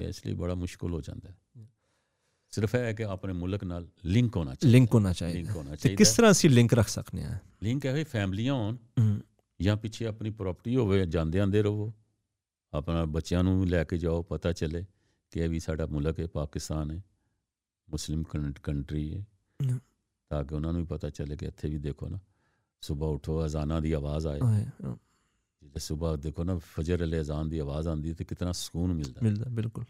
ਹੈ ਇਸ ਲਈ ਬੜਾ ਮੁਸ਼ਕਲ ਹੋ ਜਾਂਦਾ ਹੈ। ਸਿਰਫ ਇਹ ਹੈ ਕਿ ਆਪਣੇ ਮੁਲਕ ਨਾਲ ਲਿੰਕ ਹੋਣਾ ਚਾਹੀਦਾ। ਲਿੰਕ ਹੋਣਾ ਚਾਹੀਦਾ। ਲਿੰਕ ਹੋਣਾ ਚਾਹੀਦਾ ਕਿਸ ਤਰ੍ਹਾਂ ਅਸੀਂ ਲਿੰਕ ਰੱਖ ਸਕਨੇ ਆ ਲਿੰਕ ਹੈ ਫੈਮਲੀਆਂ ਹੋਣ ਹੂੰ। ਜਾਂ ਪਿੱਛੇ ਆਪਣੀ ਪ੍ਰਾਪਰਟੀ ਹੋਵੇ ਜਾਂਦੇ ਆਂਦੇ ਰਹੋ। ਆਪਣਾ ਬੱਚਿਆਂ ਨੂੰ ਵੀ ਲੈ ਕੇ ਜਾਓ ਪਤਾ ਚੱਲੇ ਕਿ ਇਹ ਵੀ ਸਾਡਾ ਮੁਲਕ ਹੈ ਪਾਕਿਸਤਾਨ ਹੈ ਮੁਸਲਿਮ ਕੰਟਰੀ ਹੈ ਹਮ। ਤਾਂ ਕਿ ਉਹਨਾਂ ਨੂੰ ਵੀ ਪਤਾ ਚੱਲੇ ਕਿ ਇੱਥੇ ਵੀ ਦੇਖੋ ਨਾ ਸਵੇਰ ਉਠੋ ਅਜ਼ਾਨਾਂ ਦੀ ਆਵਾਜ਼ ਆਏ ਆਏ, ਹਾਂ, ਜੇ ਸਵੇਰ ਦੇਖੋ ਨਾ ਫਜਰ ਅਲੇ ਅਜ਼ਾਨ ਦੀ ਆਵਾਜ਼ ਆਉਂਦੀ ਹੈ ਤੇ ਕਿਤਨਾ ਸਕੂਨ ਮਿਲਦਾ ਹੈ। ਮਿਲਦਾ ਬਿਲਕੁਲ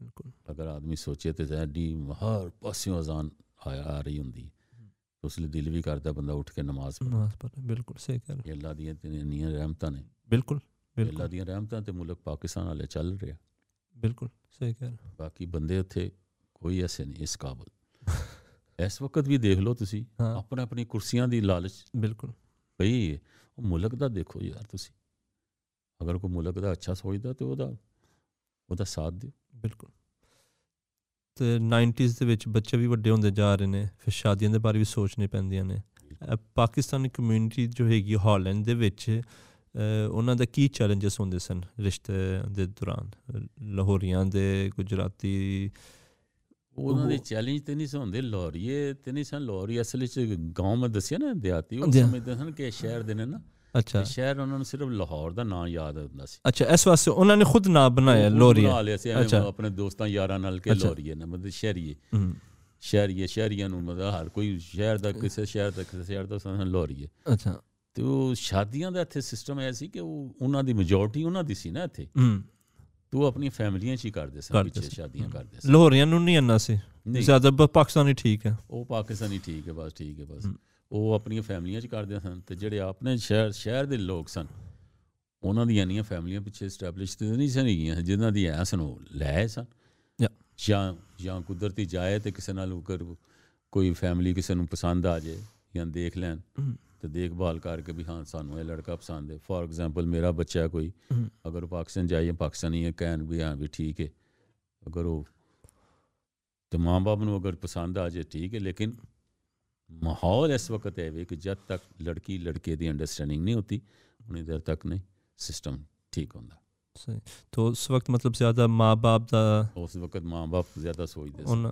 ਬਿਲਕੁਲ ਅਗਰ ਆਦਮੀ ਸੋਚੇ ਤੇ ਐਡੀ ਹਰ ਪਾਸਿਓਂ ਅਜ਼ਾਨ ਆ ਆ ਰਹੀ ਹੁੰਦੀ ਹੈ। ਉਸ ਲਈ ਦਿਲ ਵੀ ਕਰਦਾ ਬੰਦਾ ਉੱਠ ਕੇ ਨਮਾਜ਼ ਪੜ੍ਹੇ ਨਮਾਜ਼ ਪੜ੍ਹੇ ਬਿਲਕੁਲ ਸਹੀ ਕਹਿ ਰਹੇ ਇਹ ਅੱਲਾ ਦੀਆਂ ਅੱਲਾ ਦੀਆਂ ਰਹਿਮਤਾਂ ਤੇ ਮੁਲਕ ਪਾਕਿਸਤਾਨ ਵਾਲੇ ਚੱਲ ਰਿਹਾ। ਬਿਲਕੁਲ ਸਹੀ ਕਹਿ ਰਹੇ। ਬਾਕੀ ਬੰਦੇ ਉੱਥੇ ਕੋਈ ਐਸੇ ਨਹੀਂ ਇਸ ਕਾਬਲ। ਇਸ ਵਕਤ ਵੀ ਦੇਖ ਲਓ ਤੁਸੀਂ ਆਪਣਾ ਆਪਣੀ ਕੁਰਸੀਆਂ ਦੀ ਲਾਲਚ। ਬਿਲਕੁਲ। ਹੈ। ਉਹ ਮੁਲਕ ਦਾ ਦੇਖੋ ਯਾਰ ਤੁਸੀਂ। ਅਗਰ ਕੋਈ ਮੁਲਕ ਦਾ ਅੱਛਾ ਸੋਚਦਾ ਤੇ ਉਹਦਾ ਉਹਦਾ ਸਾਥ ਦਿਓ। ਬਿਲਕੁਲ। ਤੇ 90s ਦੇ ਵਿੱਚ ਬੱਚੇ ਵੀ ਵੱਡੇ ਹੁੰਦੇ ਜਾ ਰਹੇ ਨੇ ਫਿਰ ਸ਼ਾਦੀਆਂ ਦੇ ਬਾਰੇ ਵੀ ਸੋਚਣੇ ਪੈਂਦੀਆਂ ਨੇ। ਪਾਕਿਸਤਾਨੀ ਕਮਿਊਨਿਟੀ ਜੋ ਹੈਗੀ ਹਾਲੈਂਡ ਦੇ ਵਿੱਚ ਉਹਨਾਂ ਦਾ ਕੀ ਚੈਲੰਜਸ ਹੁੰਦੇ ਸਨ ਰਿਸ਼ਤੇ ਦੇ ਦੌਰਾਨ? ਲਾਹੌਰੀਆਂ ਦੇ ਗੁਜਰਾਤੀ ਉਹਨਾਂ ਦੇ ਚੈਲੰਜ ਤੇ ਨਹੀਂ ਹੁੰਦੇ ਲੋਰੀਏ ਤੇ ਨਹੀਂ ਸਨ। ਲੋਰੀ ਅਸਲ ਵਿੱਚ ਗਾਉਂ ਮੈਂ ਦੱਸਿਆ ਨਾ ਦਿਹਾਤੀ ਉਹ ਸਮਝਦੇ ਸਨ ਕਿ ਸ਼ਹਿਰ ਦੇ ਨੇ ਨਾ। ਅੱਛਾ। ਸ਼ਹਿਰ ਉਹਨਾਂ ਨੂੰ ਸਿਰਫ ਲਾਹੌਰ ਦਾ ਨਾਂ ਯਾਦ ਹੁੰਦਾ ਸੀ। ਅੱਛਾ ਇਸ ਵਾਸਤੇ ਉਹਨਾਂ ਨੇ ਖੁਦ ਨਾਂ ਬਣਾਇਆ ਬਣਾ ਲਿਆ ਸੀ ਅੱਛਾ। ਆਪਣੇ ਦੋਸਤਾਂ ਯਾਰਾਂ ਨਾਲ ਕਿ। ਲੋਰੀਏ ਨਾ ਮਤਲਬ ਸ਼ਹਿਰੀਏ। ਸ਼ਹਿਰੀਏ ਸ਼ਹਿਰੀਆਂ ਨੂੰ ਮਤਲਬ ਹਰ ਕੋਈ ਸ਼ਹਿਰ ਦਾ ਕਿਸੇ ਸ਼ਹਿਰ ਦਾ ਕਿਸੇ ਸ਼ਹਿਰ ਦਾ ਸਾਨੂੰ ਲੋਰੀਏ ਅੱਛਾ। ਤੇ ਉਹ ਸ਼ਾਦੀਆਂ ਦਾ ਇੱਥੇ ਸਿਸਟਮ ਐ ਸੀ ਕਿ ਉਹ ਉਹਨਾਂ ਦੀ ਮੈਜੋਰਟੀ ਉਹਨਾਂ ਦੀ ਸੀ ਨਾ ਇੱਥੇ। ਹਮ ਤੇ ਉਹ ਆਪਣੀਆਂ ਫੈਮਲੀਆਂ 'ਚ ਹੀ ਕਰਦੇ ਸਨ ਪਿੱਛੇ। ਸ਼ਾਦੀਆਂ। ਕਰਦੇ ਸਨ। ਲਾਹੌਰੀਆਂ ਨੂੰ ਨਹੀਂ ਅੰਨਾ ਸੀ। ਜ਼ਿਆਦਾ ਪਾਕਿਸਤਾਨੀ ਠੀਕ ਹੈ। ਉਹ ਪਾਕਿਸਤਾਨੀ ਠੀਕ ਹੈ ਬਸ ਠੀਕ ਹੈ ਬਸ। ਉਹ ਆਪਣੀਆਂ ਫੈਮਲੀਆਂ 'ਚ ਕਰਦੇ ਸਨ ਤੇ ਜਿਹੜੇ ਆਪਣੇ ਸ਼ਹਿਰ ਸ਼ਹਿਰ ਦੇ ਲੋਕ ਸਨ ਉਹਨਾਂ ਦੀਆਂ ਇੰਨੀਆਂ ਫੈਮਲੀਆਂ ਪਿੱਛੇ ਸਟੈਬਲਿਸ਼ ਤੇ ਨਹੀਂ ਸਨ ਹੈਗੀਆਂ ਜਿਨ੍ਹਾਂ ਦੀ ਐ ਸਨ ਉਹ ਲੈ ਸਨ. ਜਾਂ ਜਾਂ ਕੁਦਰਤੀ ਜਾਏ ਤੇ ਕਿਸੇ ਨਾਲ ਉਹ ਕਰ ਕੋਈ ਫੈਮਲੀ ਕਿਸੇ ਨੂੰ ਪਸੰਦ ਆ ਜਾਏ। ਜਾਂ ਦੇਖ ਲੈਣ ਹਮ, ਤੇ ਦੇਖਭਾਲ ਕਰਕੇ ਵੀ ਹਾਂ ਸਾਨੂੰ ਇਹ ਲੜਕਾ ਪਸੰਦ ਹੈ ਫੋਰ ਐਗਜ਼ਾਮਪਲ ਮੇਰਾ ਬੱਚਾ ਕੋਈ ਹਮ, ਅਗਰ ਉਹ ਪਾਕਿਸਤਾਨ ਜਾਏ ਜਾਂ ਪਾਕਿਸਤਾਨੀ ਹੈ ਕਹਿਣ ਵੀ ਹਾਂ ਵੀ ਠੀਕ ਹੈ ਅਗਰ ਉਹ ਤੇ ਮਾਂ-ਬਾਪ ਨੂੰ ਅਗਰ ਪਸੰਦ ਆ ਜਾਏ ਠੀਕ ਹੈ ਲੇਕਿਨ ਮਾਹੌਲ ਇਸ ਵਕਤ ਹੈ ਵੀ ਕਿ ਜਦ ਤੱਕ ਲੜਕੀ ਲੜਕੇ ਦੀ ਅੰਡਰਸਟੈਂਡਿੰਗ ਨਹੀਂ ਹੁੰਦੀ ਉਨੀ ਦੇਰ ਤੱਕ ਨਹੀਂ ਸਿਸਟਮ ਠੀਕ ਹੁੰਦਾ تو اس وقت مطلب زیادہ ماں باپ کا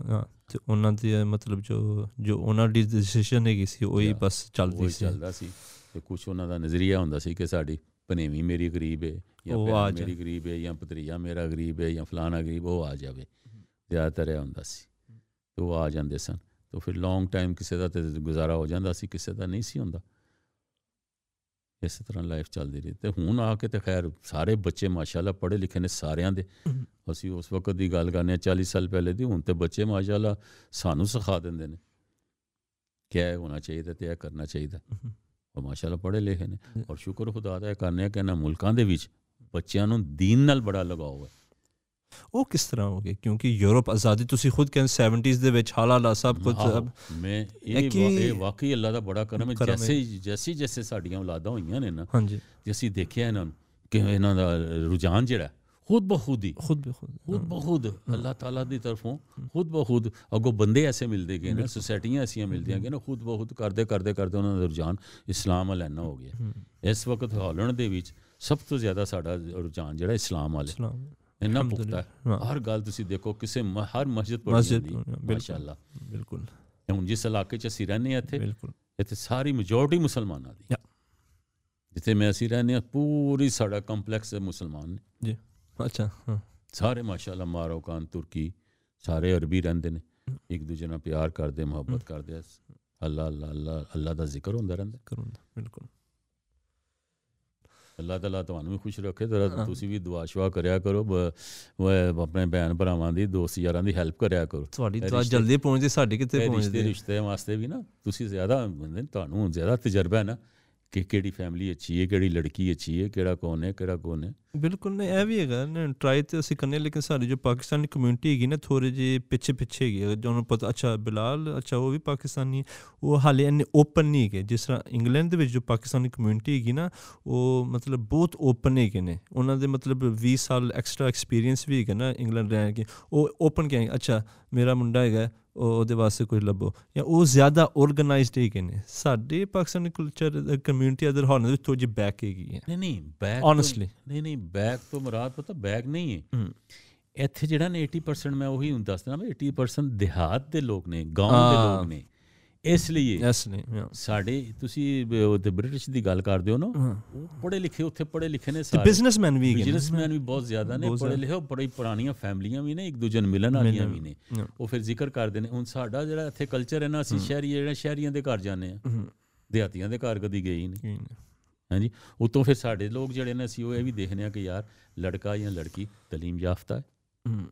ہاں، مطلب جو جو چلتا نظریہ ہوں کہ ساڈی پنیویں میری غریب ہے گریب ہے یا پتریا میرا غریب ہے یا فلانا غریب وہ آ جاوے۔ زیادہ تر ہوندا سی۔ تو آ جاندے سن۔ تو پھر لانگ ٹائم کسے دا تے گزارا ہو جاندا سی کسے دا نہیں سب ਇਸੇ ਤਰ੍ਹਾਂ ਲਾਈਫ ਚੱਲਦੀ ਰਹੀ। ਤੇ ਹੁਣ ਆ ਕੇ ਤੇ ਖੈਰ ਸਾਰੇ ਬੱਚੇ ਮਾਸ਼ਾਅੱਲਾ ਪੜ੍ਹੇ ਲਿਖੇ ਨੇ ਸਾਰਿਆਂ ਦੇ। ਅਸੀਂ ਉਸ ਵਕਤ ਦੀ ਗੱਲ ਕਰਨੇ ਆ 40 ਸਾਲ ਪਹਿਲੇ ਦੀ ਹੁਣ ਤੇ ਬੱਚੇ ਮਾਸ਼ਾਅੱਲਾ ਸਾਨੂੰ ਸਿਖਾ ਦਿੰਦੇ ਨੇ ਕਿ ਇਹ ਹੋਣਾ ਚਾਹੀਦਾ ਤੇ ਇਹ ਕਰਨਾ ਚਾਹੀਦਾ। ਉਹ ਮਾਸ਼ਾਅੱਲਾ ਪੜ੍ਹੇ ਲਿਖੇ ਨੇ। ਔਰ ਸ਼ੁਕਰ ਖੁਦਾ ਦਾ ਇਹ ਕਰਨੇ ਆ ਕਿ ਇਹਨਾਂ ਮੁਲਕਾਂ ਦੇ ਵਿੱਚ ਬੱਚਿਆਂ ਨੂੰ ਦੀਨ ਨਾਲ ਬੜਾ ਲਗਾਓ ਹੈ। ਉਹ ਕਿਸ ਤਰ੍ਹਾਂ ਹੋ ਗਿਆ ਕਿਉਂਕਿ ਯੂਰਪ ਆਜ਼ਾਦੀ ਤੁਸੀਂ ਖੁਦ ਕਹਿੰਦੇ 70s ਦੇ ਵਿੱਚ ਹਾਲਾਲਾ ਸਭ ਕੁਝ ਆਹੋ, ਮੈਂ ਇਹ ਕਿ- ਵਾ- ਇਹ ਵਾਕਈ ਅੱਲਾ ਦਾ ਬੜਾ ਕਰਮ ਹੈ ਕਰਮ ਹੈ। ਜੈਸੇ ਜੈਸੀ ਜੈਸੇ ਸਾਡੀਆਂ ਔਲਾਦਾਂ ਹੋਈਆਂ ਨੇ ਨਾ ਹਾਂਜੀ ਤੇ ਅਸੀਂ ਦੇਖਿਆ ਇਹਨਾਂ ਨੂੰ ਕਿ ਇਹਨਾਂ ਦਾ ਰੁਝਾਨ ਜਿਹੜਾ ਖੁਦ ਬਖੁਦ ਹੀ ਖੁਦ ਵੀ ਖੁਦ ਖੁਦ ਬਖੁਦ ਅੱਲਾਹ ਤਾਲਾ ਦੀ ਤਰਫੋਂ ਖੁਦ ਬਖੁਦ ਅਗੋ ਬੰਦੇ ਐਸੇ ਮਿਲਦੇ ਗਏ ਨਾ ਸੁਸਾਇਟੀਆਂ ਐਸੀਆਂ ਮਿਲਦੀਆਂ ਗਏ ਨਾ ਖੁਦ ਬਖੁਦ ਕਰਦੇ ਕਰਦੇ ਕਰਦੇ ਉਹਨਾਂ ਦਾ ਰੁਝਾਨ ਇਸਲਾਮ ਵੱਲ ਇੰਨਾ ਹੋ ਗਿਆ ਇਸ ਵਕਤ ਹਾਲਣ ਦੇ ਵਿੱਚ ਸਭ ਤੋਂ ਜ਼ਿਆਦਾ ਸਾਡਾ ਰੁਝਾਨ ਜਿਹੜਾ ਇਸਲਾਮ ਵੱਲ ਹੈ। ਇਸਲਾਮ ਇੰਨਾ ਅਲਹਮਦੁਲਿਲਾ। ਪੁਖਤਾ ਹੈ ਹਾਂ। ਹਰ ਗੱਲ ਤੁਸੀਂ ਦੇਖੋ ਕਿਸੇ ਮ- ਹਰ ਮਸਜਿਦ ਪੜ੍ਹੀ ਮਸਜਿਦ ਜਾਂਦੀ ਹੈ ਬਿਲਕੁਲ। ਮਾਸ਼ਾਅੱਲਾ ਬਿਲਕੁਲ ਹੁਣ ਜਿਸ ਇਲਾਕੇ 'ਚ ਅਸੀਂ ਰਹਿੰਦੇ ਹਾਂ ਇੱਥੇ ਬਿਲਕੁਲ ਇੱਥੇ ਸਾਰੀ ਮੈਜੋਰਟੀ ਮੁਸਲਮਾਨਾਂ ਦੀ Yeah. ਜਿੱਥੇ ਮੈਂ ਅਸੀਂ ਰਹਿੰਦੇ ਹਾਂ ਪੂਰੀ ਸਾਡਾ ਕੰਪਲੈਕਸ ਮੁਸਲਮਾਨ ਨੇ ਜੀ ਅੱਛਾ ਹਾਂ ਸਾਰੇ ਮਾਸ਼ਾਅੱਲਾ ਮਾਰੋਕਾਨ ਤੁਰਕੀ ਸਾਰੇ ਅਰਬੀ ਰਹਿੰਦੇ ਨੇ ਇੱਕ ਦੂਜੇ ਨਾਲ ਪਿਆਰ ਕਰਦੇ ਮੁਹੱਬਤ ਕਰਦੇ ਆ ਅੱਲਾ ਅੱਲਾ ਅੱਲਾ ਅੱਲਾ ਦਾ ਜ਼ਿਕਰ ਹੁੰਦਾ ਰਹਿੰਦਾ ਕਰੂੰ ਬਿਲਕੁਲ ਅੱਲਾ ਤਾਲਾ ਤੁਹਾਨੂੰ ਵੀ ਖੁਸ਼ ਰੱਖੇ। ਜ਼ਰਾ ਹਾਂ। ਤੁਸੀਂ ਵੀ ਦੁਆ ਸ਼ੁਆ ਕਰਿਆ ਕਰੋ ਆਪਣੇ ਭੈਣ ਭਰਾਵਾਂ ਦੀ ਦੋਸਤ ਯਾਰਾਂ ਦੀ ਹੈਲਪ ਕਰਿਆ ਕਰੋ। ਤੁਹਾਡੀ ਤਾਂ ਰਿਸ਼ਤੇ- ਜਲਦੀ ਪਹੁੰਚਦੀ ਸਾਡੀ ਕਿੱਥੇ ਰਿਸ਼ਤੇ ਪਹੁੰਚਦੀ ਰਿਸ਼ਤੇ ਵਾਸਤੇ ਵੀ ਨਾ ਤੁਸੀਂ ਜ਼ਿਆਦਾ ਤੁਹਾਨੂੰ ਜ਼ਿਆਦਾ ਤਜਰਬਾ ਹੈ ਨਾ ਕਿ ਕਿਹੜੀ ਫੈਮਿਲੀ ਅੱਛੀ ਹੈ ਕਿਹੜੀ ਲੜਕੀ ਅੱਛੀ ਹੈ ਕਿਹੜਾ ਕੌਣ ਹੈ ਕਿਹੜਾ ਕੌਣ ਹੈ। ਬਿਲਕੁਲ ਨਹੀਂ ਇਹ ਵੀ ਹੈਗਾ ਨਾ ਟਰਾਈ ਤੇ ਅਸੀਂ ਕਰਨੇ ਲੇਕਿਨ ਸਾਡੀ ਜੋ ਪਾਕਿਸਤਾਨੀ ਕਮਿਊਨਿਟੀ ਹੈਗੀ ਨਾ ਥੋੜੇ ਜਿਹੇ ਪਿੱਛੇ ਪਿੱਛੇ ਹੈਗੀ ਜੋ ਨੂੰ ਪਤਾ ਅੱਛਾ ਬਿਲਾਲ ਅੱਛਾ ਉਹ ਵੀ ਪਾਕਿਸਤਾਨੀ ਹੈ, ਉਹ ਹਾਲੇ ਇੰਨੇ ਓਪਨ ਨਹੀਂ ਹੈਗੇ। ਜਿਸ ਤਰ੍ਹਾਂ ਇੰਗਲੈਂਡ ਦੇ ਵਿੱਚ ਜੋ ਪਾਕਿਸਤਾਨੀ ਕਮਿਊਨਿਟੀ ਹੈਗੀ ਨਾ ਉਹ ਮਤਲਬ ਬਹੁਤ ਓਪਨ ਹੈਗੇ ਨੇ। ਉਹਨਾਂ ਦੇ ਮਤਲਬ 20 ਸਾਲ ਐਕਸਟਰਾ ਐਕਸਪੀਰੀਅੰਸ ਵੀ ਹੈਗਾ ਨਾ ਇੰਗਲੈਂਡ ਰਹਿਣ ਕੇ। ਉਹ ਓਪਨ ਕਹਿੰਗੇ ਅੱਛਾ ਮੇਰਾ ਮੁੰਡਾ ਹੈਗਾ ਉਹ ਉਹਦੇ ਵਾਸਤੇ ਕੋਈ ਲੱਭੋ। ਜਾਂ ਉਹ ਜ਼ਿਆਦਾ ਆਰਗੇਨਾਈਜ਼ਡ ਹੈਗੇ ਨੇ। ਸਾਡੇ Pakistani culture community other hall ਵਿੱਚ ਥੋੜੀ ਜਿਹੀ ਬੈਕ ਹੈਗੀ ਹੈ। ਨਹੀਂ ਨਹੀਂ ਬੈਗ Honestly. ਨਹੀਂ ਨਹੀਂ ਬੈਗ ਤੋਂ ਮੁਰਾਦ ਪਤਾ ਬੈਗ ਨਹੀਂ ਹੈ ਹੂੰ ਇੱਥੇ ਜਿਹੜਾ ਨੇ 80% ਮੈਂ ਉਹੀ ਹੁਣ ਦੱਸਦਾ ਮੈਂ 80% ਦਿਹਾਤ ਦੇ ਲੋਕ ਨੇ گاؤں ਦੇ ਹਾਂ। ਲੋਕ ਨੇ ਇਸ ਲਈ ਯੈਸ ਨਹੀਂ yeah. ਸਾਡੇ ਤੁਸੀਂ ਬ- ਉਹ ਤੇ ਬ੍ਰਿਟਿਸ਼ ਦੀ ਗੱਲ ਕਰਦੇ ਹੋ ਨਾ ਹਾਂ ਉਹ ਪੜ੍ਹੇ ਲਿਖੇ ਉੱਥੇ ਪੜ੍ਹੇ ਲਿਖੇ ਨੇ ਤੇ ਸਾਰੇ ਬਿਜ਼ਨਸਮੈਨ ਵੀ ਹੈਗੇ ਨੇ। ਬਿਜ਼ਨਸਮੈਨ ਵੀ ਬਹੁਤ ਜ਼ਿਆਦਾ ਨੇ ਬਹੁਤ ਪੜ੍ਹੇ ਲਿਖੇ ਉਹ ਬੜੀ ਪੁਰਾਣੀਆਂ ਫੈਮਲੀਆਂ ਵੀ ਨੇ ਇੱਕ ਦੂਜੇ ਨੂੰ ਮਿਲਣ ਵਾਲੀਆਂ ਵੀ ਨੇ Yeah. ਉਹ ਫਿਰ ਜ਼ਿਕਰ ਕਰਦੇ ਨੇ ਹੁਣ ਸਾਡਾ ਜਿਹੜਾ ਇੱਥੇ ਕਲਚਰ ਹੈ ਨਾ ਅਸੀਂ ਸ਼ਹਿਰੀ ਜਿਹੜਾ ਸ਼ਹਿਰੀਆਂ ਦੇ ਘਰ ਜਾਂਦੇ ਆ ਹੂੰ ਦਿਹਾਤੀਆਂ ਦੇ ਘਰ ਕਦੀ ਗਏ ਹੀ ਨਹੀਂ ਠੀਕ ਹੈ। ਹਾਂਜੀ। ਉਤੋਂ ਫਿਰ ਸਾਡੇ ਲੋਕ ਜਿਹੜੇ ਨੇ ਅਸੀਂ ਉਹ ਇਹ ਵੀ ਦੇਖਦੇ ਆ ਕਿ ਯਾਰ ਲੜਕਾ ਜਾਂ ਲੜਕੀ ਤਾਲੀਮ ਯਾਫਤਾ ਹੈ। ਹੂੰ।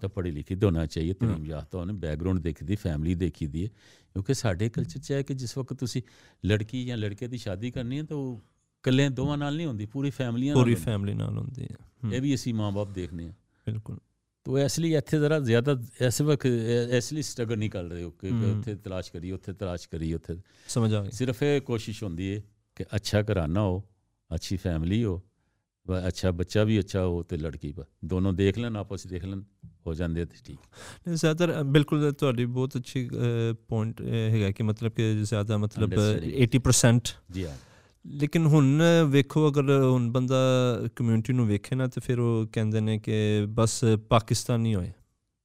ਤਾਂ ਪੜ੍ਹੀ ਲਿਖੀ ਤਾਂ ਹੋਣਾ ਚਾਹੀਏ ਤਾਲੀਮ ਯਾਫਤਾ ਹੋਣਾ ਬੈਕਗ੍ਰਾਉਂਡ ਦੇਖਦੀ ਫੈਮਿਲੀ ਦੇਖੀਦੀ ਹੈ। ਕਿਉਂਕਿ ਸਾਡੇ ਕਲਚਰ 'ਚ ਹੈ ਕਿ ਜਿਸ ਵਕਤ ਤੁਸੀਂ ਲੜਕੀ ਜਾਂ ਲੜਕੇ ਦੀ ਸ਼ਾਦੀ ਕਰਨੀ ਹੈ ਤਾਂ ਉਹ ਇਕੱਲੇ ਦੋਵਾਂ ਨਾਲ ਨਹੀਂ ਹੁੰਦੀ ਪੂਰੀ ਫੈਮਲੀਆਂ ਨਾਲ ਪੂਰੀ। ਫੈਮਿਲੀ ਨਾਲ ਹੁੰਦੀ ਹੈ। ਇਹ ਵੀ ਅਸੀਂ ਮਾਂ-ਬਾਪ ਦੇਖਨੇ ਆ ਬਿਲਕੁਲ। ਤੋ ਇਸ ਲਈ ਇੱਥੇ ਜ਼ਰਾ ਜ਼ਿਆਦਾ ਇਸ ਵਕਤ ਇਸ ਲਈ ਸਟਰਗਲ ਨਹੀਂ ਕਰ ਰਹੇ ਹੋ ਕਿ। ਉੱਥੇ ਤਲਾਸ਼ ਕਰੀ ਉੱਥੇ ਤਲਾਸ਼ ਕਰੀ ਉੱਥੇ ਸਮਝ ਆ ਗਈ। ਸਿਰਫ ਇਹ ਕੋਸ਼ਿਸ਼ ਹੁੰਦੀ ਹੈ ਕਿ ਅੱਛਾ ਘਰਾਨਾ ਹੋ ਅੱਛੀ ਫੈਮਿਲੀ ਹੋ ਅੱਛਾ ਬੱਚਾ ਵੀ ਅੱਛਾ ਹੋ ਤੇ ਲੜਕੀ ਪਰ ਦੋਨੋਂ ਦੇਖ ਲੈਣ ਆਪਸ 'ਚ ਦੇਖ ਲੈਣ ਹੋ ਜਾਂਦੇ ਤੇ ਠੀਕ। ਨਹੀਂ, ਜ਼ਿਆਦਾਤਰ ਬਿਲਕੁਲ ਤੁਹਾਡੀ ਬਹੁਤ ਅੱਛੀ ਪੁਆਇੰਟ ਹੈਗਾ ਕਿ ਮਤਲਬ ਕਿ ਜ਼ਿਆਦਾ ਮਤਲਬ Understanding. 80% ਜੀ ਹਾਂ। ਲੇਕਿਨ ਹੁਣ ਵੇਖੋ ਅਗਰ ਹੁਣ ਬੰਦਾ ਕਮਿਊਨਿਟੀ ਨੂੰ ਵੇਖੇ ਨਾ ਤੇ ਫਿਰ ਉਹ ਕਹਿੰਦੇ ਨੇ ਕਿ ਬਸ ਪਾਕਿਸਤਾਨੀ ਹੋਏ।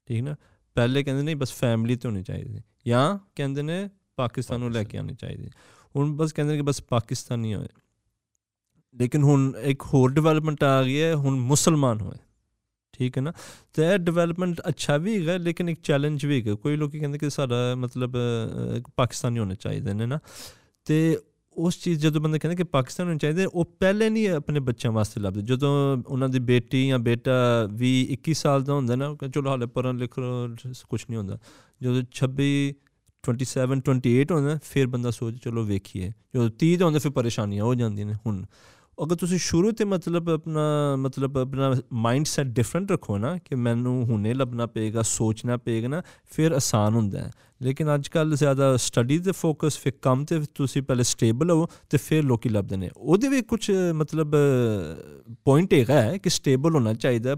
ਠੀਕ ਨਾ? ਪਹਿਲੇ ਕਹਿੰਦੇ ਨੇ ਬਸ ਫੈਮਿਲੀ ਤੇ ਹੋਣੀ ਚਾਹੀਦੀ। ਜਾਂ ਕਹਿੰਦੇ ਨੇ ਪਾਕਿਸਤਾਨ ਨੂੰ ਲੈ ਕੇ ਆਉਣੀ ਚਾਹੀਦੀ। ਹੁਣ ਬਸ ਕਹਿੰਦੇ ਨੇ ਕਿ ਬਸ ਪਾਕਿਸਤਾਨੀ ਹੋਏ। ਲੇਕਿਨ ਹੁਣ ਇੱਕ ਹੋਰ ਡਿਵੈਲਪਮੈਂਟ ਆ ਗਈ ਹੈ, ਹੁਣ ਮੁਸਲਮਾਨ ਹੋਏ। ਠੀਕ ਹੈ ਨਾ? ਤੇ ਇਹ ਡਿਵੈਲਪਮੈਂਟ ਅੱਛਾ ਵੀ ਹੈਗਾ, ਲੇਕਿਨ ਇੱਕ ਚੈਲੰਜ ਵੀ ਹੈਗਾ। ਕੋਈ ਲੋਕੀ ਕਹਿੰਦੇ ਕਿ ਸਾਡਾ ਮਤਲਬ ਪਾਕਿਸਤਾਨੀ ਹੋਣੇ ਚਾਹੀਦੇ ਨੇ ਨਾ। ਤੇ ਉਸ ਚੀਜ਼ ਜਦੋਂ ਬੰਦੇ ਕਹਿੰਦੇ ਕਿ ਪਾਕਿਸਤਾਨ ਹੋਣੇ ਚਾਹੀਦੇ, ਉਹ ਪਹਿਲੇ ਨਹੀਂ ਆਪਣੇ ਬੱਚਿਆਂ ਵਾਸਤੇ ਲੱਭਦੇ। ਜਦੋਂ ਉਹਨਾਂ ਦੀ ਬੇਟੀ ਜਾਂ ਬੇਟਾ ਵੀ 21 ਸਾਲ ਦਾ ਹੁੰਦਾ ਨਾ ਚਲੋ ਹਾਲੇ ਪੜ੍ਹਨ ਲਿਖ ਕੁਝ ਨਹੀਂ ਹੁੰਦਾ। ਜਦੋਂ 26 27 28 ਹੁੰਦਾ ਫਿਰ ਬੰਦਾ ਸੋਚ, ਚਲੋ ਵੇਖੀਏ। ਜਦੋਂ 30 ਦਾ ਹੁੰਦਾ ਫਿਰ ਪਰੇਸ਼ਾਨੀਆਂ ਹੋ ਜਾਂਦੀਆਂ ਨੇ, ਹੁਣ ਅਗਰ ਤੁਸੀਂ ਸ਼ੁਰੂ ਤੇ ਮਤਲਬ ਆਪਣਾ ਮਤਲਬ ਆਪਣਾ ਮਾਈਂਡ ਸੈਟ ਡਿਫਰੈਂਟ ਰੱਖੋ ਨਾ ਕਿ ਮੈਨੂੰ ਹੁਣੇ ਲੱਭਣਾ ਪਏਗਾ, ਸੋਚਣਾ ਪਏਗਾ ਨਾ, ਫਿਰ ਆਸਾਨ ਹੁੰਦਾ ਹੈ। ਲੇਕਿਨ ਅੱਜ ਕੱਲ ਜ਼ਿਆਦਾ ਸਟੱਡੀ ਤੇ ਫੋਕਸ ਫਿਰ ਕੰਮ ਤੇ ਤੁਸੀਂ ਪਹਿਲੇ ਸਟੇਬਲ ਹੋ ਤੇ ਫਿਰ ਲੋਕੀ ਲੱਭਦੇ ਨੇ। ਉਹਦੇ ਵੀ ਕੁਝ ਮਤਲਬ ਪੁਆਇੰਟ ਹੈਗਾ ਹੈ ਕਿ ਸਟੇਬਲ ਹੋਣਾ ਚਾਹੀਦਾ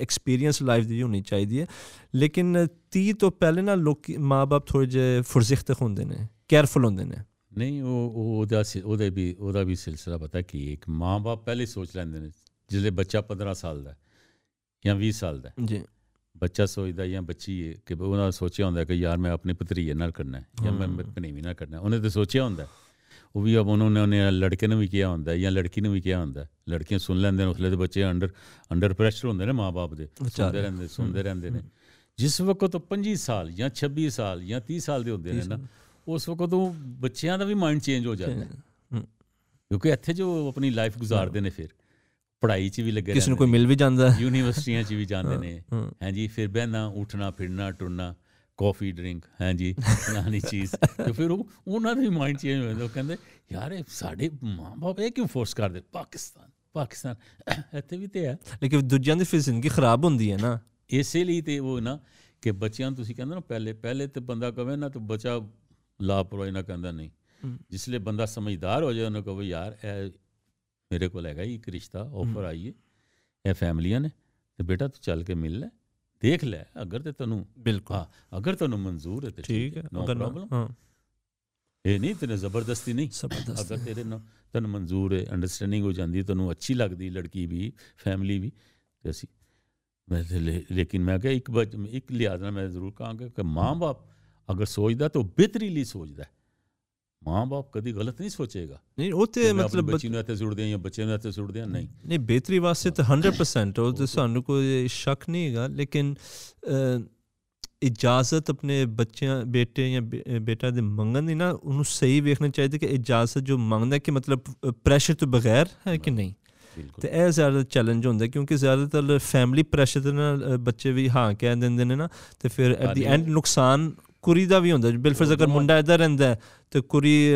ਐਕਸਪੀਰੀਅੰਸ ਲਾਈਫ ਦੀ ਹੋਣੀ ਚਾਹੀਦੀ ਹੈ। ਲੇਕਿਨ 30 ਤੋਂ ਪਹਿਲੇ ਨਾ ਲੋਕੀ ਮਾਪੇ ਥੋੜੇ ਜਿਹੇ ਫੁਰਜ਼ਿਖਤ ਹੁੰਦੇ ਨੇ ਕੇਅਰਫੁਲ ਹੁੰਦੇ ਨੇ। ਨਹੀਂ ਉਹ ਉਹ ਉਹਦਾ ਉਹਦੇ ਵੀ ਉਹਦਾ ਵੀ ਸਿਲਸਿਲਾ ਪਤਾ ਕੀ? ਇੱਕ ਮਾਂ-ਬਾਪ ਪਹਿਲੇ ਹੀ ਸੋਚ ਲੈਂਦੇ ਨੇ ਜਿਹੜੇ ਬੱਚਾ 15 ਸਾਲ ਦਾ ਜਾਂ 20 ਸਾਲ ਦਾ ਜੀ ਬੱਚਾ ਸੋਚਦਾ ਜਾਂ ਬੱਚੀ ਹੈ ਕਿ ਉਹਨਾਂ ਨੇ ਸੋਚਿਆ ਹੁੰਦਾ ਕਿ ਯਾਰ ਮੈਂ ਆਪਣੇ ਭਤਰੀਏ ਨਾਲ ਕਰਨਾ ਜਾਂ ਮੈਂ। ਭਣੇਵੀਂ ਨਾਲ ਕਰਨਾ। ਉਹਨੇ ਤਾਂ ਸੋਚਿਆ ਹੁੰਦਾ। ਉਹ ਵੀ ਉਹਨਾਂ ਨੇ ਉਹਨੇ ਲੜਕੇ ਨੂੰ ਵੀ ਕਿਹਾ ਹੁੰਦਾ ਜਾਂ ਲੜਕੀ ਨੂੰ ਵੀ ਕਿਹਾ ਹੁੰਦਾ। ਲੜਕੀਆਂ ਸੁਣ ਲੈਂਦੇ ਨੇ ਉਸਲੇ ਦੇ ਬੱਚੇ ਅੰਡਰ ਅੰਡਰ ਪ੍ਰੈਸ਼ਰ ਹੁੰਦੇ ਨੇ ਮਾਂ-ਬਾਪ ਦੇ ਸੁਣਦੇ ਰਹਿੰਦੇ ਸੁਣਦੇ ਰਹਿੰਦੇ ਨੇ ਜਿਸ ਵਕਤ ਉਹ 25 ਸਾਲ ਜਾਂ 26 ਸਾਲ ਜਾਂ 30 ਸਾਲ ਦੇ ਹੁੰਦੇ ਨੇ ਨਾ ਉਸ ਵਕਤ ਉਹ ਬੱਚਿਆਂ ਦਾ ਵੀ ਮਾਈਂਡ ਚੇਂਜ ਹੋ ਜਾਂਦਾ ਹੈ। ਕਿਉਂਕਿ ਇੱਥੇ ਜੋ ਆਪਣੀ ਲਾਈਫ ਗੁਜ਼ਾਰਦੇ ਨੇ ਫਿਰ ਪੜ੍ਹਾਈ 'ਚ ਵੀ ਲੱਗੇ ਕਿਸੇ ਨੂੰ ਕੋਈ ਮਿਲ ਵੀ ਜਾਂਦਾ ਯੂਨੀਵਰਸਿਟੀਆਂ 'ਚ ਵੀ ਜਾਂਦੇ ਨੇ। ਹਾਂਜੀ ਫਿਰ ਬਹਿਣਾ ਉੱਠਣਾ ਫਿਰਨਾ ਟੁਰਨਾ ਕਾਫੀ ਡਰਿੰਕ ਹਾਂਜੀ ਫਲਾਣੀ ਚੀਜ਼। ਤੇ ਫਿਰ ਉਹ ਉਹਨਾਂ ਦਾ ਮਾਈਂਡ ਚੇਂਜ ਹੋ ਜਾਂਦਾ। ਉਹ ਕਹਿੰਦੇ ਯਾਰ ਇਹ ਸਾਡੇ ਮਾਂ-ਬਾਪ ਇਹ ਕਿਉਂ ਫੋਰਸ ਕਰਦੇ? ਪਾਕਿਸਤਾਨ ਪਾਕਿਸਤਾਨ। ਇੱਥੇ ਵੀ ਤੇ ਹੈ। ਲੇਕਿਨ ਦੂਜਿਆਂ ਦੀ ਫਿਰ ਜ਼ਿੰਦਗੀ ਖਰਾਬ ਹੁੰਦੀ ਹੈ ਨਾ। ਇਸੇ ਲਈ ਤੇ ਉਹ ਨਾ ਕਿ ਬੱਚਿਆਂ ਨੂੰ ਤੁਸੀਂ ਕਹਿੰਦੇ ਨਾ ਪਹਿਲੇ ਪਹਿਲੇ ਤੇ ਬੰਦਾ ਕਵੇ ਨਾ ਤਾਂ ਬੱਚਾ ਲਾਪਰਵਾਹੀ ਨਾ ਕਹਿੰਦਾ ਨਹੀਂ ਹਮ। ਜਿਸਲੇ ਬੰਦਾ ਸਮਝਦਾਰ ਹੋ ਜਾਏ ਉਹਨੂੰ ਕਹੋ ਯਾਰ ਇਹ ਮੇਰੇ ਕੋਲ ਹੈਗਾ ਹੀ ਇੱਕ ਰਿਸ਼ਤਾ ਆਫਰ ਆਈ ਹੈ ਇਹ ਫੈਮਲੀਆਂ ਨੇ ਤੇ ਬੇਟਾ ਤੂੰ ਚੱਲ ਕੇ ਮਿਲ ਲੈ ਦੇਖ ਲੈ ਅਗਰ ਤੇ ਤੈਨੂੰ ਬਿਲਕੁਲ ਹਾਂ ਅਗਰ ਤੈਨੂੰ ਮਨਜ਼ੂਰ ਹੈ ਤੇ ਠੀਕ ਹੈ ਨੋ ਅਗਰ ਨਾ- ਪ੍ਰੋਬਲਮ ਹਾਂ ਇਹ ਨਹੀਂ ਤੈਨੂੰ ਜ਼ਬਰਦਸਤੀ ਨਹੀਂ ਜ਼ਬਰਦਸਤ ਅਗਰ ਤੇਰੇ ਨਾਲ ਤੈਨੂੰ ਮਨਜ਼ੂਰ ਹੈ ਅੰਡਰਸਟੈਂਡਿੰਗ ਹੋ ਜਾਂਦੀ ਤੈਨੂੰ ਅੱਛੀ ਲੱਗਦੀ ਲੜਕੀ ਵੀ ਫੈਮਿਲੀ ਵੀ ਤੇ ਅਸੀਂ ਮੈਂ ਤੇ ਲੇ- ਲੇਕਿਨ ਮੈਂ ਕਿਹਾ ਇੱਕ ਬੱਚ ਇੱਕ ਲਿਹਾਜ਼ ਨਾਲ ਮੈਂ ਜ਼ਰੂਰ ਕਹਾਂਗਾ ਕਿ ਮਾਂ-ਬਾਪ ਅਗਰ ਸੋਚਦਾ ਤਾਂ ਉਹ ਬਿਹਤਰੀ ਲਈ ਸੋਚਦਾ ਹੈ ਮਾਂ-ਬਾਪ ਕਦੀ ਗਲਤ ਨਹੀਂ ਸੋਚੇਗਾ ਨਹੀਂ ਉਹ ਤੇ ਕਿ ਮੈਂ ਆਪਣੀ ਮਤਲਬ ਬੱਚੀ ਨੂੰ ਇੱਥੇ ਸੁੱਟਦੇ ਜਾਂ ਬੱਚੇ ਨੂੰ ਇੱਥੇ ਸੁੱਟਦੇ ਨਹੀਂ ਨਹੀਂ ਬਿਹਤਰੀ ਵਾਸਤੇ ਤਾਂ 100% ਉਹ ਤੇ ਸਾਨੂੰ ਕੋਈ ਸ਼ੱਕ ਨਹੀਂ ਹੈਗਾ ਲੇਕਿਨ ਅਹ, ਇਜਾਜ਼ਤ ਆਪਣੇ ਬੱਚਿਆਂ ਬੇਟੇ ਜਾਂ ਬੇ- ਅਹ, ਬੇਟਾ ਦੇ ਮੰਗਣ ਦੀ ਨਾ ਉਹਨੂੰ ਸਹੀ ਵੇਖਣਾ ਚਾਹੀਦਾ ਕਿ ਇਜਾਜ਼ਤ ਜੋ ਮੰਗਦਾ ਕਿ ਮਤਲਬ ਪ੍ਰੈਸ਼ਰ ਤੋਂ ਬਗੈਰ ਹੈ ਕਿ ਨਹੀਂ ਬਿਲਕੁਲ ਤੇ ਇਹ ਜ਼ਿਆਦਾ ਚੈਲੰਜ ਹੁੰਦਾ ਕਿਉਂਕਿ ਜ਼ਿਆਦਾਤਰ ਫੈਮਿਲੀ ਪ੍ਰੈਸ਼ਰ ਦੇ ਨਾਲ ਅਹ, ਬੱਚੇ ਵੀ ਹਾਂ ਕਹਿ ਦਿੰਦੇ ਨੇ ਨਾ ਤੇ ਐਟ ਦੀ ਵੀ ਹੁੰਦਾ ਬਿਲਫਰਜ਼ ਅਗਰ ਦੋਵਾਂ- ਮੁੰਡਾ ਇੱਧਰ ਰਹਿੰਦਾ ਤੇ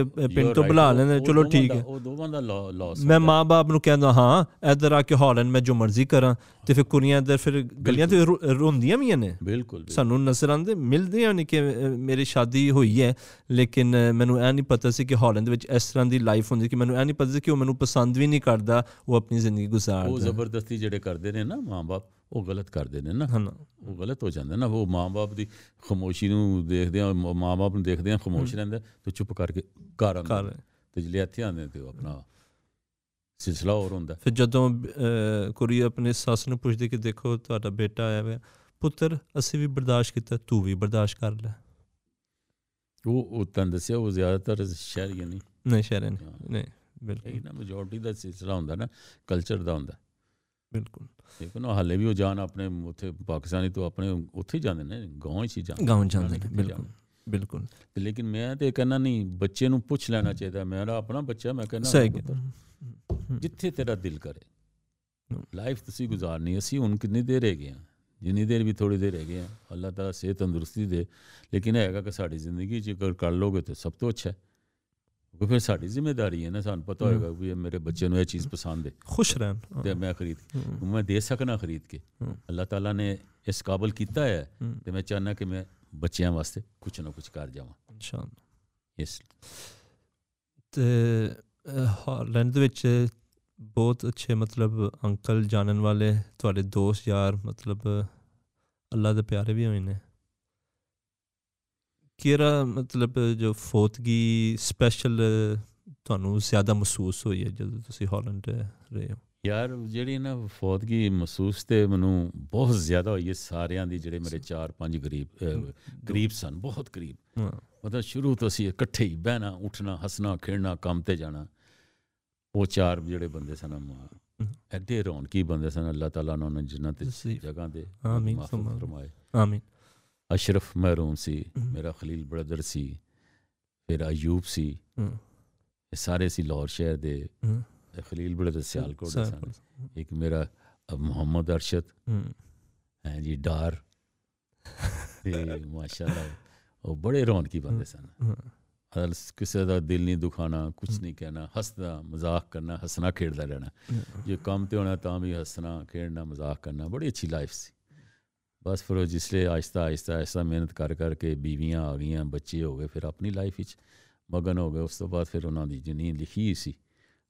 ਅਹ, ਪਿੰਡ ਤੋਂ ਬੁਲਾ ਉਹ- ਲੈਂਦੇ ਉਹ ਚਲੋ ਠੀਕ ਹੈ। ਉਹ ਦੋਵਾਂ ਦਾ ਲਾਸ ਮੈਂ ਮਾਂ-ਬਾਪ ਨੂੰ ਕਹਿੰਦਾ ਹਾਂ ਇੱਧਰ ਆ ਕੇ ਹਾਲੈਂਡ ਮੈਂ ਜੋ ਮਰਜ਼ੀ ਕਰਾਂ ਤੇ ਫਿਰ ਕੁੜੀਆਂ ਇੱਧਰ ਫਿਰ ਗਲੀਆਂ ਤੇ ਰੋਂਦੀਆਂ ਵੀ ਨੇ। ਬਿਲਕੁਲ। ਸਾਨੂੰ ਨਜ਼ਰ ਆਉਂਦੇ ਮਿਲਦੇ ਹਨ ਕਿ ਮੇਰੀ ਸ਼ਾਦੀ ਹੋਈ ਹੈ ਲੇਕਿਨ ਮੈਨੂੰ ਇਹ ਨਹੀਂ ਪਤਾ ਸੀ ਕਿ ਹਾਲੈਂਡ ਵਿੱਚ ਇਸ ਤਰ੍ਹਾਂ ਦੀ ਲਾਈਫ ਹੁੰਦੀ ਕਿ ਮੈਨੂੰ ਇਹ ਨਹੀਂ ਪਤਾ ਸੀ ਕਿ ਉਹ ਮੈਨੂੰ ਪਸੰਦ ਵੀ ਨਹੀਂ ਕਰਦਾ ਉਹ ਆਪਣੀ ਜ਼ਿੰਦਗੀ ਉਹ ਗੁਜ਼ਾਰਦਾ ਜ਼ਬਰਦਸਤੀ ਜਿਹੜੇ ਕਰਦੇ ਨੇ ਨਾ ਮਾਂ-ਬਾਪ ਉਹ ਗਲਤ ਕਰਦੇ ਨੇ ਨਾ। ਉਹ ਗਲਤ ਹੋ ਜਾਂਦਾ ਨਾ। ਉਹ ਮਾਂ-ਬਾਪ ਦੀ ਖਾਮੋਸ਼ੀ ਨੂੰ ਦੇਖਦੇ ਆ ਮਾਂ-ਬਾਪ ਨੂੰ ਦੇਖਦੇ ਆ ਖਾਮੋਸ਼ ਰਹਿੰਦਾ ਤੇ ਚੁੱਪ ਕਰਕੇ ਘਰ ਆਉਂਦਾ। ਘਰ। ਤੇ ਜਿਹੜੇ ਇੱਥੇ ਆਉਂਦੇ ਤੇ ਉਹ ਆਪਣਾ ਸਿਲਸਿਲਾ ਹੋਰ ਹੁੰਦਾ। ਫਿਰ ਜਦੋਂ ਕੁੜੀ ਆਪਣੇ ਸੱਸ ਨੂੰ ਪੁੱਛਦੀ ਕਿ ਦੇਖੋ ਤੁਹਾਡਾ ਬੇਟਾ ਆਇਆ ਹੋਇਆ ਪੁੱਤਰ ਅਸੀਂ ਵੀ ਬਰਦਾਸ਼ਤ ਕੀਤਾ ਤੂੰ ਵੀ ਬਰਦਾਸ਼ਤ ਕਰ ਲੈ। ਉਹ ਉਹ ਤਾਂ ਦੱਸਿਆ ਉਹ ਜ਼ਿਆਦਾਤਰ ਸ਼ਹਿਰੀ ਨਹੀਂ ਨਹੀਂ ਹਾਂ। ਨਹੀਂ ਬਿਲਕੁਲ। ਇਹ ਨਾ ਮੈਜੋਰਟੀ ਦਾ ਸਿਲਸਿਲਾ ਹੁੰਦਾ ਨਾ ਕਲਚਰ ਦਾ ਹੁੰਦਾ। ਬਿਲਕੁਲ। ਲੇਕਿਨ ਉਹ ਹਾਲੇ ਵੀ ਉਹ ਜਾਣ ਆਪਣੇ ਉੱਥੇ ਪਾਕਿਸਤਾਨੀ ਤੋਂ ਆਪਣੇ ਉੱਥੇ ਹੀ ਜਾਂਦੇ ਨੇ ਗਾਉਂ 'ਚ ਹੀ ਜਾਂਦੇ ਗਾਉਂ ਜਾਂਦੇ ਨੇ ਕਿੱਥੇ ਬਿਲਕੁਲ ਬਿਲਕੁਲ। ਤੇ ਲੇਕਿਨ ਮੈਂ ਤੇ ਕਹਿੰਦਾ ਨਹੀਂ ਬੱਚੇ ਨੂੰ ਪੁੱਛ ਲੈਣਾ ਚਾਹੀਦਾ ਮੇਰਾ ਆਪਣਾ ਬੱਚਾ ਮੈਂ ਕਹਿੰਦਾ ਸਹੀ ਪੁੱਤਰ, ਗੱਲ ਜਿੱਥੇ ਤੇਰਾ ਦਿਲ ਕਰੇ। ਹਮ। ਲਾਈਫ ਤੁਸੀਂ ਗੁਜ਼ਾਰਨੀ ਅਸੀਂ ਹੁਣ ਕਿੰਨੀ ਦੇਰ ਰਹਿ ਗਏ ਹਾਂ ਜਿੰਨੀ ਦੇਰ ਵੀ ਥੋੜੀ ਦੇਰ ਰਹਿ ਗਏ ਹਾਂ ਅੱਲਾਹ ਤਾਲਾ ਸਿਹਤ ਤੰਦਰੁਸਤੀ ਦੇ। ਲੇਕਿਨ ਇਹ ਹੈਗਾ ਕਿ ਸਾਡੀ ਜ਼ਿੰਦਗੀ 'ਚ ਅਗਰ ਕਰ ਲੋਗੇ ਤਾਂ ਸਭ ਤੋਂ ਅੱਛਾ ਹੈ। ਕਿਉਂਕਿ ਫਿਰ ਸਾਡੀ ਜ਼ਿੰਮੇਵਾਰੀ ਹੈ ਨਾ ਸਾਨੂੰ ਪਤਾ ਹੋਏਗਾ ਵੀ ਇਹ ਮੇਰੇ ਬੱਚੇ ਨੂੰ ਇਹ ਚੀਜ਼ ਪਸੰਦ ਹੈ। ਖੁਸ਼ ਰਹਿਣ ਹਾਂ। ਤੇ ਮੈਂ ਖਰੀਦ ਹਮ, ਮੈਂ ਦੇ ਸਕਣਾ ਖਰੀਦ ਕੇ। ਹਮ। ਅੱਲਾਹ ਤਾਲਾ ਨੇ ਇਸ ਕਾਬਲ ਕੀਤਾ ਹੈ ਹਮ, ਤੇ ਮੈਂ ਚਾਹਨਾ ਕਿ ਮੈਂ ਬੱਚਿਆਂ ਵਾਸਤੇ ਕੁਝ ਨਾ ਕੁਝ ਕਰ ਜਾਵਾਂ। ਇਨਸ਼ਾਅੱਲਾ। ਇਸ ਤੇ ਅਹ, ਹਾਲੈਂਡ ਦੇ ਵਿੱਚ ਬਹੁਤ ਅੱਛੇ ਮਤਲਬ ਅੰਕਲ ਜਾਣਨ ਵਾਲੇ ਤੁਹਾਡੇ ਦੋਸਤ ਯਾਰ ਮਤਲਬ ਅੱਲਾ ਦੇ ਪਿਆਰੇ ਵੀ ਹੋਏ ਨੇ। ਕਿਹੜਾ ਮਤਲਬ ਜੋ ਫੋਤਗੀ ਸਪੈਸ਼ਲ ਤੁਹਾਨੂੰ ਜ਼ਿਆਦਾ ਮਹਿਸੂਸ ਹੋਈ ਹੈ ਜਦੋਂ ਤੁਸੀਂ ਹਾਲੈਂਡ ਰਹੇ ਹੋ? ਯਾਰ ਜਿਹੜੀ ਨਾ ਫੌਤਗੀ ਮਹਿਸੂਸ ਤੇ ਮੈਨੂੰ ਬਹੁਤ ਜ਼ਿਆਦਾ ਹੋਈ ਹੈ ਸਾਰਿਆਂ ਦੀ ਜਿਹੜੇ ਮੇਰੇ 4-5 ਗਰੀਬ ਕਰੀਬ ਸਨ ਬਹੁਤ ਕਰੀਬ ਹਾਂ। ਮਤਲਬ ਸ਼ੁਰੂ ਤੋਂ ਅਸੀਂ ਇਕੱਠੇ ਹੀ ਬਹਿਣਾ ਉੱਠਣਾ ਹੱਸਣਾ ਖੇਡਣਾ ਕੰਮ ਤੇ ਜਾਣਾ। ਉਹ ਚਾਰ ਜਿਹੜੇ ਬੰਦੇ ਸਨ ਐਡੇ ਰੌਣਕੀ ਬੰਦੇ ਸਨ ਅੱਲਾਹ ਤਾਲਾ ਉਹਨਾਂ ਨੂੰ ਜਿੰਨਤ ਤੁਸੀਂ ਜਗ੍ਹਾ ਦੇ ਆਮੀਨ। ਫਰਮਾਏ। ਆਮੀਨ। ਅਸ਼ਰਫ ਮਹਿਰੂਮ ਸੀ ਹਮ। ਮੇਰਾ ਖਲੀਲ ਬ੍ਰਦਰ ਸੀ ਫਿਰ ਅਯੂਬ ਸੀ ਹਮ, ਇਹ ਸਾਰੇ ਸੀ ਲਾਹੌਰ ਸ਼ਹਿਰ ਦੇ ਹਮ, ਇਹ ਖਲੀਲ ਬ੍ਰਦਰ ਸਿਆਲਕੋਟ ਦੇ ਸਨ ਸਿਆਲਕੋਟ। ਇੱਕ ਮੇਰਾ ਅ, ਮੁਹੰਮਦ ਅਰਸ਼ਦ ਹਮ, ਹੈ ਜੀ ਡਾਰ ਤੇ ਮਾਸ਼ਾਅੱਲਾ ਉਹ ਬੜੇ ਰੌਣਕੀ ਬੰਦੇ ਸਨ ਹਮ, ਹਰ ਕਿਸੇ ਦਾ ਦਿਲ ਨਹੀਂ ਦੁਖਾਣਾ ਕੁਝ ਨਹੀਂ ਕਹਿਣਾ ਹੱਸਦਾ ਮਜ਼ਾਕ ਕਰਨਾ ਹੱਸਣਾ ਖੇਡਦਾ ਰਹਿਣਾ ਜੇ ਕੰਮ ਬਸ ਫਿਰ ਉਹ ਜਿਸਲੇ ਆਹਿਸਤਾ ਆਹਿਸਤਾ ਆਹਿਸਤਾ ਮਿਹਨਤ ਕਰ ਕਰਕੇ ਬੀਵੀਆਂ ਆ ਗਈਆਂ ਬੱਚੇ ਹੋ ਗਏ ਫਿਰ ਆਪਣੀ ਲਾਈਫ ਵਿੱਚ ਮਗਨ ਹੋ ਗਏ। ਉਸ ਤੋਂ ਬਾਅਦ ਫਿਰ ਉਹਨਾਂ ਦੀ ਜਿੰਨੀ ਲਿਖੀ ਸੀ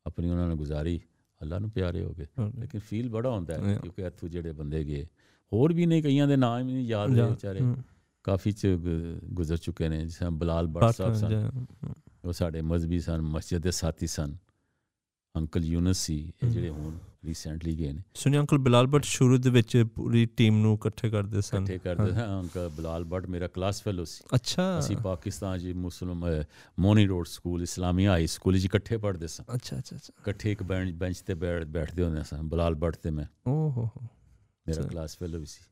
ਆਪਣੀ ਉਹਨਾਂ ਨੇ ਗੁਜ਼ਾਰੀ ਅੱਲਾ ਨੂੰ ਪਿਆਰੇ ਹੋ ਗਏ। ਲੇਕਿਨ ਫੀਲ ਬੜਾ ਹੁੰਦਾ ਹੈ. ਕਿਉਂਕਿ ਇੱਥੋਂ ਜਿਹੜੇ ਬੰਦੇ ਗਏ ਹੋਰ ਵੀ ਨੇ ਕਈਆਂ ਦੇ ਨਾਮ ਹੀ ਨਹੀਂ ਯਾਦ ਰਹੇ ਵਿਚਾਰੇ। ਕਾਫੀ ਚ ਗੁਜ਼ਰ ਚੁੱਕੇ ਨੇ ਜਿਸ ਤਰ੍ਹਾਂ ਬਲਾਲ ਬਾਤ ਸਾਹਿਬ ਸਨ। ਉਹ ਸਾਡੇ ਮਜ਼ਬੀ ਸਨ ਮਸਜਿਦ ਦੇ ਸਾਥੀ ਸਨ। ਅੰਕਲ ਯੂਨਸ ਸੀ ਜਿਹੜੇ ਹੁਣ। ਰੀਸੈਂਟਲੀ ਗਏ ਨੇ। ਸੁਣਿਆ ਅੰਕਲ ਬਿਲਾਲ ਭੱਟ ਸ਼ੁਰੂ ਦੇ ਵਿੱਚ ਪੂਰੀ ਟੀਮ ਨੂੰ ਇਕੱਠੇ ਕਰਦੇ ਸਨ। ਇਕੱਠੇ ਕਰਦੇ ਹਾਂ। ਅੰਕਲ ਬਲਾਲ ਭੱਟ ਮੇਰਾ ਕਲਾਸ ਫੈਲੋ ਸੀ। ਅੱਛਾ। ਅਸੀਂ ਪਾਕਿਸਤਾਨ ਜੀ ਮੁਸਲਮ ਅਹ, Moni road school Islamia high school ਜੀ ਇਕੱਠੇ ਪੜ੍ਹਦੇ ਸਾਂ ਅੱਛਾ ਅੱਛਾ ਅੱਛਾ। ਇਕੱਠੇ ਇੱਕ ਬੈਂਚ ਬੈਂਚ ਤੇ ਬੈਠ ਬੈਠਦੇ ਹੁੰਦੇ ਸਾਂ ਬਲਾਲ ਭੱਟ ਤੇ ਮੈਂ। ਓਹ ਹੋ ਹੋ। ਮੇਰਾ ਅੱਛਾ। ਕਲਾਸ ਫੈਲੋ ਵੀ ਸੀ।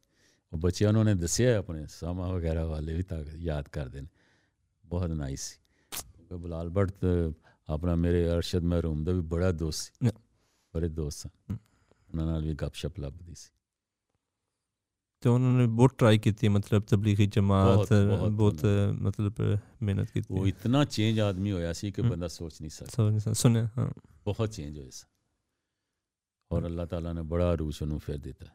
ਉਹ ਬੱਚਿਆਂ ਨੂੰ ਉਹਨੇ ਦੱਸਿਆ ਆਪਣੇ ਸਾਮਾ ਵਗੈਰਾ ਵਾਲੇ ਵੀ ਤਾਂ ਯਾਦ ਕਰਦੇ ਨੇ। ਬਹੁਤ ਨਾਈਸ ਸੀ। ਕਿਉਂਕਿ ਬਲਾਲ ਭੱਟ ਤਾਂ ਆਪਣਾ ਮੇਰੇ ਅਰਸ਼ਦ ਮਹਿਰੂਮ ਦਾ ਵੀ ਬੜਾ ਦੋਸਤ ਸੀ। Yeah. ਬੜੇ ਦੋਸਤ ਸਨ ਹਮ। ਉਹਨਾਂ ਨਾਲ ਵੀ ਗੱਪਸ਼ਪ ਲੱਭਦੀ ਸੀ ਤੇ ਉਹਨਾਂ ਨੇ ਬਹੁਤ ਟਰਾਈ ਕੀਤੀ ਮਤਲਬ ਤਬਲੀਗੀ ਜਮਾਤ ਬਹੁਤ- ਬਹੁਤ ਬਹੁਤ ਮਤਲਬ ਮਿਹਨਤ ਕੀਤੀ ਉਹ ਇਤਨਾ ਚੇਂਜ ਆਦਮੀ ਹੋਇਆ ਸੀ ਕਿ ਹਮ। ਬੰਦਾ ਸੋਚ ਨਹੀਂ ਸਕਦਾ ਸਮਝ ਨਹੀਂ ਸਕਦਾ। ਸੁਣਿਆ ਹਾਂ ਬਹੁਤ ਚੇਂਜ ਹੋਇਆ ਸੀ ਔਰ ਅੱਲਾਹ ਤਾਲਾ ਨੇ ਬੜਾ ਅਰੂਸ਼ ਉਹਨੂੰ ਫਿਰ ਦਿੱਤਾ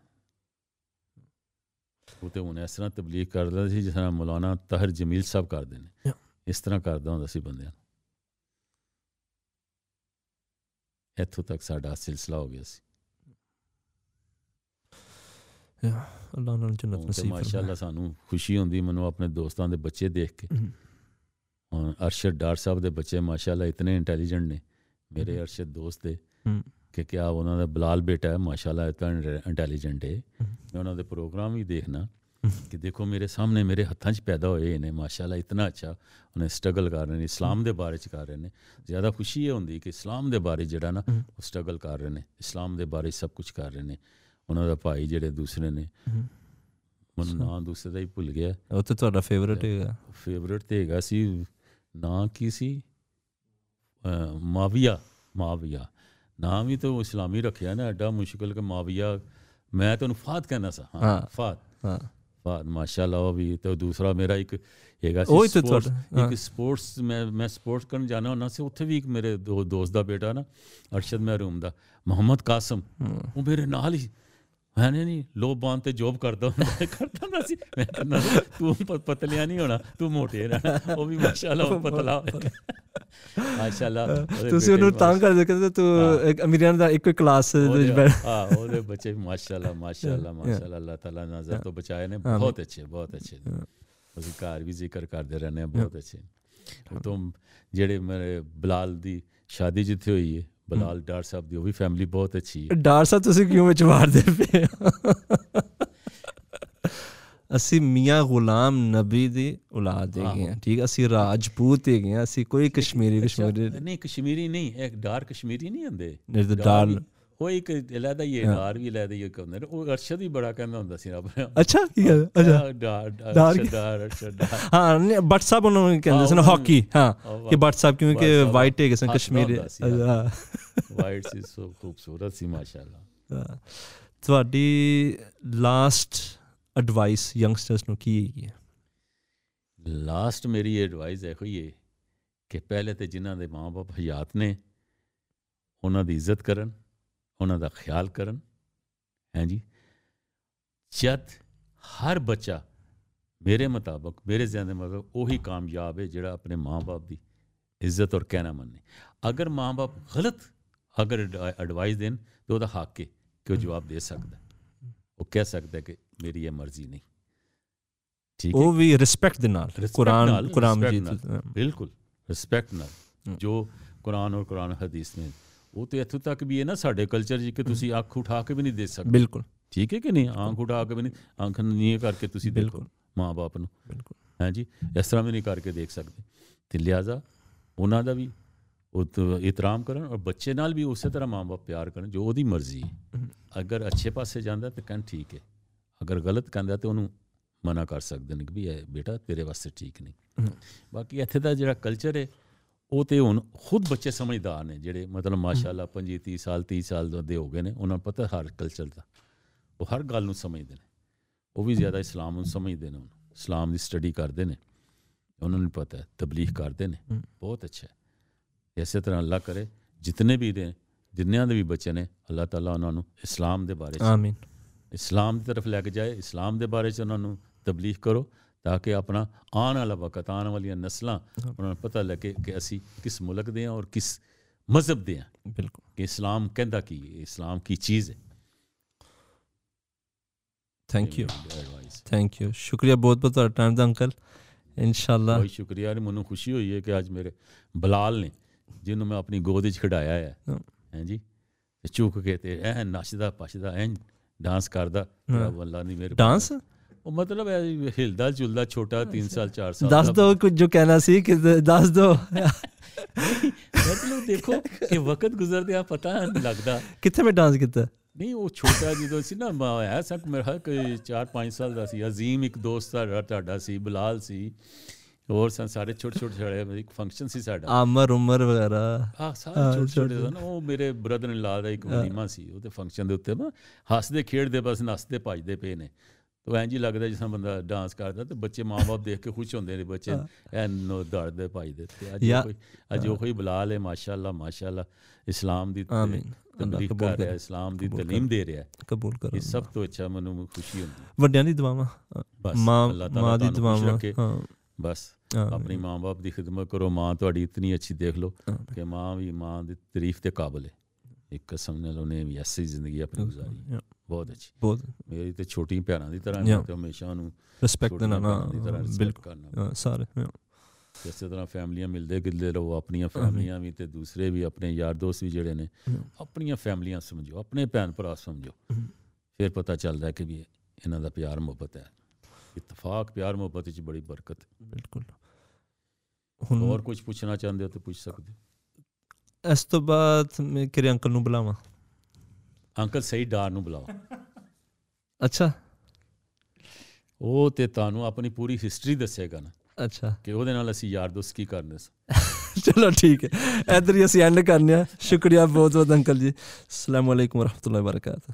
ਉਹ ਤੇ ਹੁਣ ਇਸ ਤਰ੍ਹਾਂ ਤਬਲੀਗ ਕਰਦਾ ਸੀ ਜਿਸ ਤਰ੍ਹਾਂ ਮੌਲਾਨਾ ਤਾਹਿਰ ਜਮੀਲ ਸਾਹਿਬ ਕਰਦੇ ਨੇ Yeah. ਇਸ ਤਰ੍ਹਾਂ ਕਰਦਾ ਹੁੰਦਾ ਸੀ ਬੰਦਿਆਂ ਨੂੰ ਇੱਥੋਂ ਤੱਕ ਸਾਡਾ ਸਿਲਸਿਲਾ ਹੋ ਗਿਆ ਸੀ ਅੱਲਾਹ ਉਹਨਾਂ ਨੂੰ ਜੰਨਤ ਨਸੀਬ ਮਾਸ਼ਾਅੱਲਾ ਸਾਨੂੰ ਖੁਸ਼ੀ ਹੁੰਦੀ ਮੈਨੂੰ ਆਪਣੇ ਦੋਸਤਾਂ ਦੇ ਬੱਚੇ ਦੇਖ ਕੇ। ਹੁਣ ਅਰਸ਼ਦ ਡਾਰ ਸਾਹਿਬ ਦੇ ਬੱਚੇ ਮਾਸ਼ਾਅੱਲਾ ਇਤਨੇ ਇੰਟੈਲੀਜੈਂਟ ਨੇ ਮੇਰੇ। ਅਰਸ਼ਦ ਦੋਸਤ ਦੇ। ਕਿ ਕਿਆ ਉਹਨਾਂ ਦਾ ਬਲਾਲ ਬੇਟਾ ਹੈ ਮਾਸ਼ਾਅੱਲਾ ਇਤਨਾ ਇੰਟੈਲੀਜੈਂਟ ਹੈ। ਮੈਂ ਉਹਨਾਂ ਦੇ ਪ੍ਰੋਗਰਾਮ ਵੀ ਦੇਖਣਾ ਹਮ। ਕਿ ਦੇਖੋ ਮੇਰੇ ਸਾਹਮਣੇ ਮੇਰੇ ਹੱਥਾਂ 'ਚ ਪੈਦਾ ਹੋਏ ਨੇ ਮਾਸ਼ਾਅੱਲਾ ਇਤਨਾ ਅੱਛਾ ਉਹਨੇ ਸਟਰਗਲ ਕਰ ਰਹੇ ਨੇ ਇਸਲਾਮ ਦੇ ਬਾਰੇ 'ਚ ਕਰ ਰਹੇ ਨੇ ਜ਼ਿਆਦਾ ਖੁਸ਼ੀ ਇਹ ਹੁੰਦੀ ਕਿ ਇਸਲਾਮ ਦੇ ਬਾਰੇ ਜਿਹੜਾ ਨਾ ਹਮ। ਉਹ ਸਟਰਗਲ ਕਰ ਰਹੇ ਨੇ ਇਸਲਾਮ ਦੇ ਬਾਰੇ ਸਭ ਕੁਝ ਕਰ ਰਹੇ ਨੇ ਉਹਨਾਂ ਦਾ ਭਾਈ ਜਿਹੜੇ ਦੂਸਰੇ ਨੇ ਹਮ। ਮੈਨੂੰ ਅੱਛਾ। ਨਾਂ ਦੂਸਰੇ ਦਾ ਹੀ ਭੁੱਲ ਗਿਆ ਉਹ ਤੇ ਤੁਹਾਡਾ ਫੇਵਰਟ ਹੈਗਾ ਫੇਵਰਟ ਤੇ ਹੈਗਾ ਸੀ ਨਾਂ ਕੀ ਸੀ ਅਹ ਮਾਵੀਆ ਮਾਵੀਆ ਨਾਮ ਹੀ ਤਾਂ ਉਹ ਇਸਲਾਮੀ ਰੱਖਿਆ ਨਾ ਐਡਾ ਮੁਸ਼ਕਲ ਕਿ ਮਾਵੀਆ ਮੈਂ ਤੁਹਾਨੂੰ ਫਾਤ ਕਹਿਣਾ ਸਾ ਹਾਂ। ਹਾਂ ਫਾਤ ਹਾਂ ਫਾਤ ਮਾਸ਼ਾਅੱਲਾ ਉਹ ਵੀ ਤੇ ਦੂਸਰਾ ਮੇਰਾ ਇੱਕ ਹੈਗਾ ਉਹ ਹੀ ਸੀ ਤੇ sports- ਤੁਹਾਡਾ ਹਾਂ। ਇੱਕ ਸਪੋਰਟਸ ਮੈਂ ਮੈਂ ਸਪੋਰਟਸ ਕਰਨ ਜਾਣਾ ਹੁੰਦਾ ਸੀ ਉੱਥੇ ਵੀ ਇੱਕ ਮੇਰੇ ਦੋ ਦੋਸਤ ਦਾ ਬੇਟਾ ਨਾ ਅਰਸ਼ਦ ਮਹਿਰੂਮ ਦਾ ਮੁਹੰਮਦ ਕਾਸਮ ਹਮ। ਉਹ ਮੇਰੇ ਨਾਲ ਹੀ ਮੈਂ ਨਹੀਂ ਲੋ ਬਾਂਧ ਤੇ ਜੋਬ ਕਰਦਾ ਹੁੰਦਾ ਕਰਦਾ ਹੁੰਦਾ ਸੀ ਮੈਂ ਕਹਿੰਦਾ ਸੀ, ਤੂੰ ਪ- ਪਤਲਿਆ ਨਹੀਂ ਹੋਣਾ ਤੂੰ ਮੋਟੇ ਰਹਿਣਾ ਉਹ ਵੀ ਮਾਸ਼ਾਅੱਲਾ ਉਹ ਪਤਲਾ ਮਾਸ਼ਾਅੱਲਾ ਉਹਦੇ ਤੁਸੀਂ ਉਹਨੂੰ ਬੇਟੇ ਤੰਗ ਕਰਦੇ ਕਹਿੰਦੇ ਤੂੰ ਹਾਂ। ਇੱਕ ਅਮੀਰਾਂ ਦਾ ਇੱਕੋ ਹੀ ਕਲਾਸ ਦੇ ਵਿੱਚ ਉਹਦੇ- ਬੈਠ ਹਾਂ ਉਹਦੇ ਬੱਚੇ ਵੀ ਮਾਸ਼ਾਅੱਲਾ ਮਾਸ਼ਾਅੱਲਾ ਮਾਸ਼ਾਅੱਲਾ ਅੱਲਾਹ ਤਾਲਾ ਨਜ਼ਰ ਤੋਂ ਬਚਾਏ ਨੇ ਹਾਂ। ਬਹੁਤ ਅੱਛੇ ਬਹੁਤ ਅੱਛੇ ਨੇ ਹਾਂ। ਅਸੀਂ ਘਰ ਵੀ ਜ਼ਿਕਰ ਕਰਦੇ ਰਹਿੰਦੇ ਹਾਂ ਬਹੁਤ ਅੱਛੇ ਉਹ ਤੋਂ ਜਿਹੜੇ ਮੇਰੇ ਬਲਾਲ ਦੀ ਸ਼ਾਦੀ ਜਿੱਥੇ ਹੋਈ ਹੈ ਬਲਾਲ ਡਾਰ ਸਾਹਿਬ ਦੀ ਉਹ ਵੀ ਫੈਮਿਲੀ ਬਹੁਤ ਅੱਛੀ ਹੈ ਡਾਰ ਸਾਹਿਬ ਤੁਸੀਂ ਕਿਉਂ ਵਿੱਚ ਵਾਰਦੇ ਪਏ ਹੋ? ਅਸੀਂ ਮੀਆਂ ਗੁਲਾਮ ਨਬੀ ਦੀ ਔਲਾਦ ਹੈਗੇ ਹਾਂ ਠੀਕ ਅਸੀਂ ਰਾਜਪੂਤ ਹੈਗੇ ਹਾਂ ਅਸੀਂ ਕੋਈ ਕਸ਼ਮੀਰੀ ਕਸ਼ਮੀਰੀ ਅੱਛਾ, ਨਹੀਂ ਕਸ਼ਮੀਰੀ ਨਹੀਂ ਇੱਕ ਡਾਰ ਕਸ਼ਮੀਰੀ ਨਹੀਂ ਉਹ ਇੱਕ ਲੈਦਾ ਹੀ ਹੈ। ਡਾਰ ਵੀ ਲੈਦਾ ਹੀ ਇੱਕ ਹੁੰਦੇ ਨੇ ਉਹ ਅਰਸ਼ਦ ਹੀ ਬੜਾ ਕਹਿੰਦਾ ਹੁੰਦਾ ਸੀ ਆਪਣੇ ਆਪ। ਅੱਛਾ ਕੀ ਗੱਲ? ਅੱਛਾ। ਡਾਰ ਡਾਰ ਅਰਸ਼ਦ ਹਾਂ ਬੱਟ ਸਾਹਿਬ ਉਹਨਾਂ ਨੂੰ ਕਹਿੰਦੇ ਹਾਂ, ਸੀ ਨਾ ਉਹਨਾਂ ਹਾਕੀ। ਹਾਂ ਕਿ ਬੱਟ ਸਾਹਿਬ ਕਿਉਂਕਿ ਵਾਈਟ ਹੈਗੇ ਸਨ ਹੱਸਦਾ ਕਸ਼ਮੀਰੀ। ਹਾਂ। ਵਾਈਟ ਸੀ ਸੋ ਖੂਬਸੂਰਤ ਸੀ ਮਾਸ਼ਾਅੱਲਾ। ਹਾਂ। ਤੁਹਾਡੀ ਲਾਸਟ ਐਡਵਾਈਸ ਯੰਗਸਟਰਸ ਨੂੰ ਕੀ ਹੈਗੀ ਹੈ? ਲਾਸਟ ਮੇਰੀ ਐਡਵਾਈਸ ਇਹੋ ਹੀ ਹੈ ਕਿ ਪਹਿਲੇ ਤੇ ਜਿਨ੍ਹਾਂ ਦੇ ਮਾਪੇ ਹਯਾਤ ਨੇ ਉਹਨਾਂ ਦੀ ਇੱਜ਼ਤ ਕਰਨ। ਉਹਨਾਂ ਦਾ ਖਿਆਲ ਕਰਨ ਹੈ ਜੀ ਜਦ ਹਰ ਬੱਚਾ ਮੇਰੇ ਮੁਤਾਬਕ ਮੇਰੇ ਜ਼ਿਹਨ ਦੇ ਮੁਤਾਬਕ ਉਹੀ ਕਾਮਯਾਬ ਹੈ ਜਿਹੜਾ ਆਪਣੇ ਮਾਪੇ ਦੀ ਇੱਜ਼ਤ ਔਰ ਕਹਿਣਾ ਮੰਨੇ ਅਗਰ ਮਾਪੇ ਗਲਤ ਅਗਰ ਐਡਵਾਈਸ ਦੇਣ ਤਾਂ ਉਹਦਾ ਹੱਕ ਹੈ ਕਿ ਉਹ ਜਵਾਬ ਦੇ ਸਕਦਾ ਹੈ। ਉਹ ਕਹਿ ਸਕਦਾ ਹੈ ਕਿ ਮੇਰੀ ਇਹ ਮਰਜ਼ੀ ਨਹੀਂ ਠੀਕ ਹੈ ਉਹ ਵੀ ਰਿਸਪੈਕਟ ਦੇ ਨਾਲ Respect ਕੁਰਾਨ ਨਾਲ, ਕੁਰਾਨ respect ਮਜੀਦ ਨਾਲ। ਬਿਲਕੁਲ ਰਿਸਪੈਕਟ ਨਾਲ ਹਮ। ਜੋ ਕੁਰਾਨ ਔਰ ਕੁਰਾਨ ਹਦੀਸ ਨੇ ਉਹ ਤੇ ਇੱਥੋਂ ਤੱਕ ਵੀ ਹੈ ਨਾ ਸਾਡੇ ਕਲਚਰ 'ਚ ਕਿ ਤੁਸੀਂ ਅੱਖ ਉਠਾ ਕੇ ਵੀ ਨਹੀਂ ਦੇ ਸਕਦੇ। ਬਿਲਕੁਲ। ਠੀਕ ਹੈ ਕਿ ਨਹੀਂ? ਅੱਖ ਉਠਾ ਕੇ ਵੀ ਨਹੀਂ ਅੱਖ ਨੀਂ ਕਰਕੇ ਤੁਸੀਂ ਦੇਖੋ ਮਾਂ-ਬਾਪ ਨੂੰ। ਬਿਲਕੁਲ। ਹੈ ਜੀ? ਇਸ ਤਰ੍ਹਾਂ ਵੀ ਨਹੀਂ ਕਰਕੇ ਦੇਖ ਸਕਦੇ। ਤੇ ਲਿਆਜ਼ਾ ਉਹਨਾਂ ਦਾ ਵੀ ਉਹ ਇਤਰਾਮ ਕਰਨ ਔਰ ਬੱਚੇ ਨਾਲ ਵੀ ਉਸੇ ਤਰ੍ਹਾਂ ਮਾਂ-ਬਾਪ ਪਿਆਰ ਕਰਨ ਜੋ ਉਹਦੀ ਮਰਜ਼ੀ ਹੈ। ਅਗਰ ਅੱਛੇ ਪਾਸੇ ਜਾਂਦਾ ਤਾਂ ਕਹਿਣ ਠੀਕ ਹੈ। ਅਗਰ ਗਲਤ ਕਹਿੰਦਾ ਤੇ ਉਹਨੂੰ ਮਨਾ ਕਰ ਸਕਦੇ ਨੇ ਕਿ ਵੀ ਇਹ ਬੇਟਾ ਤੇਰੇ ਵਾਸਤੇ ਠੀਕ ਨਹੀਂ। ਬਾਕੀ ਇੱਥੇ ਦਾ ਜਿਹੜਾ ਕਲਚਰ ਹੈ ਉਹ ਤੇ ਹੁਣ ਖੁਦ ਬੱਚੇ ਸਮਝਦਾਰ ਨੇ ਜਿਹੜੇ ਮਤਲਬ ਮਾਸ਼ਾਅੱਲਾ 25 30 ਸਾਲ 30 ਸਾਲ ਦੇ ਹੋ ਗਏ ਨੇ ਉਹਨਾਂ ਨੂੰ ਪਤਾ ਹਰ ਕਲਚਰ ਦਾ। ਉਹ ਹਰ ਗੱਲ ਨੂੰ ਸਮਝਦੇ ਨੇ। ਉਹ ਵੀ ਜ਼ਿਆਦਾ ਇਸਲਾਮ ਨੂੰ ਸਮਝਦੇ ਨੇ ਇਸਲਾਮ ਦੀ ਸਟੱਡੀ ਕਰਦੇ ਨੇ। ਉਹਨਾਂ ਨੂੰ ਪਤਾ ਹੈ ਤਬਲੀਗ ਕਰਦੇ ਨੇ। ਬਹੁਤ ਅੱਛਾ ਹੈ। ਇਸੇ ਤਰ੍ਹਾਂ ਅੱਲਾ ਕਰੇ ਜਿਤਨੇ ਵੀ ਨੇ ਜਿੰਨਿਆਂ ਦੇ ਵੀ ਬੱਚੇ ਨੇ ਅੱਲਾਹ ਤਾਲਾ ਉਹਨਾਂ ਨੂੰ ਇਸਲਾਮ ਦੇ ਬਾਰੇ 'ਚ ਆਮੀਨ। ਇਸਲਾਮ ਦੀ ਤਰਫ ਲੈ ਕੇ ਜਾਏ ਇਸਲਾਮ ਦੇ ਬਾਰੇ 'ਚ ਉਹਨਾਂ ਨੂੰ ਤਬਲੀਗ ਕਰੋ। ਤਾਂ ਕਿ ਆਪਣਾ ਆਉਣ ਵਾਲਾ ਵਕਤ ਆਉਣ ਵਾਲੀਆਂ ਨਸਲਾਂ ਉਹਨਾਂ ਨੂੰ ਪਤਾ ਲੱਗੇ ਕਿ ਅਸੀਂ ਕਿਸ ਮੁਲਕ ਦੇ ਹਾਂ ਔਰ ਕਿਸ ਮਜ਼ਹਬ ਦੇ ਹਾਂ ਬਿਲਕੁਲ ਕਿ ਇਸਲਾਮ ਕਹਿੰਦਾ ਕੀ ਹੈ ਇਸਲਾਮ ਕੀ ਚੀਜ਼ ਹੈ ਥੈਂਕ ਯੂ ਇਹ ਮੇਰੀ advice. ਹੈ। ਥੈਂਕ ਯੂ ਸ਼ੁਕਰੀਆ ਬਹੁਤ ਬਹੁਤ ਤੁਹਾਡਾ ਟਾਈਮ ਦਾ ਅੰਕਲ ਇਨਸ਼ਾਅੱਲਾ ਬਹੁਤ ਸ਼ੁਕਰੀਆ ਨੇ ਮੈਨੂੰ ਖੁਸ਼ੀ ਹੋਈ ਹੈ ਕਿ ਅੱਜ ਮੇਰੇ ਬਲਾਲ ਨੇ ਜਿਹਨੂੰ ਮੈਂ ਆਪਣੀ ਗੋਦ ਵਿੱਚ ਖਿਡਾਇਆ ਹੈ ਹਾਂ। ਹੈ ਜੀ ਤੇ ਚੁੱਕ ਕੇ ਤੇ ਐ ਨੱਚਦਾ ਪਛਦਾ ਐ ਡਾਂਸ ਕਰਦਾ ਹਾਂ। ਰੱਬ ਅੱਲਾ ਨਹੀਂ ਮੇਰੇ ਡਾਂਸ ਉਹ ਮਤਲਬ ਹੈ ਹਿਲਦਾ ਜੁਲਦਾ ਛੋਟਾ 3 ਸਾਲ 4 ਸਾਲ ਦੱਸ ਦਾ ਕੁਝ ਜੋ ਕਹਿਣਾ ਸੀ ਕਿ ਦੱਸ ਦੋ। ਮਤਲਬ ਦੇਖੋ ਕਿ ਵਕਤ ਗੁਜ਼ਰਦਿਆਂ ਪਤਾ ਨਹੀਂ ਲੱਗਦਾ। ਕਿੱਥੇ ਮੈਂ ਡਾਂਸ ਕੀਤਾ? ਨਹੀਂ ਉਹ ਛੋਟਾ ਜਦੋਂ ਸੀ ਨਾ ਮੈਂ ਹੈ ਸਕ ਮੇਰਾ ਕੋਈ 4-5 ਸਾਲ ਦਾ ਸੀ। ਅਜ਼ੀਮ ਇੱਕ ਦੋਸਤ ਦਾ ਤੁਹਾਡਾ ਸੀ ਬਲਾਲ ਸੀ। ਹੋਰ ਸਨ ਸਾਰੇ ਛੋਟੇ ਛੋਟੇ ਛੜੇ ਇੱਕ ਫੰਕਸ਼ਨ ਸੀ ਸਾਡਾ। ਆਮਰ ਉਮਰ ਵਗੈਰਾ। ਹਾਂ ਸਾਰੇ ਛੋਟੇ ਛੋਟੇ। ਸਨ ਉਹ ਮੇਰੇ ਬ੍ਰਦਰ ਨੇ ਲਾ ਦਾ ਇੱਕ ਵਲੀਮਾ ਸੀ ਉਹਦੇ ਫੰਕਸ਼ਨ ਦੇ ਉੱਤੇ ਨਾ ਹੱਸਦੇ ਖੇਡਦੇ ਬਸ ਨੱਚਦੇ ਭੱਜਦੇ ਪਏ ਨੇ। ਤੋ ਐਂ ਜੀ ਲੱਗਦਾ ਜਿਸ ਤਰ੍ਹਾਂ ਬੰਦਾ ਡਾਂਸ ਕਰਦਾ ਤੇ ਬੱਚੇ ਮਾਂ-ਬਾਪ ਦੇਖ ਕੇ ਖੁਸ਼ ਹੁੰਦੇ ਨੇ ਬੱਚੇ ਐਨੋ ਦੌੜਦੇ ਭੱਜਦੇ ਤੇ ਅੱਜ ਯਾ- ਉਹ ਕੋਈ ਅੱਜ ਉਹ ਹੀ ਬਲਾਲ ਹੈ ਮਾਸ਼ਾਅੱਲਾ ਮਾਸ਼ਾਅੱਲਾ ਇਸਲਾਮ ਦੀ ਆਮੀਨ ਅੱਲਾਹ ਤਬਲੀਗ ਕਬੂਲ ਕਰ ਰਿਹਾ ਕਰੇ ਇਸਲਾਮ ਦੀ ਕਬੂਲ ਤਾਲੀਮ ਦੇ ਰਿਹਾ ਹੈ। ਕਬੂਲ ਕਰੋ ਇਹ ਸਭ ਤੋਂ ਅੱਛਾ ਮੈਨੂੰ ਖੁਸ਼ੀ ਹੁੰਦੀ ਹੈ। ਵੱਡਿਆਂ ਦੀ ਦੁਆਵਾਂ ਬਸ ਮਾਂ ਅੱਲਾਹ ਤਾਲਾ ਮਾਂ ਦੀ ਤੁਹਾਨੂੰ ਖੁਸ਼ ਦੁਆਵਾਂ ਰੱਖੇ। ਹਾਂ ਬਸ ਆਮੀਨ, ਆਪਣੀ ਮਾਂ-ਬਾਪ ਦੀ ਖਿਦਮਤ ਕਰੋ ਮਾਂ ਤੁਹਾਡੀ ਇਤਨੀ ਅੱਛੀ ਦੇਖ ਲਓ ਆਮੀਨ। ਕਿ ਮਾਂ ਵੀ ਮਾਂ ਦੀ ਤਾਰੀਫ ਦੇ ਕਾਬਿਲ ਹੈ ਇੱਕ ਕਿਸਮ ਨਾਲ ਉਹਨੇ ਵੀ ਐਸੀ ਜ਼ਿੰਦਗੀ ਆਪਣੀ ਗੁਜ਼ਾਰੀ Yeah, ਬਹੁਤ ਅੱਛੀ ਬਹੁਤ ਮੇਰੀ ਤੇ ਛੋਟੀ ਭੈਣਾਂ ਦੀ ਤਰ੍ਹਾਂ. ਮੈਂ ਤੇ ਹਮੇਸ਼ਾ ਉਹਨੂੰ ਰਿਸਪੈਕਟ ਦੇਣਾ ਨਾ ਬਿਲਕੁਲ ਸਾਰੇ ਇਸੇ ਤਰ੍ਹਾਂ ਫੈਮਲੀਆਂ ਮਿਲਦੇ ਗਿਲਦੇ ਰਹੋ ਆਪਣੀਆਂ ਫੈਮਲੀਆਂ ਵੀ ਤੇ ਦੂਸਰੇ ਵੀ ਆਪਣੇ ਯਾਰ ਦੋਸਤ ਵੀ ਜਿਹੜੇ ਨੇ. ਆਪਣੀਆਂ ਫੈਮਲੀਆਂ ਸਮਝੋ ਆਪਣੇ ਭੈਣ ਭਰਾ ਸਮਝੋ। ਫਿਰ ਪਤਾ ਚੱਲਦਾ ਕਿ ਵੀ ਇਹਨਾਂ ਦਾ ਪਿਆਰ ਮੁਹੱਬਤ ਹੈ ਇਤਫਾਕ ਪਿਆਰ ਮੁਹੱਬਤ ਵਿੱਚ ਬੜੀ ਬਰਕਤ ਹੈ। ਬਿਲਕੁਲ ਹੁਣ ਹੋਰ ਕੁਝ ਪੁੱਛਣਾ ਚਾਹੁੰਦੇ ਹੋ ਤਾਂ ਪੁੱਛ ਸਕਦੇ ਹੋ। ਇਸ ਤੋਂ ਬਾਅਦ ਮੈਂ ਕਿਹੜੇ ਅੰਕਲ ਨੂੰ ਬੁਲਾਵਾਂ ਅੰਕਲ ਸਹੀ ਡਾਰ ਨੂੰ ਬੁਲਾਓ। ਅੱਛਾ। ਉਹ ਤੇ ਤੁਹਾਨੂੰ ਆਪਣੀ ਪੂਰੀ ਹਿਸਟਰੀ ਦੱਸੇਗਾ ਨਾ। ਅੱਛਾ। ਕਿ ਉਹਦੇ ਨਾਲ ਅਸੀਂ ਯਾਰ ਦੋਸਤ ਕੀ ਕਰਨੇ ਸੀ। ਚਲੋ ਠੀਕ ਹੈ। ਇਧਰ ਹੀ ਅਸੀਂ ਐਂਡ ਕਰਨੇ ਆ ਸ਼ੁਕਰੀਆ ਬਹੁਤ ਬਹੁਤ ਅੰਕਲ ਜੀ। ਅਸਲਾਮ ਅਲੈਕੁਮ ਰਹਿਮਤੁਲਲਾਹ ਬਰਕਾਤ